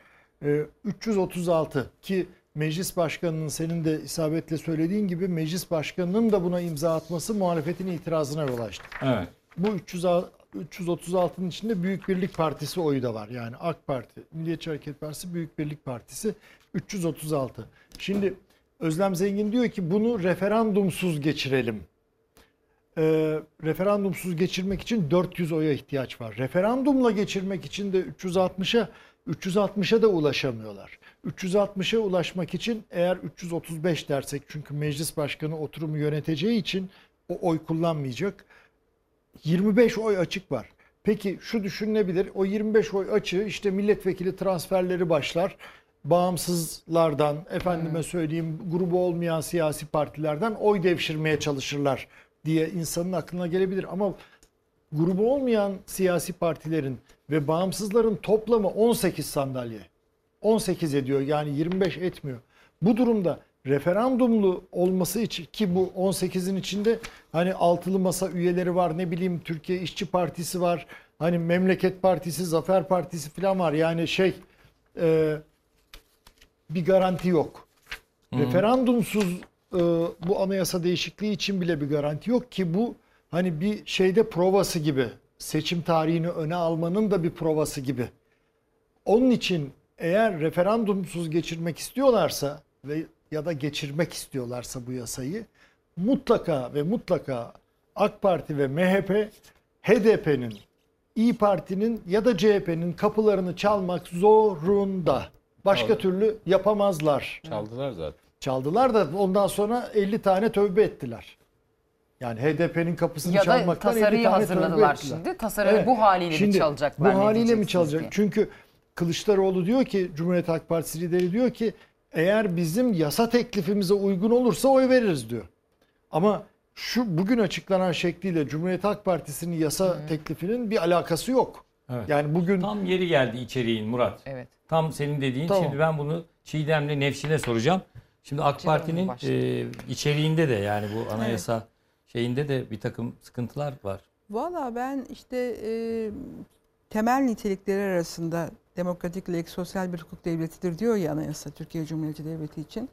E, 336 ki meclis başkanının senin de isabetle söylediğin gibi meclis başkanının da buna imza atması muhalefetin itirazına yol açtı. Evet. Bu 300 336'nın içinde Büyük Birlik Partisi oyu da var. Yani AK Parti, Milliyetçi Hareket Partisi, Büyük Birlik Partisi 336. Şimdi Özlem Zengin diyor ki bunu referandumsuz geçirelim. Ee, referandumsuz geçirmek için 400 oya ihtiyaç var. Referandumla geçirmek için de 360'a 360'a da ulaşamıyorlar. 360'a ulaşmak için eğer 335 dersek çünkü meclis başkanı oturumu yöneteceği için o oy kullanmayacak. 25 oy açık var. Peki şu düşünülebilir. O 25 oy açığı işte milletvekili transferleri başlar. Bağımsızlardan, efendime söyleyeyim grubu olmayan siyasi partilerden oy devşirmeye çalışırlar diye insanın aklına gelebilir. Ama grubu olmayan siyasi partilerin ve bağımsızların toplamı 18 sandalye. 18 ediyor yani 25 etmiyor. Bu durumda referandumlu olması için ki bu 18'in içinde hani altılı masa üyeleri var ne bileyim Türkiye İşçi Partisi var hani Memleket Partisi Zafer Partisi falan var yani şey e, bir garanti yok. Hı. Referandumsuz e, bu anayasa değişikliği için bile bir garanti yok ki bu hani bir şeyde provası gibi seçim tarihini öne almanın da bir provası gibi. Onun için eğer referandumsuz geçirmek istiyorlarsa ve ya da geçirmek istiyorlarsa bu yasayı mutlaka ve mutlaka AK Parti ve MHP HDP'nin, İyi Parti'nin ya da CHP'nin kapılarını çalmak zorunda. Başka Çaldı. türlü yapamazlar. Çaldılar zaten. Çaldılar da ondan sonra 50 tane tövbe ettiler. Yani HDP'nin kapısını Ya çalmaktan 50 tasarıyı tane hazırladılar tövbe ettiler. şimdi. Tasarıyı bu haliyle mi Şimdi çalacaklar, Bu ne haliyle mi çalacak? diye. Çünkü Kılıçdaroğlu diyor ki Cumhuriyet Halk Partisi lideri diyor ki eğer bizim yasa teklifimize uygun olursa oy veririz diyor. Ama şu bugün açıklanan şekliyle Cumhuriyet Halk Partisi'nin yasa teklifinin bir alakası yok. Evet. Yani bugün Tam yeri geldi içeriğin Murat. Evet. Tam senin dediğin. Tamam. Şimdi ben bunu Çiğdem'le Nefşin'e soracağım. Şimdi AK Parti'nin e, içeriğinde de yani bu anayasa şeyinde de bir takım sıkıntılar var. Valla ben işte e, temel nitelikleri arasında demokratik, laik, sosyal bir hukuk devletidir diyor ya anayasa Türkiye Cumhuriyeti Devleti için.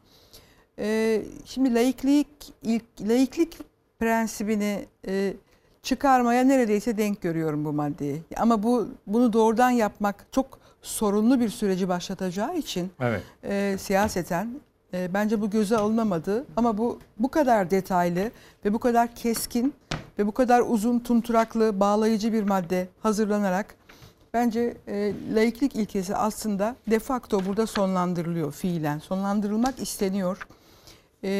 E, şimdi laiklik, ilk, laiklik prensibini e, çıkarmaya neredeyse denk görüyorum bu maddeyi. Ama bu bunu doğrudan yapmak çok sorunlu bir süreci başlatacağı için Evet. e, siyaseten e, bence bu göze alınamadı. Ama bu bu kadar detaylı ve bu kadar keskin ve bu kadar uzun tunturaklı bağlayıcı bir madde hazırlanarak bence e, laiklik ilkesi aslında de facto burada sonlandırılıyor fiilen. Sonlandırılmak isteniyor. E,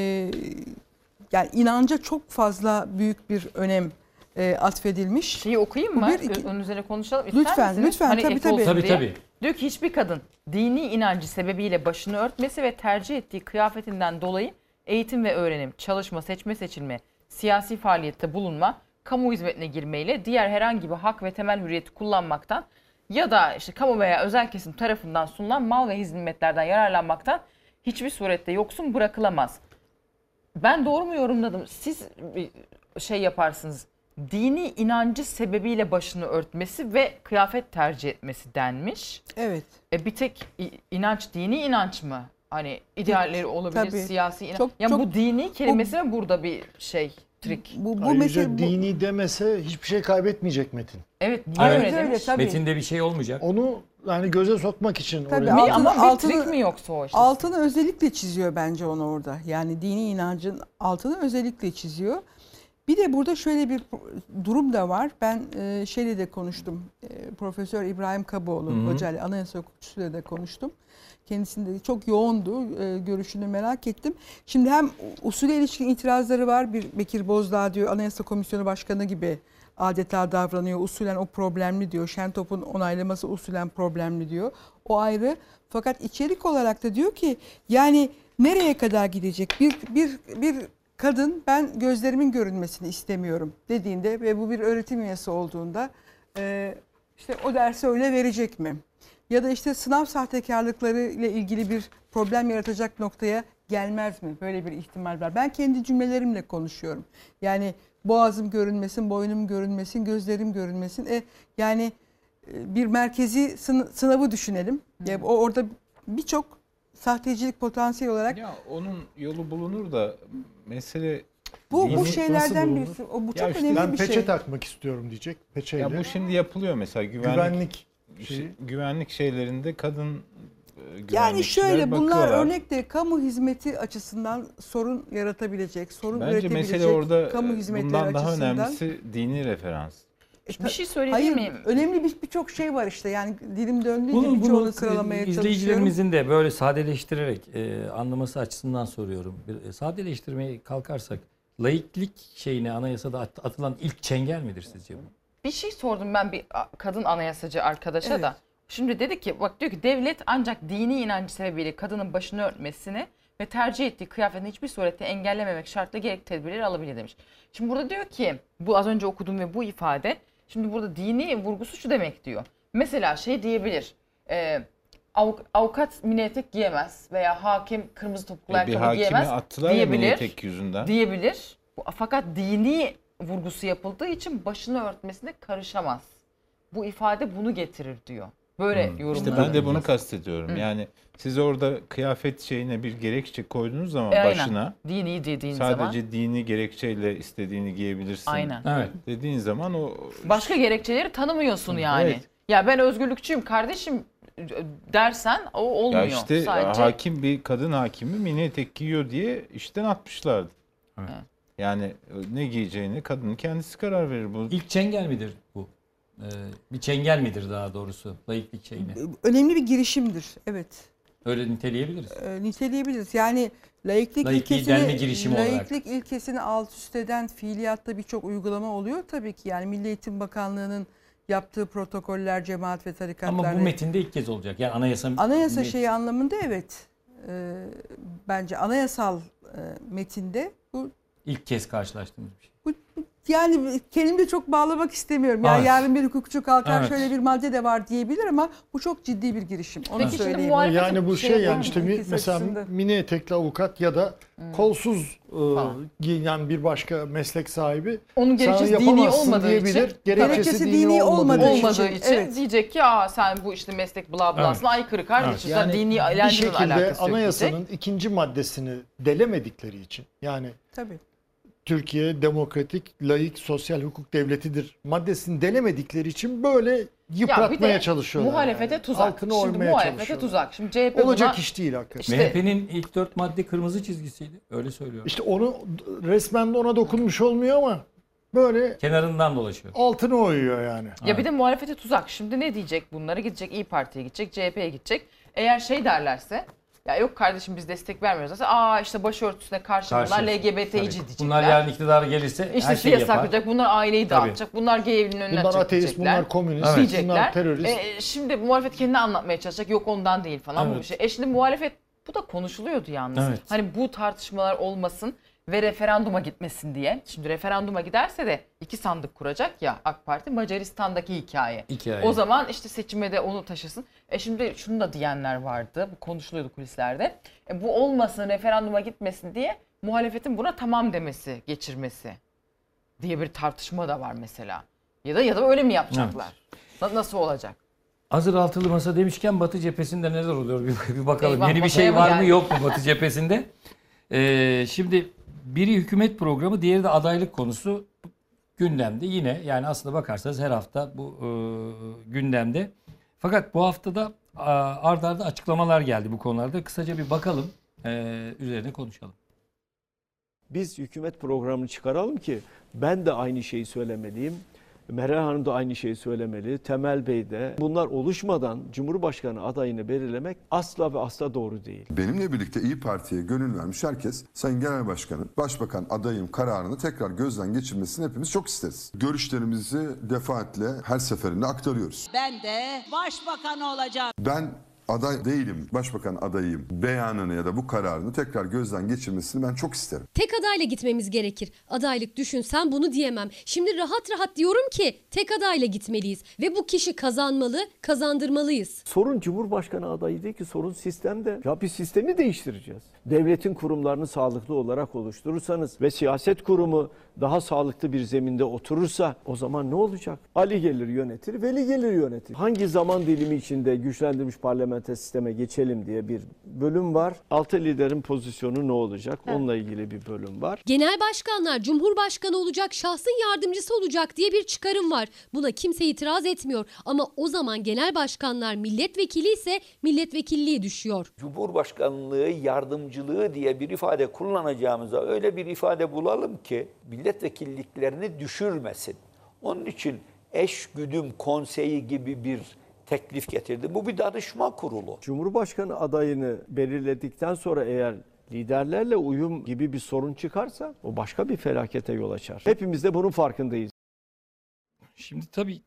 yani inanca çok fazla büyük bir önem e, atfedilmiş. Şeyi okuyayım mı? Bir, iki- Onun üzerine konuşalım. İster Lütfen, misiniz? lütfen. Hani Tabii, tabii. Tabii, tabii. Diyor ki hiçbir kadın dini inancı sebebiyle başını örtmesi ve tercih ettiği kıyafetinden dolayı eğitim ve öğrenim, çalışma, seçme seçilme, siyasi faaliyette bulunma, kamu hizmetine girmeyle diğer herhangi bir hak ve temel hürriyeti kullanmaktan ya da işte kamu veya özel kesim tarafından sunulan mal ve hizmetlerden yararlanmaktan hiçbir surette yoksun bırakılamaz. Ben doğru mu yorumladım? Siz bir şey yaparsınız. Dini inancı sebebiyle başını örtmesi ve kıyafet tercih etmesi denmiş. Evet. E bir tek inanç dini inanç mı? Hani idealleri olabilir, Tabii. siyasi inanç. Çok- yani çok- bu dini kelimesi mi burada bir şey, trik? Bu, bu Ayrıca mesele bu- dini demese hiçbir şey kaybetmeyecek Metin. Evet, niye Evet, öyle demiş? tabii. Metinde bir şey olmayacak. Onu yani göze sokmak için Tabii oraya- Mi? altını, Ama bir altını, trik mi yoksa o işte? altını özellikle çiziyor bence onu orada. Yani dini inancın altını özellikle çiziyor. Bir de burada şöyle bir durum da var. Ben e, şeyle de konuştum. E, Profesör İbrahim Kaboğlu Hı hı. hocayla anayasa hukukçusuyla da konuştum. Kendisinde çok yoğundu. E, görüşünü merak ettim. Şimdi hem usule ilişkin itirazları var. Bir Bekir Bozdağ diyor Anayasa Komisyonu Başkanı gibi adeta davranıyor. Usulen o problemli diyor. Şentop'un onaylaması usulen problemli diyor. O ayrı. Fakat içerik olarak da diyor ki yani nereye kadar gidecek? Bir bir bir kadın ben gözlerimin görünmesini istemiyorum dediğinde ve bu bir öğretim üyesi olduğunda e, işte o dersi öyle verecek mi? Ya da işte sınav sahtekarlıkları ile ilgili bir problem yaratacak noktaya gelmez mi? Böyle bir ihtimal var. Ben kendi cümlelerimle konuşuyorum. Yani boğazım görünmesin, boynum görünmesin, gözlerim görünmesin. E, yani bir merkezi sın- sınavı düşünelim. Ya, o orada birçok sahtecilik potansiyeli olarak Ya onun yolu bulunur da mesele Bu- bu şeylerden birisi. O- bu Ya çok işte önemli Ben bir peçe şey. takmak istiyorum diyecek. Peçeyle. Ya bu şimdi yapılıyor mesela güvenlik Güvenlik şey- şeyi. güvenlik şeylerinde kadın e, Yani şöyle bunlar bakıyorlar. örnek de kamu hizmeti açısından sorun yaratabilecek, sorun Bence üretebilecek mesele orada kamu hizmetleri bundan daha açısından. önemlisi dini referans. E, Bir şey söyleyebilir miyim? önemli bir birçok şey var işte. Yani dilim döndüğü Bunu, birçoğunu bunu sıralamaya çalışıyorum. izleyicilerimizin de böyle sadeleştirerek e, anlaması açısından soruyorum. Bir, e, sadeleştirmeye kalkarsak laiklik şeyine anayasada at- atılan ilk çengel midir sizce bu? Bir şey sordum ben bir kadın anayasacı arkadaşa Evet. da. Şimdi dedi ki bak diyor ki devlet ancak dini inancı sebebiyle kadının başını örtmesini ve tercih ettiği kıyafetin hiçbir surette engellememek şartla gerekli tedbirleri alabilir demiş. Şimdi burada diyor ki bu az önce okudum ve bu ifade şimdi burada dini vurgusu şu demek diyor. Mesela şey diyebilir. E, avuk- avukat mini etek giyemez veya hakim kırmızı topuklu E, ayakkabı giyemez attılar ya diyebilir. mini etek yüzünden. Diyebilir. Fakat dini vurgusu yapıldığı için başını örtmesine karışamaz. Bu ifade bunu getirir diyor. Böyle Hmm. yorumlar. İşte ben de bunu kastediyorum. Hı. Yani siz orada kıyafet şeyine bir gerekçe koyduğunuz zaman E, aynen. başına Dini dediğin sadece zaman. dini gerekçeyle istediğini giyebilirsin. Aynen. Evet. Dediğin zaman o Başka gerekçeleri tanımıyorsun yani. Evet. Ya ben özgürlükçüyüm kardeşim dersen o olmuyor. ya işte Sadece hakim bir kadın hakimi mini etek giyiyor diye işten atmışlardı. Yani e, ne giyeceğini kadının kendisi karar verir. Bu İlk çengel midir bu? Ee, bir çengel midir daha doğrusu laiklik şeyine? Önemli bir girişimdir. Evet. Öyle niteleyebiliriz. E, niteleyebiliriz. Yani Laikliği delme girişimi ilkesini, olarak. ilkesini alt üst eden fiiliyatta birçok uygulama oluyor tabii ki. Yani Milli Eğitim Bakanlığı'nın yaptığı protokoller, cemaat ve tarikatlar. Ama bu metinde ilk kez olacak. Yani anayasa Anayasa met- şeyi anlamında evet. E, bence anayasal e, metinde bu ilk kez karşılaştığımız bir şey. Yani kendimi de çok bağlamak istemiyorum. Yani Evet. yarın bir hukukçu kalkar Evet. şöyle bir madde de var diyebilir ama bu çok ciddi bir girişim. Onu Peki şimdi söyleyeyim. muhalefet- Yani bu şey şey, yani işte mi- mesela mini etekli avukat ya da kolsuz e, giyinen bir başka meslek sahibi onun gerekçesi dini olmadığı diyebilir. için Gerekçesi, Gerekçesi dini, dini olmadığı, olmadığı için. olmadığı için, evet. diyecek ki aa sen bu işte meslek bla blasına aykırı kardeşim. Yani sen dini bir şekilde anayasanın diyecek. ikinci maddesini delemedikleri için yani Tabii. Türkiye demokratik, laik, sosyal hukuk devletidir maddesini delemedikleri için böyle Ya yıpratmaya de çalışıyorlar. Muhalefete yani. tuzak. Altını Şimdi oymaya muhalefete tuzak. Şimdi CHP Olacak buna iş değil hakikaten. İşte- MHP'nin ilk dört madde kırmızı çizgisiydi. Öyle söylüyor. İşte onu resmen de ona dokunmuş olmuyor ama böyle Kenarından dolaşıyor. altını oyuyor yani. Ya bir de muhalefete tuzak. Şimdi ne diyecek bunları? Gidecek İyi Parti'ye gidecek, CHP'ye gidecek. Eğer şey derlerse ya yok kardeşim biz destek vermiyoruz. derse, Aa işte başörtüsüne karşı bunlar Karşı. LGBT'ci Tabii. diyecekler. Bunlar yarın iktidara gelirse işte her şeyi yapar. yasaklayacak. Bunlar aileyi Tabii. dağıtacak. Bunlar gay evinin önüne Bunlar atacak ateist, diyecekler. bunlar komünist, Evet. diyecekler. bunlar terörist. E, şimdi muhalefet kendini anlatmaya çalışacak. Yok ondan değil falan bu Evet. bir şey. E şimdi muhalefet bu da konuşuluyordu yalnız. Evet. Hani bu tartışmalar olmasın ve referanduma gitmesin diye. Şimdi referanduma giderse de iki sandık kuracak ya AK Parti Macaristan'daki hikaye. Hikaye. O zaman işte seçime de onu taşısın. E şimdi şunu da diyenler vardı. Bu konuşuluyordu kulislerde. E bu olmasın referanduma gitmesin diye muhalefetin buna tamam demesi, geçirmesi diye bir tartışma da var mesela. Ya da ya da öyle mi yapacaklar? Na- nasıl olacak? Hazır altılı masa demişken Batı cephesinde neler oluyor bir, bir bakalım. Eyvah, Yeni bir şey var mı yok mu Batı cephesinde? Ee, şimdi biri hükümet programı diğeri de adaylık konusu gündemde. Yine yani aslında bakarsanız her hafta bu e, gündemde. Fakat bu haftada ard arda açıklamalar geldi bu konularda. Kısaca bir bakalım e, üzerine konuşalım. Biz hükümet programını çıkaralım ki ben de aynı şeyi söylemeliyim. Meral Hanım da aynı şeyi söylemeli. Temel Bey de. Bunlar oluşmadan Cumhurbaşkanı adayını belirlemek asla ve asla doğru değil. Benimle birlikte İyi Parti'ye gönül vermiş herkes Sayın Genel Başkan'ın Başbakan adayım kararını tekrar gözden geçirmesini hepimiz çok isteriz. Görüşlerimizi defaatle her seferinde aktarıyoruz. Ben de başbakan olacağım. Ben aday değilim, başbakan adayıyım beyanını ya da bu kararını tekrar gözden geçirmesini ben çok isterim. Tek adayla gitmemiz gerekir. Adaylık düşünsem bunu diyemem. Şimdi rahat rahat diyorum ki tek adayla gitmeliyiz. Ve bu kişi kazanmalı, kazandırmalıyız. Sorun Cumhurbaşkanı adayı değil ki sorun sistemde. Ya bir sistemi değiştireceğiz. Devletin kurumlarını sağlıklı olarak oluşturursanız ve siyaset kurumu daha sağlıklı bir zeminde oturursa o zaman ne olacak? Ali gelir yönetir, Veli gelir yönetir. Hangi zaman dilimi içinde güçlendirilmiş parlamenter sisteme geçelim diye bir bölüm var. Altı liderin pozisyonu ne olacak? Onunla ilgili bir bölüm var. Genel başkanlar cumhurbaşkanı olacak, şahsın yardımcısı olacak diye bir çıkarım var. Buna kimse itiraz etmiyor. Ama o zaman genel başkanlar milletvekili ise milletvekilliği düşüyor. Cumhurbaşkanlığı yardımcılığı diye bir ifade kullanacağımıza öyle bir ifade bulalım ki milletvekilliklerini düşürmesin. Onun için eş güdüm konseyi gibi bir teklif getirdi. Bu bir danışma kurulu. Cumhurbaşkanı adayını belirledikten sonra eğer liderlerle uyum gibi bir sorun çıkarsa o başka bir felakete yol açar. Hepimiz de bunun farkındayız. Şimdi tabii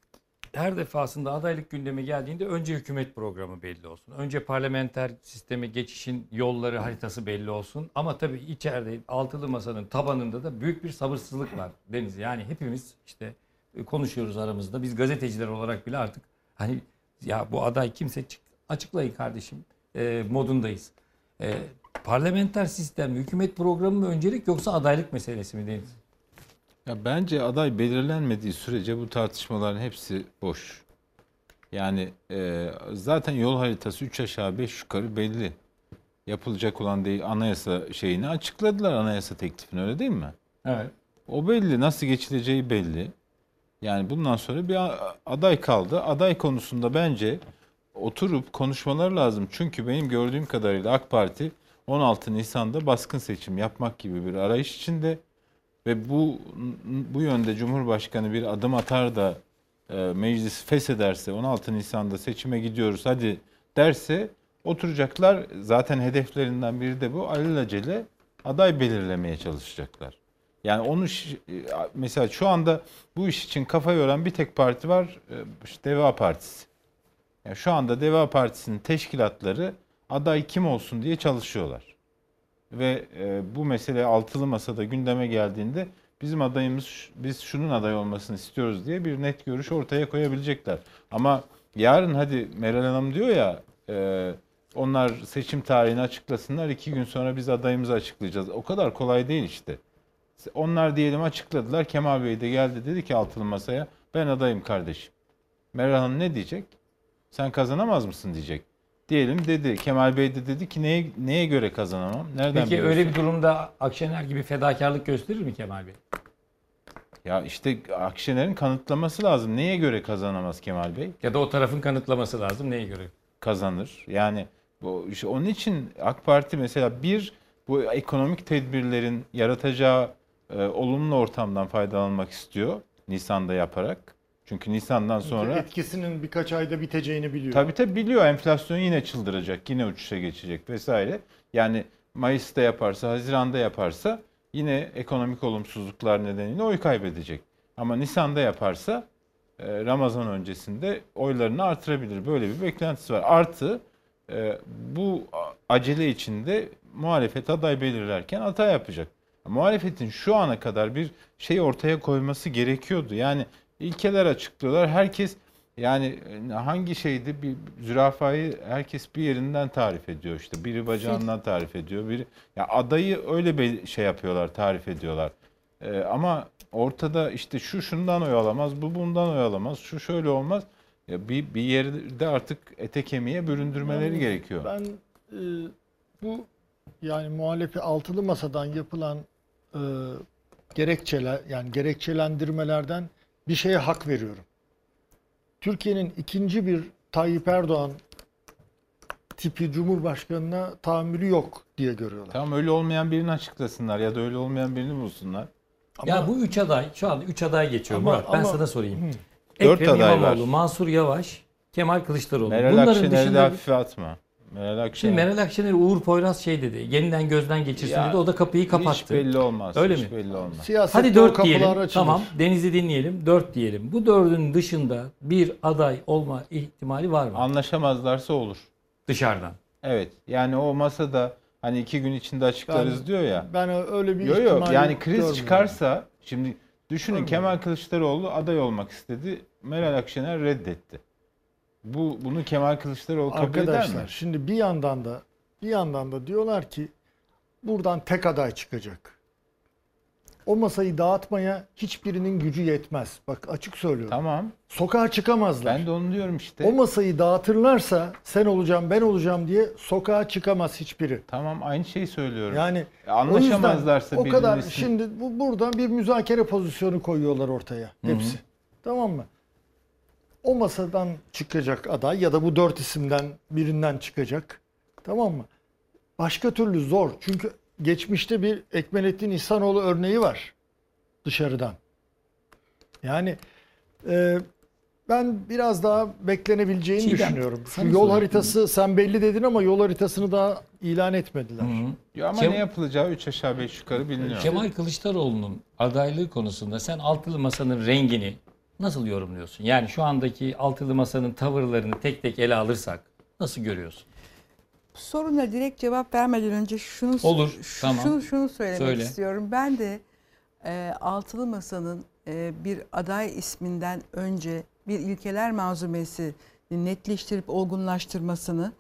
her defasında adaylık gündemi geldiğinde önce hükümet programı belli olsun. Önce parlamenter sisteme geçişin yolları haritası belli olsun. Ama tabii içeride altılı masanın tabanında da büyük bir sabırsızlık var Deniz. Yani hepimiz işte konuşuyoruz aramızda. Biz gazeteciler olarak bile artık hani ya bu aday kimse çık, açıklayın kardeşim e, modundayız. E, parlamenter sistem, hükümet programı mı öncelik yoksa adaylık meselesi mi Deniz? Ya bence aday belirlenmediği sürece bu tartışmaların hepsi boş. Yani e, zaten yol haritası 3 aşağı 5 yukarı belli. Yapılacak olan değil anayasa şeyini açıkladılar anayasa teklifini öyle değil mi? Evet. O belli. Nasıl geçileceği belli. Yani bundan sonra bir aday kaldı. Aday konusunda bence oturup konuşmalar lazım. Çünkü benim gördüğüm kadarıyla AK Parti 16 Nisan'da baskın seçim yapmak gibi bir arayış içinde ve bu bu yönde Cumhurbaşkanı bir adım atar da e, meclis feshederse 16 Nisan'da seçime gidiyoruz hadi derse oturacaklar zaten hedeflerinden biri de bu alelacele aday belirlemeye çalışacaklar. Yani onu e, mesela şu anda bu iş için kafa yoran bir tek parti var e, işte Deva Partisi. Yani şu anda Deva Partisi'nin teşkilatları aday kim olsun diye çalışıyorlar. Ve e, bu mesele altılı masada gündeme geldiğinde bizim adayımız biz şunun aday olmasını istiyoruz diye bir net görüş ortaya koyabilecekler. Ama yarın hadi Meral Hanım diyor ya e, onlar seçim tarihini açıklasınlar iki gün sonra biz adayımızı açıklayacağız. O kadar kolay değil işte. Onlar diyelim açıkladılar. Kemal Bey de geldi dedi ki altılı masaya ben adayım kardeşim. Meral Hanım ne diyecek? Sen kazanamaz mısın diyecek. Diyelim dedi. Kemal Bey de dedi ki neye, neye göre kazanamam? Nereden Peki biliyorsun? öyle bir durumda Akşener gibi fedakarlık gösterir mi Kemal Bey? Ya işte Akşener'in kanıtlaması lazım. Neye göre kazanamaz Kemal Bey? Ya da o tarafın kanıtlaması lazım. Neye göre? Kazanır. Yani bu işte onun için AK Parti mesela bir bu ekonomik tedbirlerin yaratacağı e, olumlu ortamdan faydalanmak istiyor Nisan'da yaparak. Çünkü Nisan'dan sonra etkisinin birkaç ayda biteceğini biliyor. Tabii tabii biliyor enflasyon yine çıldıracak, yine uçuşa geçecek vesaire. Yani Mayıs'ta yaparsa, Haziran'da yaparsa yine ekonomik olumsuzluklar nedeniyle oy kaybedecek. Ama Nisan'da yaparsa e, Ramazan öncesinde oylarını artırabilir. Böyle bir beklentisi var. Artı e, bu acele içinde muhalefet aday belirlerken hata yapacak. Muhalefetin şu ana kadar bir şey ortaya koyması gerekiyordu. Yani ilkeler açıklıyorlar. Herkes yani hangi şeydi bir zürafayı herkes bir yerinden tarif ediyor işte. Biri bacağından tarif ediyor. Biri ya adayı öyle bir şey yapıyorlar, tarif ediyorlar. Ee, ama ortada işte şu şundan oy alamaz, bu bundan oy alamaz, şu şöyle olmaz. Ya bir bir yerde artık ete kemiğe büründürmeleri Yani gerekiyor. Ben e, bu yani muhalefet altılı masadan yapılan e, gerekçeler yani gerekçelendirmelerden bir şeye hak veriyorum. Türkiye'nin ikinci bir Tayyip Erdoğan tipi Cumhurbaşkanına tahammülü yok diye görüyorlar. Tamam öyle olmayan birini açıklasınlar ya da öyle olmayan birini bulsunlar. ya bu üç aday, şu anda üç aday geçiyor Ama- Murat. Ben ama- sana sorayım. Hı. Dört Ekrem aday var. İmamoğlu, Mansur Yavaş, Kemal Kılıçdaroğlu. Meral Bunların Akşener'i dışında... hafife atma. Meral Akşener. Şimdi Meral Akşener Uğur Poyraz şey dedi. Yeniden gözden geçirsin Ya, dedi. O da kapıyı kapattı. hiç belli olmaz, Öyle hiç mi? belli olmaz. Siyasette Hadi o dört kapılar diyelim. açılır. Tamam. Deniz'i dinleyelim. Dört diyelim. Bu dördün dışında bir aday olma ihtimali var mı? Anlaşamazlarsa olur. Dışarıdan. Evet. Yani o masada hani iki gün içinde açıklarız Ben- diyor ya. Ben öyle bir Yok yok ihtimali yani kriz görmüyorum. çıkarsa şimdi düşünün Görmüyorum. Kemal Kılıçdaroğlu aday olmak istedi. Meral Akşener reddetti. Bu bunu Kemal Kılıçdaroğlu kabul eder mi? Arkadaşlar şimdi bir yandan da bir yandan da diyorlar ki buradan tek aday çıkacak. O masayı dağıtmaya hiçbirinin gücü yetmez. Bak açık söylüyorum. Tamam. Sokağa çıkamazlar. Ben de onu diyorum işte. O masayı dağıtırlarsa sen olacağım ben olacağım diye sokağa çıkamaz hiçbiri. Tamam aynı şeyi söylüyorum. Yani E, anlaşamazlarsa o, yüzden o kadar şimdi bu buradan bir müzakere pozisyonu koyuyorlar ortaya hepsi. Tamam mı? O masadan çıkacak aday ya da bu dört isimden birinden çıkacak. Tamam mı? Başka türlü zor. Çünkü geçmişte bir Ekmelettin İhsanoğlu örneği var dışarıdan. Yani e, ben biraz daha beklenebileceğini Çiğdem, düşünüyorum. Şu yol haritası sen belli dedin ama yol haritasını daha ilan etmediler. Ya ama Kem- ne yapılacağı 3 aşağı 5 yukarı biliniyor. Kemal Kılıçdaroğlu'nun adaylığı konusunda sen altılı masanın rengini nasıl yorumluyorsun? Yani şu andaki altılı masanın tavırlarını tek tek ele alırsak nasıl görüyorsun? Soruna direkt cevap vermeden önce şunu Olur, şu- tamam. şunu, şunu söylemek Söyle. istiyorum. Ben de e, altılı masanın e, bir aday isminden önce bir ilkeler manzumesi netleştirip olgunlaştırmasını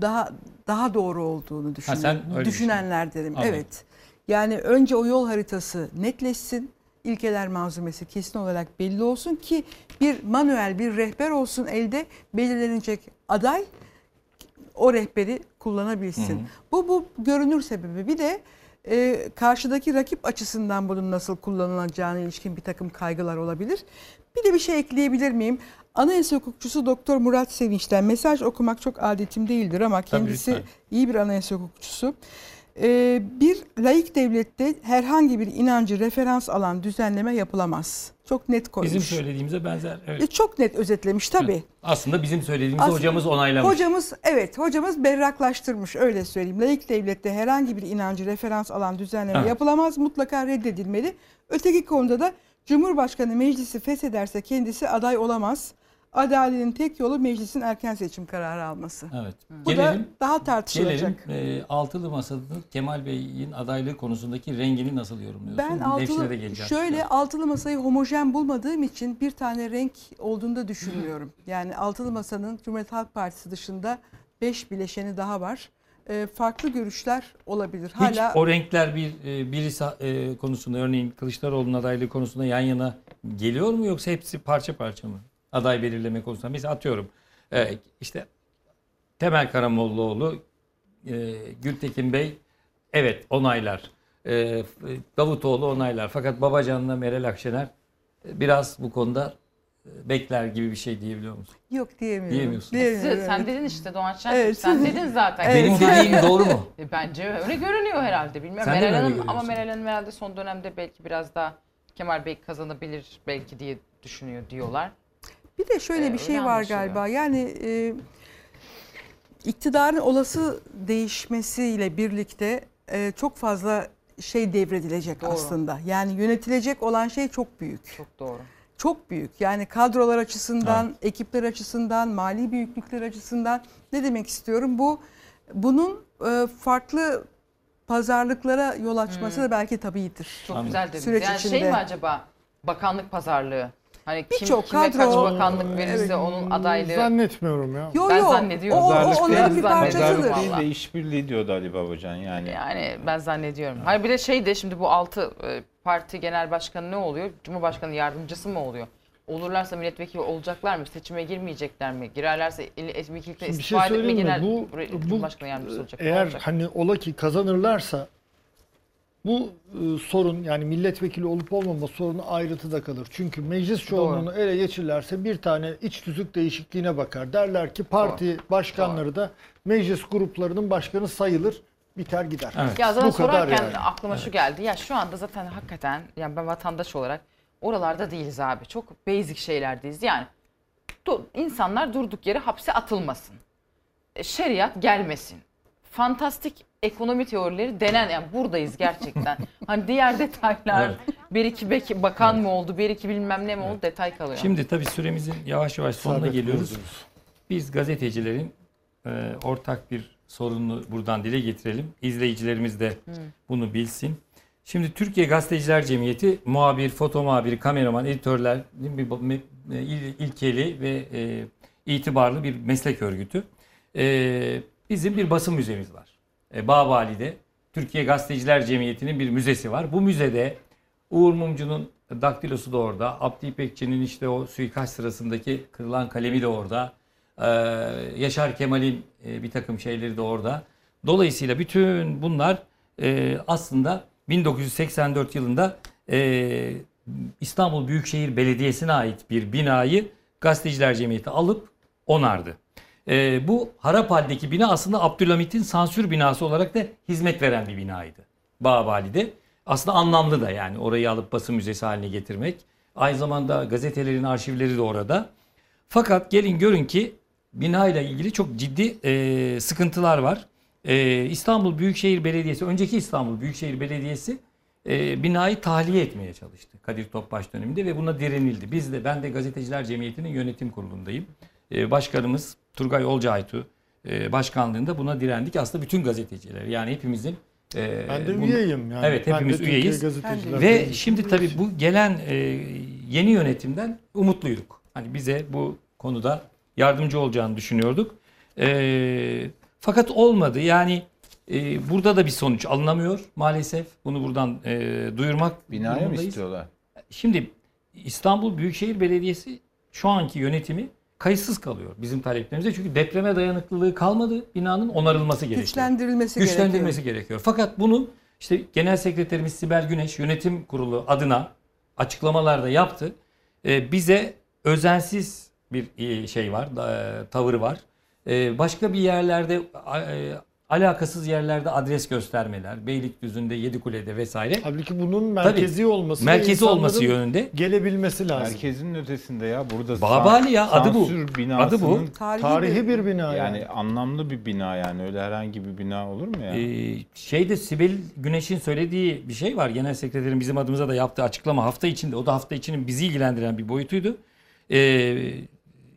daha daha doğru olduğunu düşünüyorum. sen öyle Düşünenler derim. Anladım. Evet. Yani önce o yol haritası netleşsin. İlkeler manzumesi kesin olarak belli olsun ki bir manuel bir rehber olsun elde belirlenecek aday o rehberi kullanabilsin. Hı hı. Bu bu görünür sebebi. Bir de e, karşıdaki rakip açısından bunun nasıl kullanılacağına ilişkin bir takım kaygılar olabilir. Bir de bir şey ekleyebilir miyim? Anayasa hukukçusu Doktor Murat Sevinç'ten mesaj okumak çok adetim değildir ama kendisi iyi bir anayasa hukukçusu. E, bir laik devlette herhangi bir inancı referans alan düzenleme yapılamaz. Çok net koymuş. Bizim söylediğimize benzer. Evet. E, çok net özetlemiş tabii. Aslında bizim söylediğimizi Aslında hocamız onaylamış. Hocamız evet hocamız berraklaştırmış öyle söyleyeyim. Laik devlette herhangi bir inancı referans alan düzenleme Evet. yapılamaz. Mutlaka reddedilmeli. Öteki konuda da Cumhurbaşkanı meclisi feshederse kendisi aday olamaz. Adaletin tek yolu meclisin erken seçim kararı alması. Evet. Bu da daha tartışılacak. Gelelim e, altılı masada Kemal Bey'in adaylığı konusundaki rengini nasıl yorumluyorsun? Ben altılı de şöyle altılı masayı homojen bulmadığım için bir tane renk olduğunu da düşünmüyorum. Yani altılı masanın Cumhuriyet Halk Partisi dışında beş bileşeni daha var. Ee, farklı görüşler olabilir. Hiç Hala o renkler bir e, birisi e, konusunda örneğin Kılıçdaroğlu'nun adaylığı konusunda yan yana geliyor mu yoksa hepsi parça parça mı? Aday belirleme konusunda. Mesela atıyorum e, işte Temel Karamollaoğlu, e, Gültekin Bey evet onaylar. E, Davutoğlu onaylar. Fakat Babacan'la Meral Akşener e, biraz bu konuda e, bekler gibi bir şey diyebiliyor musun? yok diyemiyorum. Diyemiyorsun. Diyemiyorum, Siz- sen dedin işte Doğan Şen. Evet, sen dedin zaten. Evet. Benim dediğim doğru mu? E, Bence öyle görünüyor herhalde. Bilmiyorum. Sen Meral Hanım ama? Meral Hanım herhalde son dönemde belki biraz daha Kemal Bey kazanabilir belki diye düşünüyor diyorlar. Bir de şöyle Ee, bir şey var galiba. Yani e, iktidarın olası değişmesiyle birlikte e, çok fazla şey devredilecek Doğru. aslında. Yani yönetilecek olan şey çok büyük. Çok doğru. Çok büyük. Yani kadrolar açısından, ekipler açısından, mali büyüklükler açısından ne demek istiyorum? Bu bunun e, farklı pazarlıklara yol açması da belki tabiidir. Hmm. Çok güzel dediniz. Süreç yani içinde. şey mi acaba bakanlık pazarlığı? Hani kim, Birçok kime kadro- kaç bakanlık verirse Evet. onun adaylığı. Zannetmiyorum ya. Yo, ben yo. zannediyorum. O- o- Pazarlık onların değil, bir parçasıdır. pazarlık değil de işbirliği diyordu Ali Babacan yani. Yani ben zannediyorum. Hayır bir de şey de şimdi bu altı e, parti genel başkanı ne oluyor? Cumhurbaşkanı yardımcısı mı oluyor? Olurlarsa milletvekili olacaklar mı? Seçime girmeyecekler mi? Girerlerse il- vekillikten Şimdi bir istifa şey edip mi söyleyeyim mi? genel Bu, bu Cumhurbaşkanı yardımcısı olacak? Ne eğer olacak? hani ola ki kazanırlarsa bu e, sorun yani milletvekili olup olmama sorunu ayrıntıda kalır. Çünkü meclis çoğunluğunu ele geçirirlerse bir tane iç tüzük değişikliğine bakar. Derler ki parti başkanları da meclis gruplarının başkanı sayılır, biter gider. Ya zaten Bu kadar sorarken yani. aklıma şu geldi. Ya şu anda zaten hakikaten yani ben vatandaş olarak oralarda değiliz abi. Çok basic şeylerdeyiz. Yani du- insanlar durduk yere hapse atılmasın. E, Şeriat gelmesin. Fantastik ekonomi teorileri denen yani buradayız gerçekten. hani diğer detaylar Evet. bir iki bek- bakan mı oldu, bir iki bilmem ne mi oldu detay kalıyor. Şimdi tabii süremizin yavaş yavaş sonuna İsabet geliyoruz. buyurdunuz. Biz gazetecilerin e, ortak bir sorununu buradan dile getirelim. İzleyicilerimiz de bunu bilsin. Şimdi Türkiye Gazeteciler Cemiyeti muhabir, foto muhabiri, kameraman, editörler e, il- ilkeli ve e, itibarlı bir meslek örgütü. E, bizim bir basın müzemiz var. E, Bağbali'de Türkiye Gazeteciler Cemiyeti'nin bir müzesi var. Bu müzede Uğur Mumcu'nun daktilosu da orada. Abdi İpekçi'nin işte o suikast sırasındaki kırılan kalemi de orada. Ee, Yaşar Kemal'in e, bir takım şeyleri de orada. Dolayısıyla bütün bunlar e, aslında 1984 yılında e, İstanbul Büyükşehir Belediyesi'ne ait bir binayı Gazeteciler Cemiyeti alıp onardı. E, bu harap haldeki bina aslında Abdülhamit'in sansür binası olarak da hizmet veren bir binaydı. Bağbali'de. Aslında anlamlı da yani orayı alıp basın müzesi haline getirmek. Aynı zamanda gazetelerin arşivleri de orada. Fakat gelin görün ki bina ile ilgili çok ciddi e, sıkıntılar var. E, İstanbul Büyükşehir Belediyesi, önceki İstanbul Büyükşehir Belediyesi e, binayı tahliye etmeye çalıştı Kadir Topbaş döneminde ve buna direnildi. Biz de ben de Gazeteciler Cemiyeti'nin yönetim kurulundayım. E, başkanımız Turgay Olcaytu e, başkanlığında buna direndik. Aslında bütün gazeteciler yani hepimizin e, Ben de bunu- üyeyim yani. Evet Ben de hepimiz üyeyiz. Ve şimdi tabii bu gelen e, yeni yönetimden umutluyduk. Hani bize bu konuda yardımcı olacağını düşünüyorduk. E, fakat olmadı. Yani e, burada da bir sonuç alınamıyor maalesef. Bunu buradan e, duyurmak Binaya mı istiyorlar? Şimdi İstanbul Büyükşehir Belediyesi şu anki yönetimi kayıtsız kalıyor bizim taleplerimize. Çünkü depreme dayanıklılığı kalmadı. Binanın onarılması gerekiyor. Güçlendirilmesi Güçlendirilmesi gerekiyor. Fakat bunu işte Genel Sekreterimiz Sibel Güneş yönetim kurulu adına açıklamalarda yaptı. Ee, bize özensiz bir e, şey var, da- tavır var. Ee, başka bir yerlerde e, alakasız yerlerde adres göstermeler, Beylikdüzü'nde, Yedikule'de vesaire. Halbuki bunun Tabii, merkezi olması ve merkezi olması yönünde. Gelebilmesi lazım. Merkezin ötesinde ya burada Bağbali ya, adı bu. Adı bu. Tarihi Tarihi bir- bir bina Yani yani. anlamlı bir bina yani öyle herhangi bir bina olur mu ya? Ee, şeyde Sibel Güneş'in söylediği bir şey var. Genel sekreterin bizim adımıza da yaptığı açıklama hafta içinde. O da hafta içinin bizi ilgilendiren bir boyutuydu. Ee,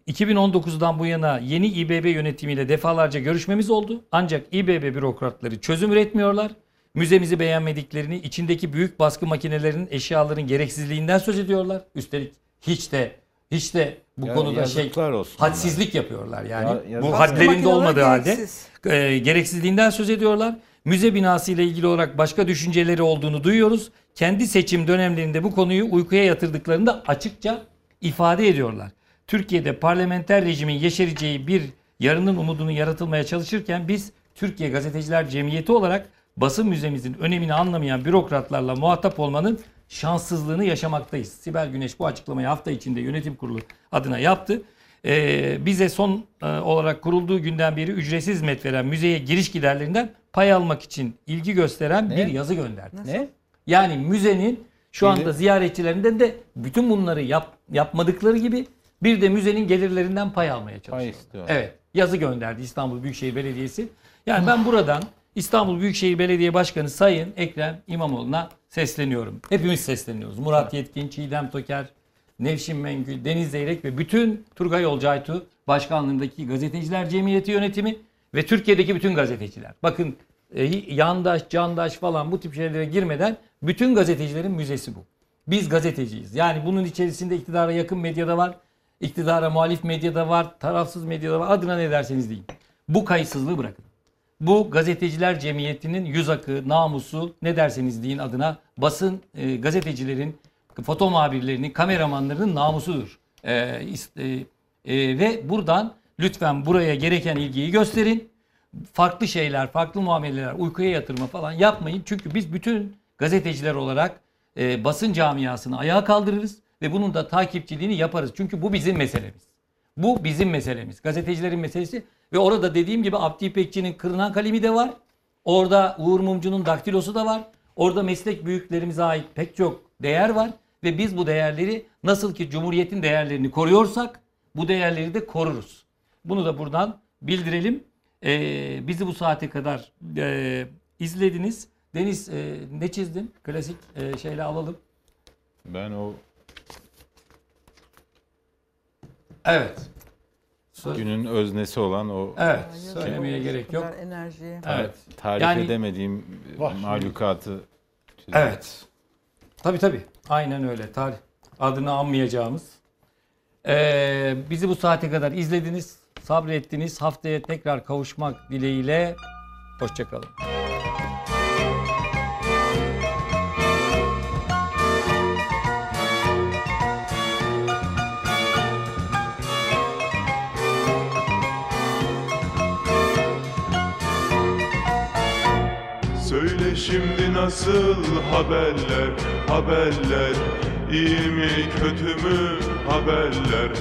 2019'dan bu yana yeni İBB yönetimiyle defalarca görüşmemiz oldu. Ancak İBB bürokratları çözüm üretmiyorlar. Müzemizi beğenmediklerini, içindeki büyük baskı makinelerinin eşyaların gereksizliğinden söz ediyorlar. Üstelik hiç de hiç de bu Ya konuda şey hadsizlik yapıyorlar yani. Ya- bu hadlerinde olmadığı halde gereksiz. e, gereksizliğinden söz ediyorlar. Müze binası ile ilgili olarak başka düşünceleri olduğunu duyuyoruz. Kendi seçim dönemlerinde bu konuyu uykuya yatırdıklarını da açıkça ifade ediyorlar. Türkiye'de parlamenter rejimin yeşereceği bir yarının umudunu yaratılmaya çalışırken biz Türkiye Gazeteciler Cemiyeti olarak basın müzemizin önemini anlamayan bürokratlarla muhatap olmanın şanssızlığını yaşamaktayız. Sibel Güneş bu açıklamayı hafta içinde yönetim kurulu adına yaptı. Ee, bize son e, olarak kurulduğu günden beri ücretsiz hizmet veren müzeye giriş giderlerinden pay almak için ilgi gösteren bir yazı gönderdi. Ne? Yani müzenin şu anda ziyaretçilerinden de bütün bunları yap, yapmadıkları gibi bir de müzenin gelirlerinden pay almaya çalışıyor. Evet. Yazı gönderdi İstanbul Büyükşehir Belediyesi. Yani ben buradan İstanbul Büyükşehir Belediye Başkanı Sayın Ekrem İmamoğlu'na sesleniyorum. Hepimiz sesleniyoruz. Murat Yetkin, Çiğdem Toker, Nevşin Mengül, Deniz Zeyrek ve bütün Turgay Olcaytu başkanlığındaki Gazeteciler Cemiyeti yönetimi ve Türkiye'deki bütün gazeteciler. Bakın e, yandaş, candaş falan bu tip şeylere girmeden bütün gazetecilerin müzesi bu. Biz gazeteciyiz. Yani bunun içerisinde iktidara yakın medyada var, iktidara muhalif medyada var, tarafsız medyada var. Adına ne derseniz deyin. Bu kayıtsızlığı bırakın. Bu gazeteciler cemiyetinin yüz akı, namusu ne derseniz deyin adına basın e, gazetecilerin, foto muhabirlerinin, kameramanlarının namusudur. E, e, e, ve buradan lütfen buraya gereken ilgiyi gösterin. Farklı şeyler, farklı muameleler, uykuya yatırma falan yapmayın. Çünkü biz bütün gazeteciler olarak e, basın camiasını ayağa kaldırırız ve bunun da takipçiliğini yaparız. Çünkü bu bizim meselemiz. Bu bizim meselemiz. Gazetecilerin meselesi Ve orada dediğim gibi Abdi İpekçi'nin kırınan kalemi de var. Orada Uğur Mumcu'nun daktilosu da var. Orada meslek büyüklerimize ait pek çok değer var. Ve biz bu değerleri nasıl ki Cumhuriyet'in değerlerini koruyorsak bu değerleri de koruruz. Bunu da buradan bildirelim. Ee, bizi bu saate kadar e, izlediniz. Deniz e, ne çizdin? Klasik e, şeyle alalım. Ben o Evet. günün öznesi olan o Evet. Söylemeye gerek yok. kadar enerjiye. Evet. tarif Yani- edemediğim Vah. mahlukatı. Evet. Tabii tabii. Aynen öyle. Tarih adını anmayacağımız. Ee, bizi bu saate kadar izlediniz, sabrettiniz. Haftaya tekrar kavuşmak dileğiyle. Hoşçakalın. Nasıl haberler, haberler, iyi mi kötü mü haberler?